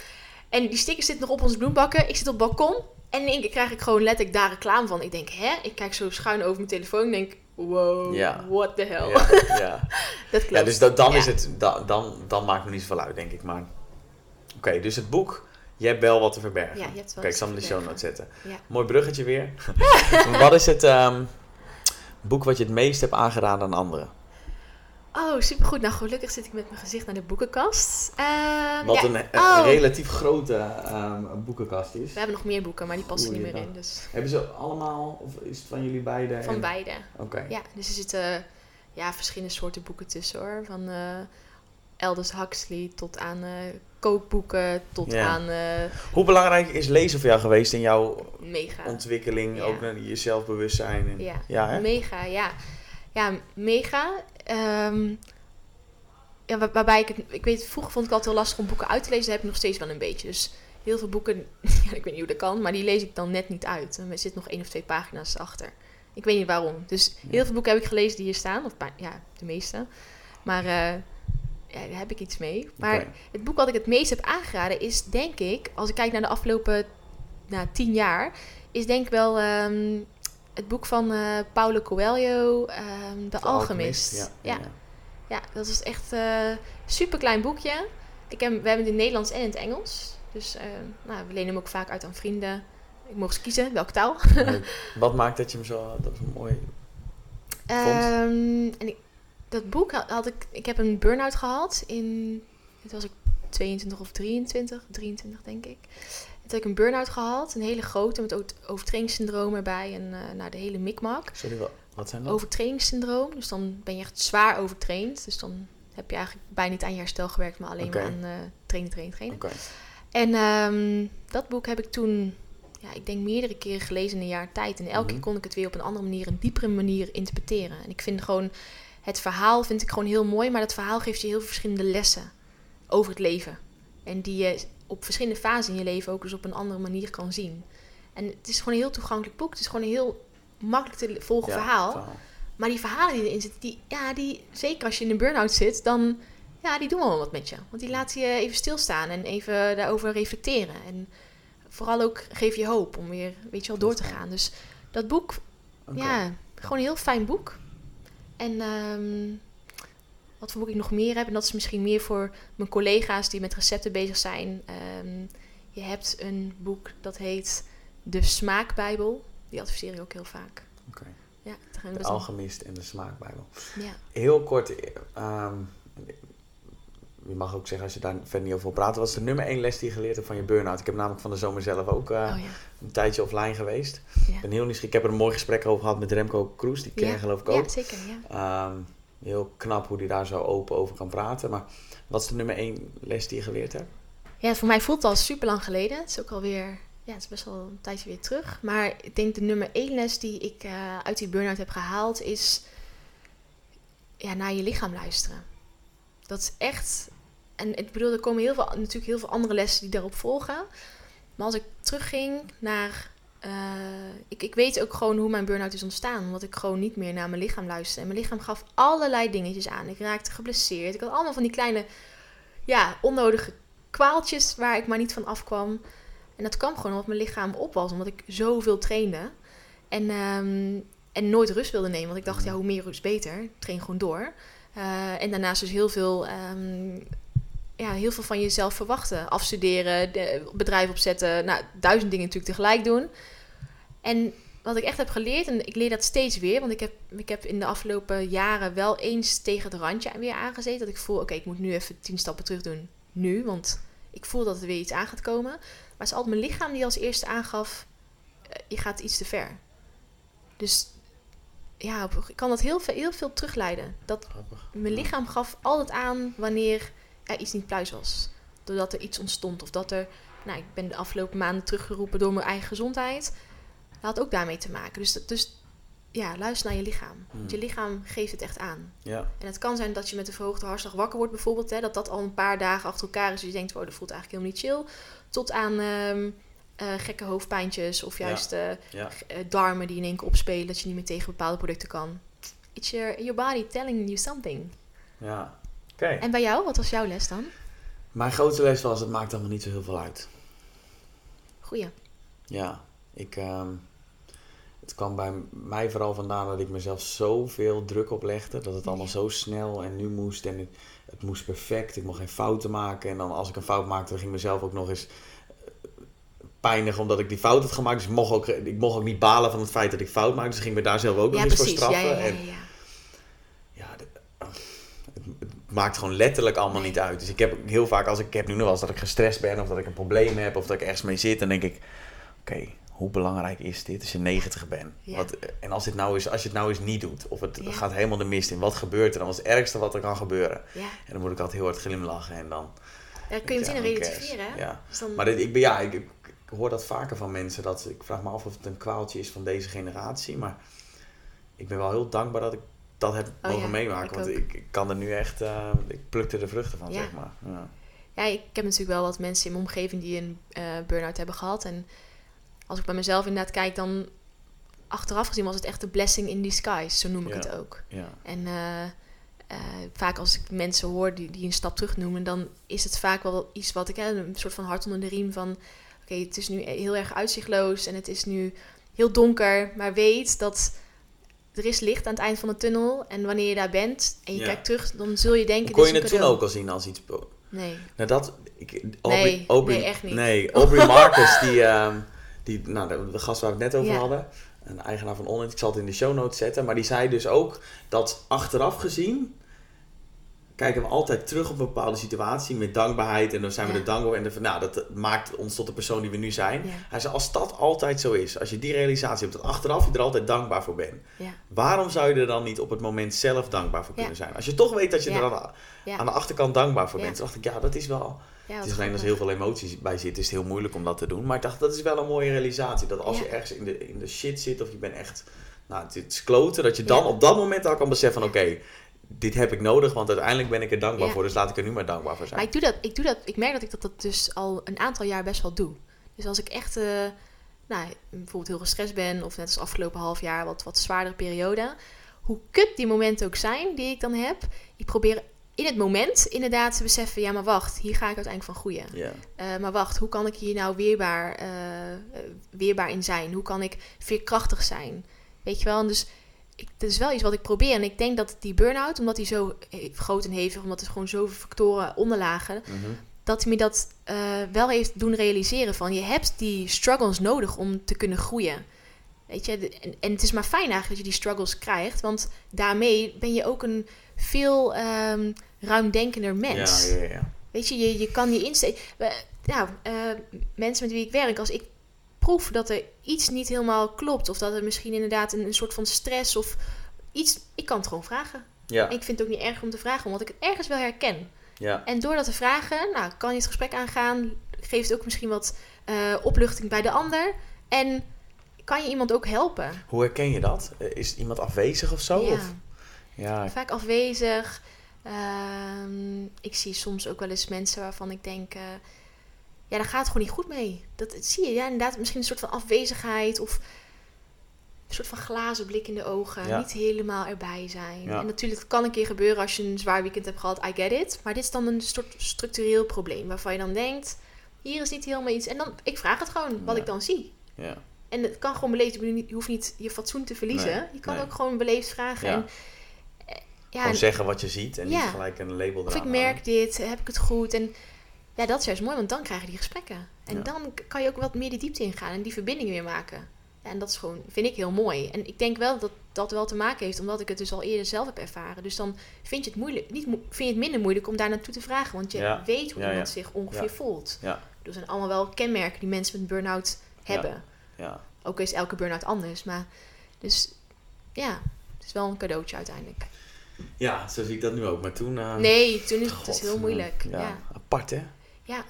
En die stickers zitten nog op onze bloembakken. Ik zit op het balkon en in één keer krijg ik gewoon letterlijk daar reclame van. Ik denk, hè? Ik kijk zo schuin over mijn telefoon en denk wow, ja. what the hell. Ja, ja. *laughs* dat klopt. Ja, dus dat, dan, is het, dan, dan, dan maakt me niet zoveel uit, denk ik. Maar oké, dus het boek, je hebt wel wat te verbergen. Ja, je hebt wel Kijk, ik zal hem de show notes zetten. Mooi bruggetje weer. *laughs* wat is het um, boek wat je het meest hebt aangeraden aan anderen? Oh, supergoed. Nou, gelukkig zit ik met mijn gezicht naar de boekenkast. Uh, Wat een, oh. relatief grote uh, boekenkast is. We hebben nog meer boeken, maar die passen niet meer in. Dus. Hebben ze allemaal, of is het van jullie beiden? Van beide. Oké. Ja, dus er zitten ja, verschillende soorten boeken tussen hoor. Van uh, Aldous Huxley tot aan uh, kookboeken, tot aan... Hoe belangrijk is lezen voor jou geweest in jouw mega. ontwikkeling? Ook naar je zelfbewustzijn? En, ja, ja hè? mega, ja. Ja, mega. Um, ja, waarbij ik het, ik weet, vroeger vond ik altijd wel lastig om boeken uit te lezen. Dat heb ik nog steeds wel een beetje. Dus heel veel boeken, *laughs* ja, ik weet niet hoe dat kan, maar die lees ik dan net niet uit. Er zit nog één of twee pagina's achter. Ik weet niet waarom. Dus heel veel boeken heb ik gelezen die hier staan. Of ja, de meeste. Maar uh, ja, daar heb ik iets mee. Maar het boek wat ik het meest heb aangeraden is, denk ik, als ik kijk naar de afgelopen nou, tien jaar, is denk ik wel um, het boek van uh, Paulo Coelho, um, De, Alchemist. Ja, ja. ja, dat is echt een uh, super klein boekje. Ik heb, we hebben het in het Nederlands en in het Engels. Dus uh, nou, we lenen hem ook vaak uit aan vrienden. Ik mocht kiezen welke taal. Wat maakt dat je hem zo, dat mooi um, en ik, dat boek had, ik, ik heb een burn-out gehad in, het was ik 22 of 23, 23 denk ik heb ik een burn-out gehad. Een hele grote met overtrainingssyndroom erbij. En uh, nou, de hele mikmak. Sorry, wat zijn dat? Overtrainingssyndroom. Dus dan ben je echt zwaar overtraind. Dus dan heb je eigenlijk bijna niet aan je herstel gewerkt, maar alleen maar aan uh, trainen, trainen, trainen. Okay. En um, dat boek heb ik toen, ja, ik denk meerdere keren gelezen in een jaar tijd. En elke mm keer kon ik het weer op een andere manier, een diepere manier interpreteren. En ik vind gewoon, het verhaal vind ik gewoon heel mooi, maar dat verhaal geeft je heel veel verschillende lessen over het leven. En die je op verschillende fasen in je leven ook eens op een andere manier kan zien. En het is gewoon een heel toegankelijk boek. Het is gewoon een heel makkelijk te volgen verhaal. Maar die verhalen die erin zitten, die, ja, die, zeker als je in een burn-out zit, dan Ja, die doen wel wat met je. Want die laten je even stilstaan en even daarover reflecteren. En vooral ook geef je hoop om weer, weet je wel, door te gaan. Dus dat boek, ja, gewoon een heel fijn boek. En ehm, wat voor boek ik nog meer heb, en dat is misschien meer voor mijn collega's die met recepten bezig zijn. Ehm, je hebt een boek dat heet De Smaakbijbel. Die adviseer ik ook heel vaak. Oké. Ja, de Alchemist en de Smaakbijbel. Ja. Heel kort, um, je mag ook zeggen als je daar verder niet over wil praten. Wat is de nummer één les die je geleerd hebt van je burn-out? Ik heb namelijk van de zomer zelf ook uh, oh, ja. een tijdje offline geweest. Ik ben heel nieuwsgierig. Ik heb er een mooi gesprek over gehad met Remco Kroes. Die ken je geloof ik ook. Ja, zeker. Ja. Um, heel knap hoe hij daar zo open over kan praten. Maar wat is de nummer één les die je geleerd hebt? Ja, voor mij voelt het al super lang geleden. Het is ook alweer, ja, het is best wel een tijdje weer terug. Maar ik denk de nummer één les die ik uh, uit die burn-out heb gehaald is ja, naar je lichaam luisteren. Dat is echt en ik bedoel, er komen heel veel, natuurlijk heel veel andere lessen die daarop volgen. Maar als ik terugging naar. Uh, ik, ik weet ook gewoon hoe mijn burn-out is ontstaan. Omdat ik gewoon niet meer naar mijn lichaam luisterde. En mijn lichaam gaf allerlei dingetjes aan. Ik raakte geblesseerd. Ik had allemaal van die kleine, ja, onnodige kwaaltjes waar ik maar niet van afkwam. En dat kwam gewoon omdat mijn lichaam op was. Omdat ik zoveel trainde. En, um, en nooit rust wilde nemen. Want ik dacht, ja, hoe meer rust beter. train gewoon door. Uh, en daarnaast dus heel veel um, ja, heel veel van jezelf verwachten. Afstuderen, de, bedrijf opzetten. Nou, duizend dingen natuurlijk tegelijk doen. En wat ik echt heb geleerd, en ik leer dat steeds weer, want ik heb, ik heb in de afgelopen jaren wel eens tegen het randje weer aangezeten. Dat ik voel, oké, ik moet nu even tien stappen terug doen. Nu, want ik voel dat er weer iets aan gaat komen. Maar het is altijd mijn lichaam die als eerste aangaf, eh, je gaat iets te ver. Dus ja, ik kan dat heel veel, heel veel terugleiden. Dat mijn lichaam gaf altijd aan wanneer er iets niet pluis was. Doordat er iets ontstond. Of dat er, nou, ik ben de afgelopen maanden teruggeroepen door mijn eigen gezondheid. Dat had ook daarmee te maken. Dus, dus ja, luister naar je lichaam. Want je hmm. lichaam geeft het echt aan. Ja. En het kan zijn dat je met een verhoogde hartslag wakker wordt bijvoorbeeld. Hè, dat dat al een paar dagen achter elkaar is. Dus je denkt, oh, dat voelt eigenlijk helemaal niet chill. Tot aan ehm, eh, gekke hoofdpijntjes. Of juist uh, darmen die in één keer opspelen. Dat je niet meer tegen bepaalde producten kan. It's your, your body telling you something. Ja, en bij jou, wat was jouw les dan? Mijn grootste les was, het maakt allemaal niet zo heel veel uit. Goeie. Ja, ik, uh, het kwam bij mij vooral vandaan dat ik mezelf zoveel druk oplegde. Dat het allemaal zo snel en nu moest. En het, het, moest perfect. Ik mocht geen fouten maken. En dan als ik een fout maakte, dan ging ik mezelf ook nog eens eh, pijnig omdat ik die fout had gemaakt. Dus ik mocht ook, ik mocht ook niet balen van het feit dat ik fout maakte. Dus ik ging me daar zelf ook nog eens voor straffen. Ja, ja, ja, en, ja maakt gewoon letterlijk allemaal niet uit. Dus ik heb heel vaak, als ik, ik heb nu nog wel eens dat ik gestrest ben of dat ik een probleem heb of dat ik ergens mee zit, dan denk ik, oké, hoe belangrijk is dit als je 90 bent? Wat, en als, dit nou is, als je het nou eens niet doet, of het gaat helemaal de mist in, wat gebeurt er dan? Wat is het ergste wat er kan gebeuren? En dan moet ik altijd heel hard glimlachen en dan... Ja, kun je meteen relativeren, hè? Ja. Dus dan... Maar dit, ik, ben, ja, ik, ik, hoor dat vaker van mensen, dat ik vraag me af of het een kwaaltje is van deze generatie, maar ik ben wel heel dankbaar dat ik dat heb oh, mogen meemaken. want ik, ik, kan er nu echt, uh, ik plukte de vruchten van, zeg maar. Ja. ja. ik heb natuurlijk wel wat mensen in mijn omgeving die een uh, burn-out hebben gehad. En als ik bij mezelf inderdaad kijk, dan achteraf gezien was het echt een blessing in disguise, zo noem ik het ook. Ja. En uh, vaak als ik mensen hoor die, die een stap terug noemen, dan is het vaak wel iets wat ik, hè, een soort van hart onder de riem van, oké, het is nu heel erg uitzichtloos en het is nu heel donker, maar weet dat er is licht aan het eind van de tunnel. En wanneer je daar bent en je kijkt terug, dan zul je denken... Kon je het toen ook al zien als iets... Nee. Nou, dat... Ik, Aubrey, nee, echt niet. Nee, Aubrey Marcus, die, uh, die nou, de, de, gast waar we het net over hadden, een eigenaar van Online, ik zal het in de show notes zetten, maar die zei dus ook dat achteraf gezien kijken we altijd terug op een bepaalde situatie met dankbaarheid. En dan zijn we er dankbaar. En de, nou, dat maakt ons tot de persoon die we nu zijn. Hij zei, als dat altijd zo is, als je die realisatie hebt, dat achteraf je er altijd dankbaar voor bent. Waarom zou je er dan niet op het moment zelf dankbaar voor kunnen zijn? Als je toch weet dat je er aan de, aan de, achterkant dankbaar voor bent. Toen dacht ik, ja, dat is wel... het is alleen als er heel veel emoties bij zit, is het heel moeilijk om dat te doen. Maar ik dacht, dat is wel een mooie realisatie. Dat als je ergens in de, in de shit zit of je bent echt... Nou, het is kloten. Dat je dan op dat moment al kan beseffen van, oké dit heb ik nodig, want uiteindelijk ben ik er dankbaar voor. Dus laat ik er nu maar dankbaar voor zijn. Maar ik doe dat, ik doe dat, ik merk dat ik dat, dat dus al een aantal jaar best wel doe. Dus als ik echt, uh, nou, bijvoorbeeld heel gestrest ben, of net als afgelopen half jaar wat, wat zwaardere periode. Hoe kut die momenten ook zijn die ik dan heb, ik probeer in het moment inderdaad te beseffen, ja, maar wacht, hier ga ik uiteindelijk van groeien. Yeah. maar wacht, hoe kan ik hier nou weerbaar, weerbaar in zijn? Hoe kan ik veerkrachtig zijn? Weet je wel, en dus ik, dat is wel iets wat ik probeer. En ik denk dat die burn-out, omdat die zo groot en hevig, omdat er gewoon zoveel factoren onderlagen, mm dat hij me dat uh, wel heeft doen realiseren van je hebt die struggles nodig om te kunnen groeien. Weet je, en, en het is maar fijn eigenlijk dat je die struggles krijgt, want daarmee ben je ook een veel um, ruimdenkender mens. Ja, ja, ja. Weet je, je, je kan je insteken. Nou, uh, mensen met wie ik werk, als ik proef dat er iets niet helemaal klopt, of dat er misschien inderdaad een, een soort van stress of iets, ik kan het gewoon vragen. Ja. ik vind het ook niet erg om te vragen, omdat ik het ergens wel herken. Ja. En door dat te vragen, nou, kan je het gesprek aangaan. Geeft ook misschien wat uh, opluchting bij de ander. En kan je iemand ook helpen. Hoe herken je dat? Eh, is iemand afwezig of zo? Ja. Of? ja. Vaak afwezig. Uh, ik zie soms ook wel eens mensen waarvan ik denk... Uh, ja, daar gaat het gewoon niet goed mee. Dat, dat zie je, ja, inderdaad. Misschien een soort van afwezigheid of een soort van glazen blik in de ogen. Niet helemaal erbij zijn. En natuurlijk dat kan een keer gebeuren als je een zwaar weekend hebt gehad. I get it. Maar dit is dan een soort structureel probleem. Waarvan je dan denkt, hier is niet helemaal iets. En dan, ik vraag het gewoon, wat ik dan zie. Ja. En het kan gewoon beleefd. Je hoeft niet je fatsoen te verliezen. je kan ook gewoon beleefd vragen. En, eh, ja, gewoon zeggen wat je ziet en niet gelijk een label Of ik merk dit, heb ik het goed? En ja, dat is juist mooi, want dan krijg je die gesprekken. En dan kan je ook wat meer de diepte ingaan en die verbindingen weer maken en dat is gewoon, vind ik heel mooi. En ik denk wel dat dat wel te maken heeft, omdat ik het dus al eerder zelf heb ervaren. Dus dan vind je het, moeilijk, niet, vind je het minder moeilijk om daar naartoe te vragen. Want je weet hoe iemand zich ongeveer voelt. Ja. Er zijn allemaal wel kenmerken die mensen met burn-out hebben. Ja. Ook is elke burn-out anders. Maar dus ja, het is wel een cadeautje uiteindelijk. Ja, zo zie ik dat nu ook. Maar toen... Uh, nee, toen is het dus heel moeilijk. Ja. Apart hè? Ja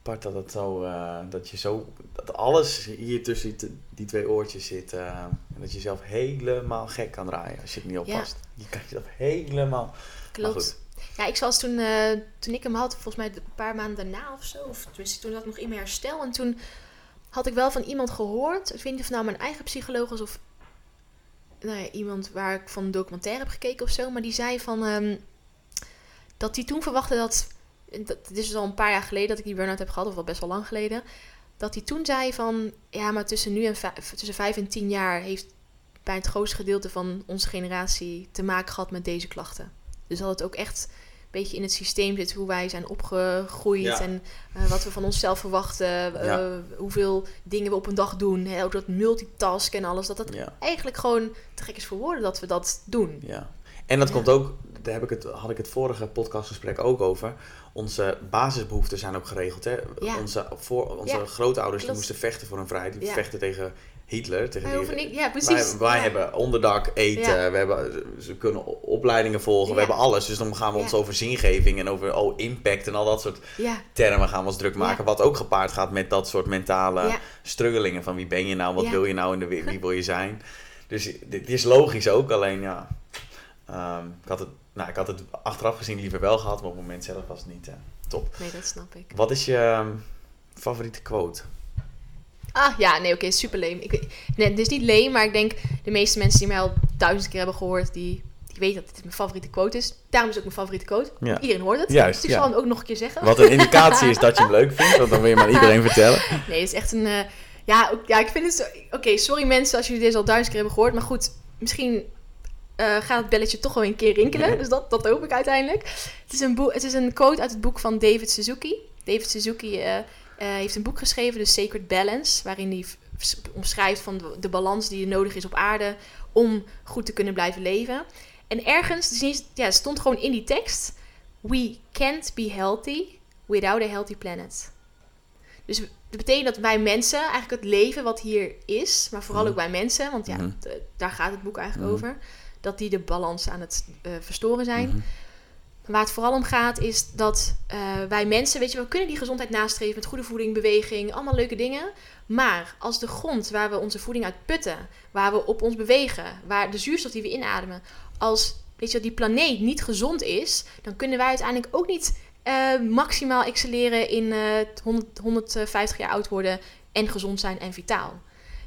apart dat het zo, uh, dat je zo, dat alles hier tussen die twee oortjes zit. Uh, en dat je zelf helemaal gek kan draaien als je het niet oppast. Ja. Je kan jezelf helemaal. Klopt. Ja, ik zoals toen, uh, toen ik hem had, volgens mij een paar maanden daarna of zo, of toen zat ik nog in mijn herstel. En toen had ik wel van iemand gehoord, ik weet niet of nou mijn eigen psycholoog was of nou ja, iemand waar ik van een documentaire heb gekeken of zo, maar die zei van um, dat hij toen verwachtte dat dat, dit is al een paar jaar geleden dat ik die burn-out heb gehad, of wel best wel lang geleden. Dat hij toen zei van, ja, maar tussen nu en tussen vijf en tien jaar heeft bij het grootste gedeelte van onze generatie te maken gehad met deze klachten. Dus dat het ook echt een beetje in het systeem zit hoe wij zijn opgegroeid en uh, wat we van onszelf verwachten, uh, hoeveel dingen we op een dag doen, hè, ook dat multitasken en alles, dat dat eigenlijk gewoon te gek is voor woorden dat we dat doen. Ja. En dat komt ook, daar heb ik het, had ik het vorige podcastgesprek ook over onze basisbehoeften zijn ook geregeld. Hè? Onze, voor, onze grootouders die moesten vechten voor hun vrijheid. Die vechten tegen Hitler. Tegen die, niet, ja, precies. Wij, wij hebben onderdak, eten, we hebben, ze kunnen opleidingen volgen, we hebben alles. Dus dan gaan we ons over zingeving en over oh, impact en al dat soort termen gaan we ons druk maken. Wat ook gepaard gaat met dat soort mentale struggelingen van wie ben je nou, wat wil je nou in de *laughs* wie wil je zijn. Dus dit is logisch ook, alleen ja, um, ik had het nou, ik had het achteraf gezien liever wel gehad, maar op het moment zelf was het niet uh, top. Nee, dat snap ik. Wat is je ehm, favoriete quote? Ah ja, nee, oké, super leem. Ik, nee, het is niet leem, maar ik denk de meeste mensen die mij al duizend keer hebben gehoord, die, die weten dat dit mijn favoriete quote is. Daarom is het ook mijn favoriete quote. Ja. Iedereen hoort het. Juist, dus ik zal hem ook nog een keer zeggen. Wat een indicatie is dat je hem leuk vindt, want dan wil je maar *laughs* iedereen vertellen. Nee, het is echt een... Uh, ja, ja, ik vind het zo... Oké, sorry mensen als jullie deze al duizend keer hebben gehoord, maar goed, misschien uh, gaat het belletje toch wel een keer rinkelen. Dus dat, dat hoop ik uiteindelijk. Het is, een het is een quote uit het boek van David Suzuki. David Suzuki uh, uh, heeft een boek geschreven, The Sacred Balance, waarin hij omschrijft van de, de, balans die er nodig is op aarde om goed te kunnen blijven leven. En ergens, dus ja, stond gewoon in die tekst: We can't be healthy without a healthy planet. Dus dat betekent dat wij mensen, eigenlijk het leven wat hier is, maar vooral mhm. ook wij mensen, want ja, mm daar gaat het boek eigenlijk mhm. over dat die de balans aan het uh, verstoren zijn. Mm Waar het vooral om gaat is dat uh, wij mensen, weet je, we kunnen die gezondheid nastreven met goede voeding, beweging, allemaal leuke dingen. Maar als de grond waar we onze voeding uit putten, waar we op ons bewegen, waar de zuurstof die we inademen, als weet je, die planeet niet gezond is, dan kunnen wij uiteindelijk ook niet uh, maximaal excelleren in 100, 150 jaar oud worden en gezond zijn en vitaal.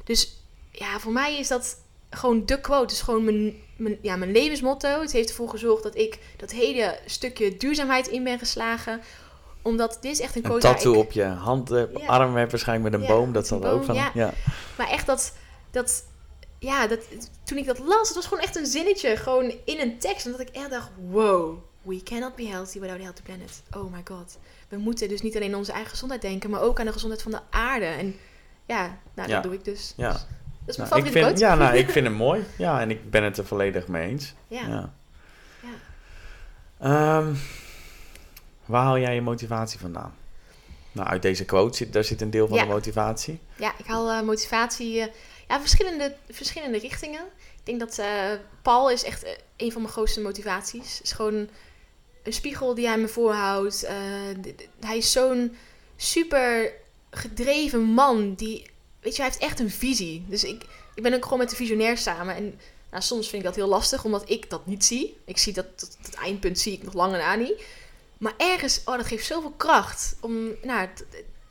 Dus ja, voor mij is dat gewoon de quote. Het is gewoon mijn, mijn, ja, mijn levensmotto. Het heeft ervoor gezorgd dat ik dat hele stukje duurzaamheid in ben geslagen omdat dit is echt een quote. Een tattoo op je hand, uh, arm hebt waarschijnlijk met een boom. Dat zal er ook van. Ja. Maar echt dat, dat, ja, dat, toen ik dat las, het was gewoon echt een zinnetje, gewoon in een tekst. En dat ik echt dacht, wow, we cannot be healthy without a healthy planet. Oh my god. We moeten dus niet alleen aan onze eigen gezondheid denken, maar ook aan de gezondheid van de aarde. En ja, nou, dat doe ik dus. Ja. Dus, dat is mijn nou, ik vind, Ja, nou, ik *laughs* vind hem mooi. Ja, en ik ben het er volledig mee eens. Ja. ja. Um, waar haal jij je motivatie vandaan? Nou, uit deze quote zit, daar zit een deel van de motivatie. Ja, ik haal uh, motivatie... Uh, ja, verschillende, verschillende richtingen. Ik denk dat uh, Paul is echt een van mijn grootste motivaties. is gewoon een spiegel die hij me voorhoudt. hij is zo'n super gedreven man. Die, weet je, hij heeft echt een visie. Dus ik, ik ben ook gewoon met de visionair samen. En nou, soms vind ik dat heel lastig, omdat ik dat niet zie. Ik zie dat, dat, dat eindpunt zie ik nog lang en aan niet. Maar ergens, oh, dat geeft zoveel kracht. Om, nou,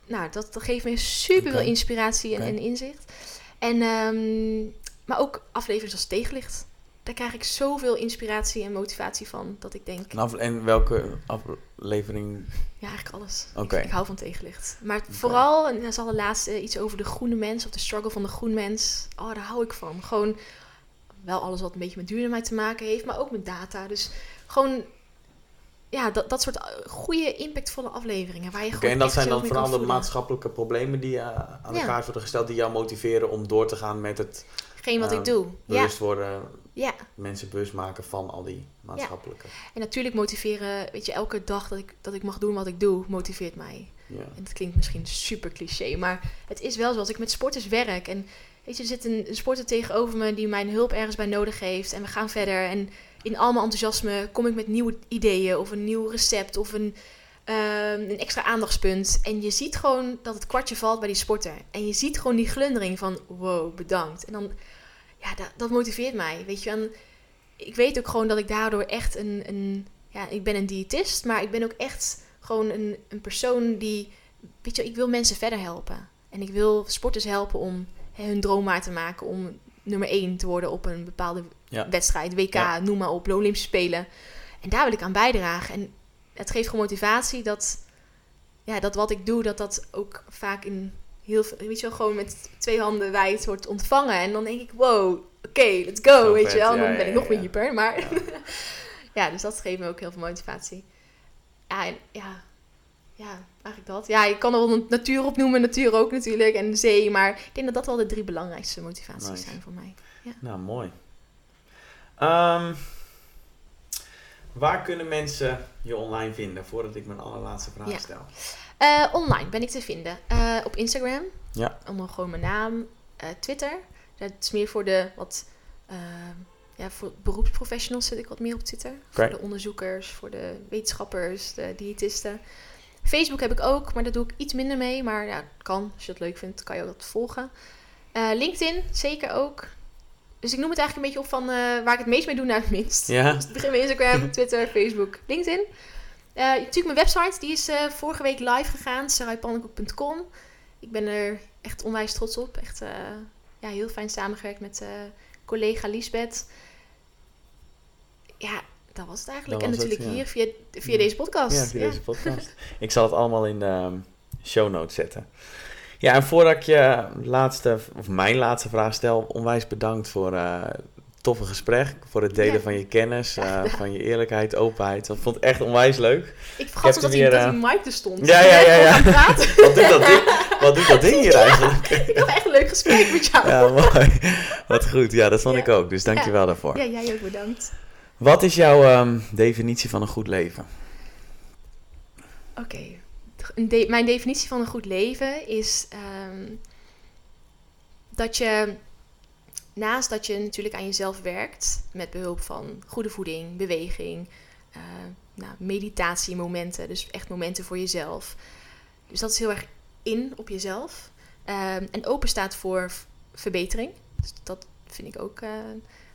nou dat, dat geeft me super veel inspiratie en, en, inzicht. En, um, maar ook afleveringen als Tegenlicht. Daar krijg ik zoveel inspiratie en motivatie van. Dat ik denk. En, en welke aflevering? Ja, eigenlijk alles. Oké. Ik, hou van tegenlicht. Maar vooral, en dan zal de laatste iets over de groene mens. Of de struggle van de groene mens. Oh, daar hou ik van. Gewoon wel alles wat een beetje met duurzaamheid te maken heeft. Maar ook met data. Dus gewoon ja, dat, dat soort eh, goede, impactvolle afleveringen. Waar je okay, en dat zijn dan vooral de maatschappelijke problemen die uh, aan elkaar worden gesteld, die jou motiveren om door te gaan met het. Geen wat ik doe. Bewust worden, ja. mensen bewust maken van al die maatschappelijke. En natuurlijk motiveren, weet je, elke dag dat ik, dat ik mag doen wat ik doe, motiveert mij. En dat klinkt misschien super cliché, maar het is wel zoals ik met sporters werk. En weet je, er zit een, een sporter tegenover me die mijn hulp ergens bij nodig heeft. En we gaan verder. En in al mijn enthousiasme kom ik met nieuwe ideeën of een nieuw recept of een, ehm, een extra aandachtspunt. En je ziet gewoon dat het kwartje valt bij die sporter. En je ziet gewoon die glundering van wow, bedankt. En dan, ja, dat, dat motiveert mij. Weet je, en ik weet ook gewoon dat ik daardoor echt een, een, ja, ik ben een diëtist, maar ik ben ook echt gewoon een, een persoon die, weet je, ik wil mensen verder helpen. En ik wil sporters helpen om hun droom maar te maken om nummer 1 te worden op een bepaalde wedstrijd, WK, noem maar op, Olympische Spelen. En daar wil ik aan bijdragen. En het geeft gewoon motivatie dat, ja, dat wat ik doe, dat dat ook vaak in heel veel, weet je wel, gewoon met twee handen wijd wordt ontvangen. En dan denk ik, wow, oké, let's go, weet je wel. En dan ben ik nog meer hyper, maar... *laughs* ja, dus dat geeft me ook heel veel motivatie. Ja, en, ja, ja, eigenlijk dat. Ja, je kan er wel natuur opnoemen, natuur ook natuurlijk, en de zee. Maar ik denk dat dat wel de drie belangrijkste motivaties zijn voor mij. Ja. Nou, mooi. Um, waar kunnen mensen je online vinden, voordat ik mijn allerlaatste vraag stel? Uh, online ben ik te vinden. Uh, op Instagram. Ja. Onder gewoon mijn naam. Uh, Twitter. Dat is meer voor de wat... ja, voor beroepsprofessionals zit ik wat meer op Twitter. Voor de onderzoekers, voor de wetenschappers, de diëtisten. Facebook heb ik ook, maar daar doe ik iets minder mee. Maar ja, kan. Als je het leuk vindt, kan je ook dat volgen. LinkedIn zeker ook. Dus ik noem het eigenlijk een beetje op van uh, waar ik het meest mee doe naar het minst. Ja. Dus begin met Instagram, *laughs* Twitter, Facebook, LinkedIn. Uh, natuurlijk mijn website, die is uh, vorige week live gegaan, saraypannenkoek.com. Ik ben er echt onwijs trots op. Echt ja, heel fijn samengewerkt met collega Lisbeth. Ja, dat was het eigenlijk. en natuurlijk hier via, via deze podcast. Ja, via deze podcast. ik zal het allemaal in de ehm, show notes zetten. Ja, en voordat ik je laatste, of mijn laatste vraag stel, onwijs bedankt voor toffe gesprek, voor het delen van je kennis, uh, van je eerlijkheid, openheid. Dat vond ik echt onwijs leuk. Ik vergat dat, weer, dat die mic er stond. Ja, ja, ja. ja. *laughs* wat, doet dat ding, wat doet dat ding hier eigenlijk? *laughs* ik had echt een leuk gesprek met jou. Ja, mooi. Wat goed. Ja, dat vond ik ook. Dus dank je wel daarvoor. Ja, jij ook bedankt. Wat is jouw um, definitie van een goed leven? Oké mijn definitie van een goed leven is ehm, dat je naast dat je natuurlijk aan jezelf werkt met behulp van goede voeding, beweging, uh, nou, meditatiemomenten, dus echt momenten voor jezelf. Dus dat is heel erg in op jezelf. Um, en open staat voor verbetering. Dus dat vind ik ook uh,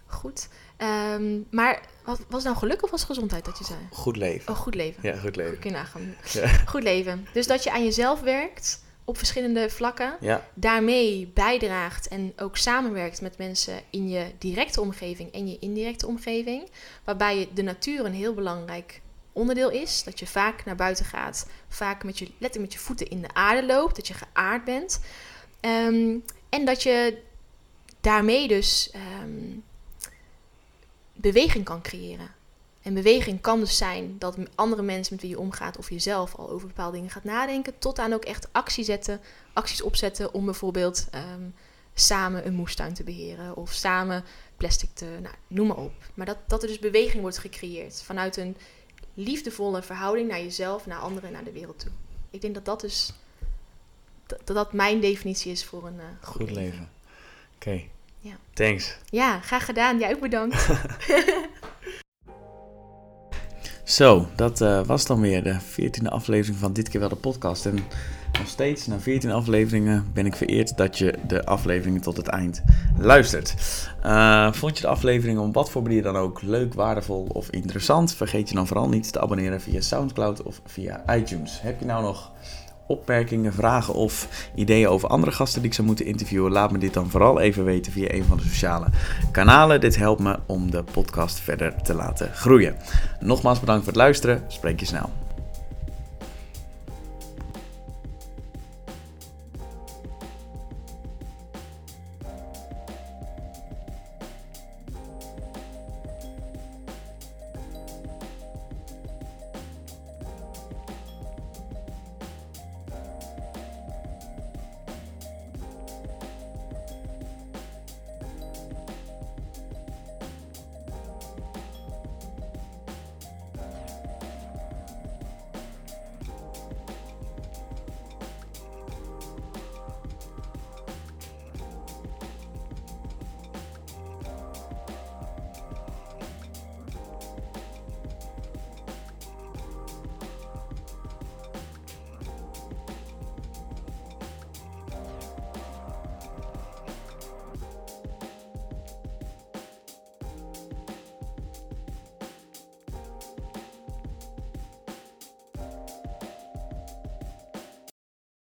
goed. Um, maar wat, was nou geluk of was gezondheid dat je zei? Goed leven. Oh, goed leven. Ja, goed leven. Goed, Ja. goed leven. Dus dat je aan jezelf werkt op verschillende vlakken. Ja. Daarmee bijdraagt en ook samenwerkt met mensen in je directe omgeving en je indirecte omgeving. Waarbij de natuur een heel belangrijk onderdeel is. Dat je vaak naar buiten gaat, vaak met je, letterlijk met je voeten in de aarde loopt, dat je geaard bent. Ehm, en dat je daarmee dus ehm, beweging kan creëren. En beweging kan dus zijn dat andere mensen met wie je omgaat of jezelf al over bepaalde dingen gaat nadenken, tot aan ook echt actie zetten, acties opzetten om bijvoorbeeld ehm, samen een moestuin te beheren of samen plastic te, nou, noem maar op. Maar dat, dat er dus beweging wordt gecreëerd vanuit een liefdevolle verhouding naar jezelf, naar anderen, naar de wereld toe. Ik denk dat dat dus dat dat mijn definitie is voor een uh, goed, leven. Oké. Ja. Thanks. Ja, graag gedaan. Jij ook bedankt. *laughs* Zo, dat uh, was dan weer de 14e aflevering van Dit keer wel de podcast. En nog steeds, na 14 afleveringen, ben ik vereerd dat je de afleveringen tot het eind luistert. Uh, vond je de aflevering om wat voor manier dan ook leuk, waardevol of interessant? Vergeet je dan vooral niet te abonneren via Soundcloud of via iTunes. Heb je nou nog opmerkingen, vragen of ideeën over andere gasten die ik zou moeten interviewen, laat me dit dan vooral even weten via een van de sociale kanalen. Dit helpt me om de podcast verder te laten groeien. Nogmaals bedankt voor het luisteren. Spreek je snel.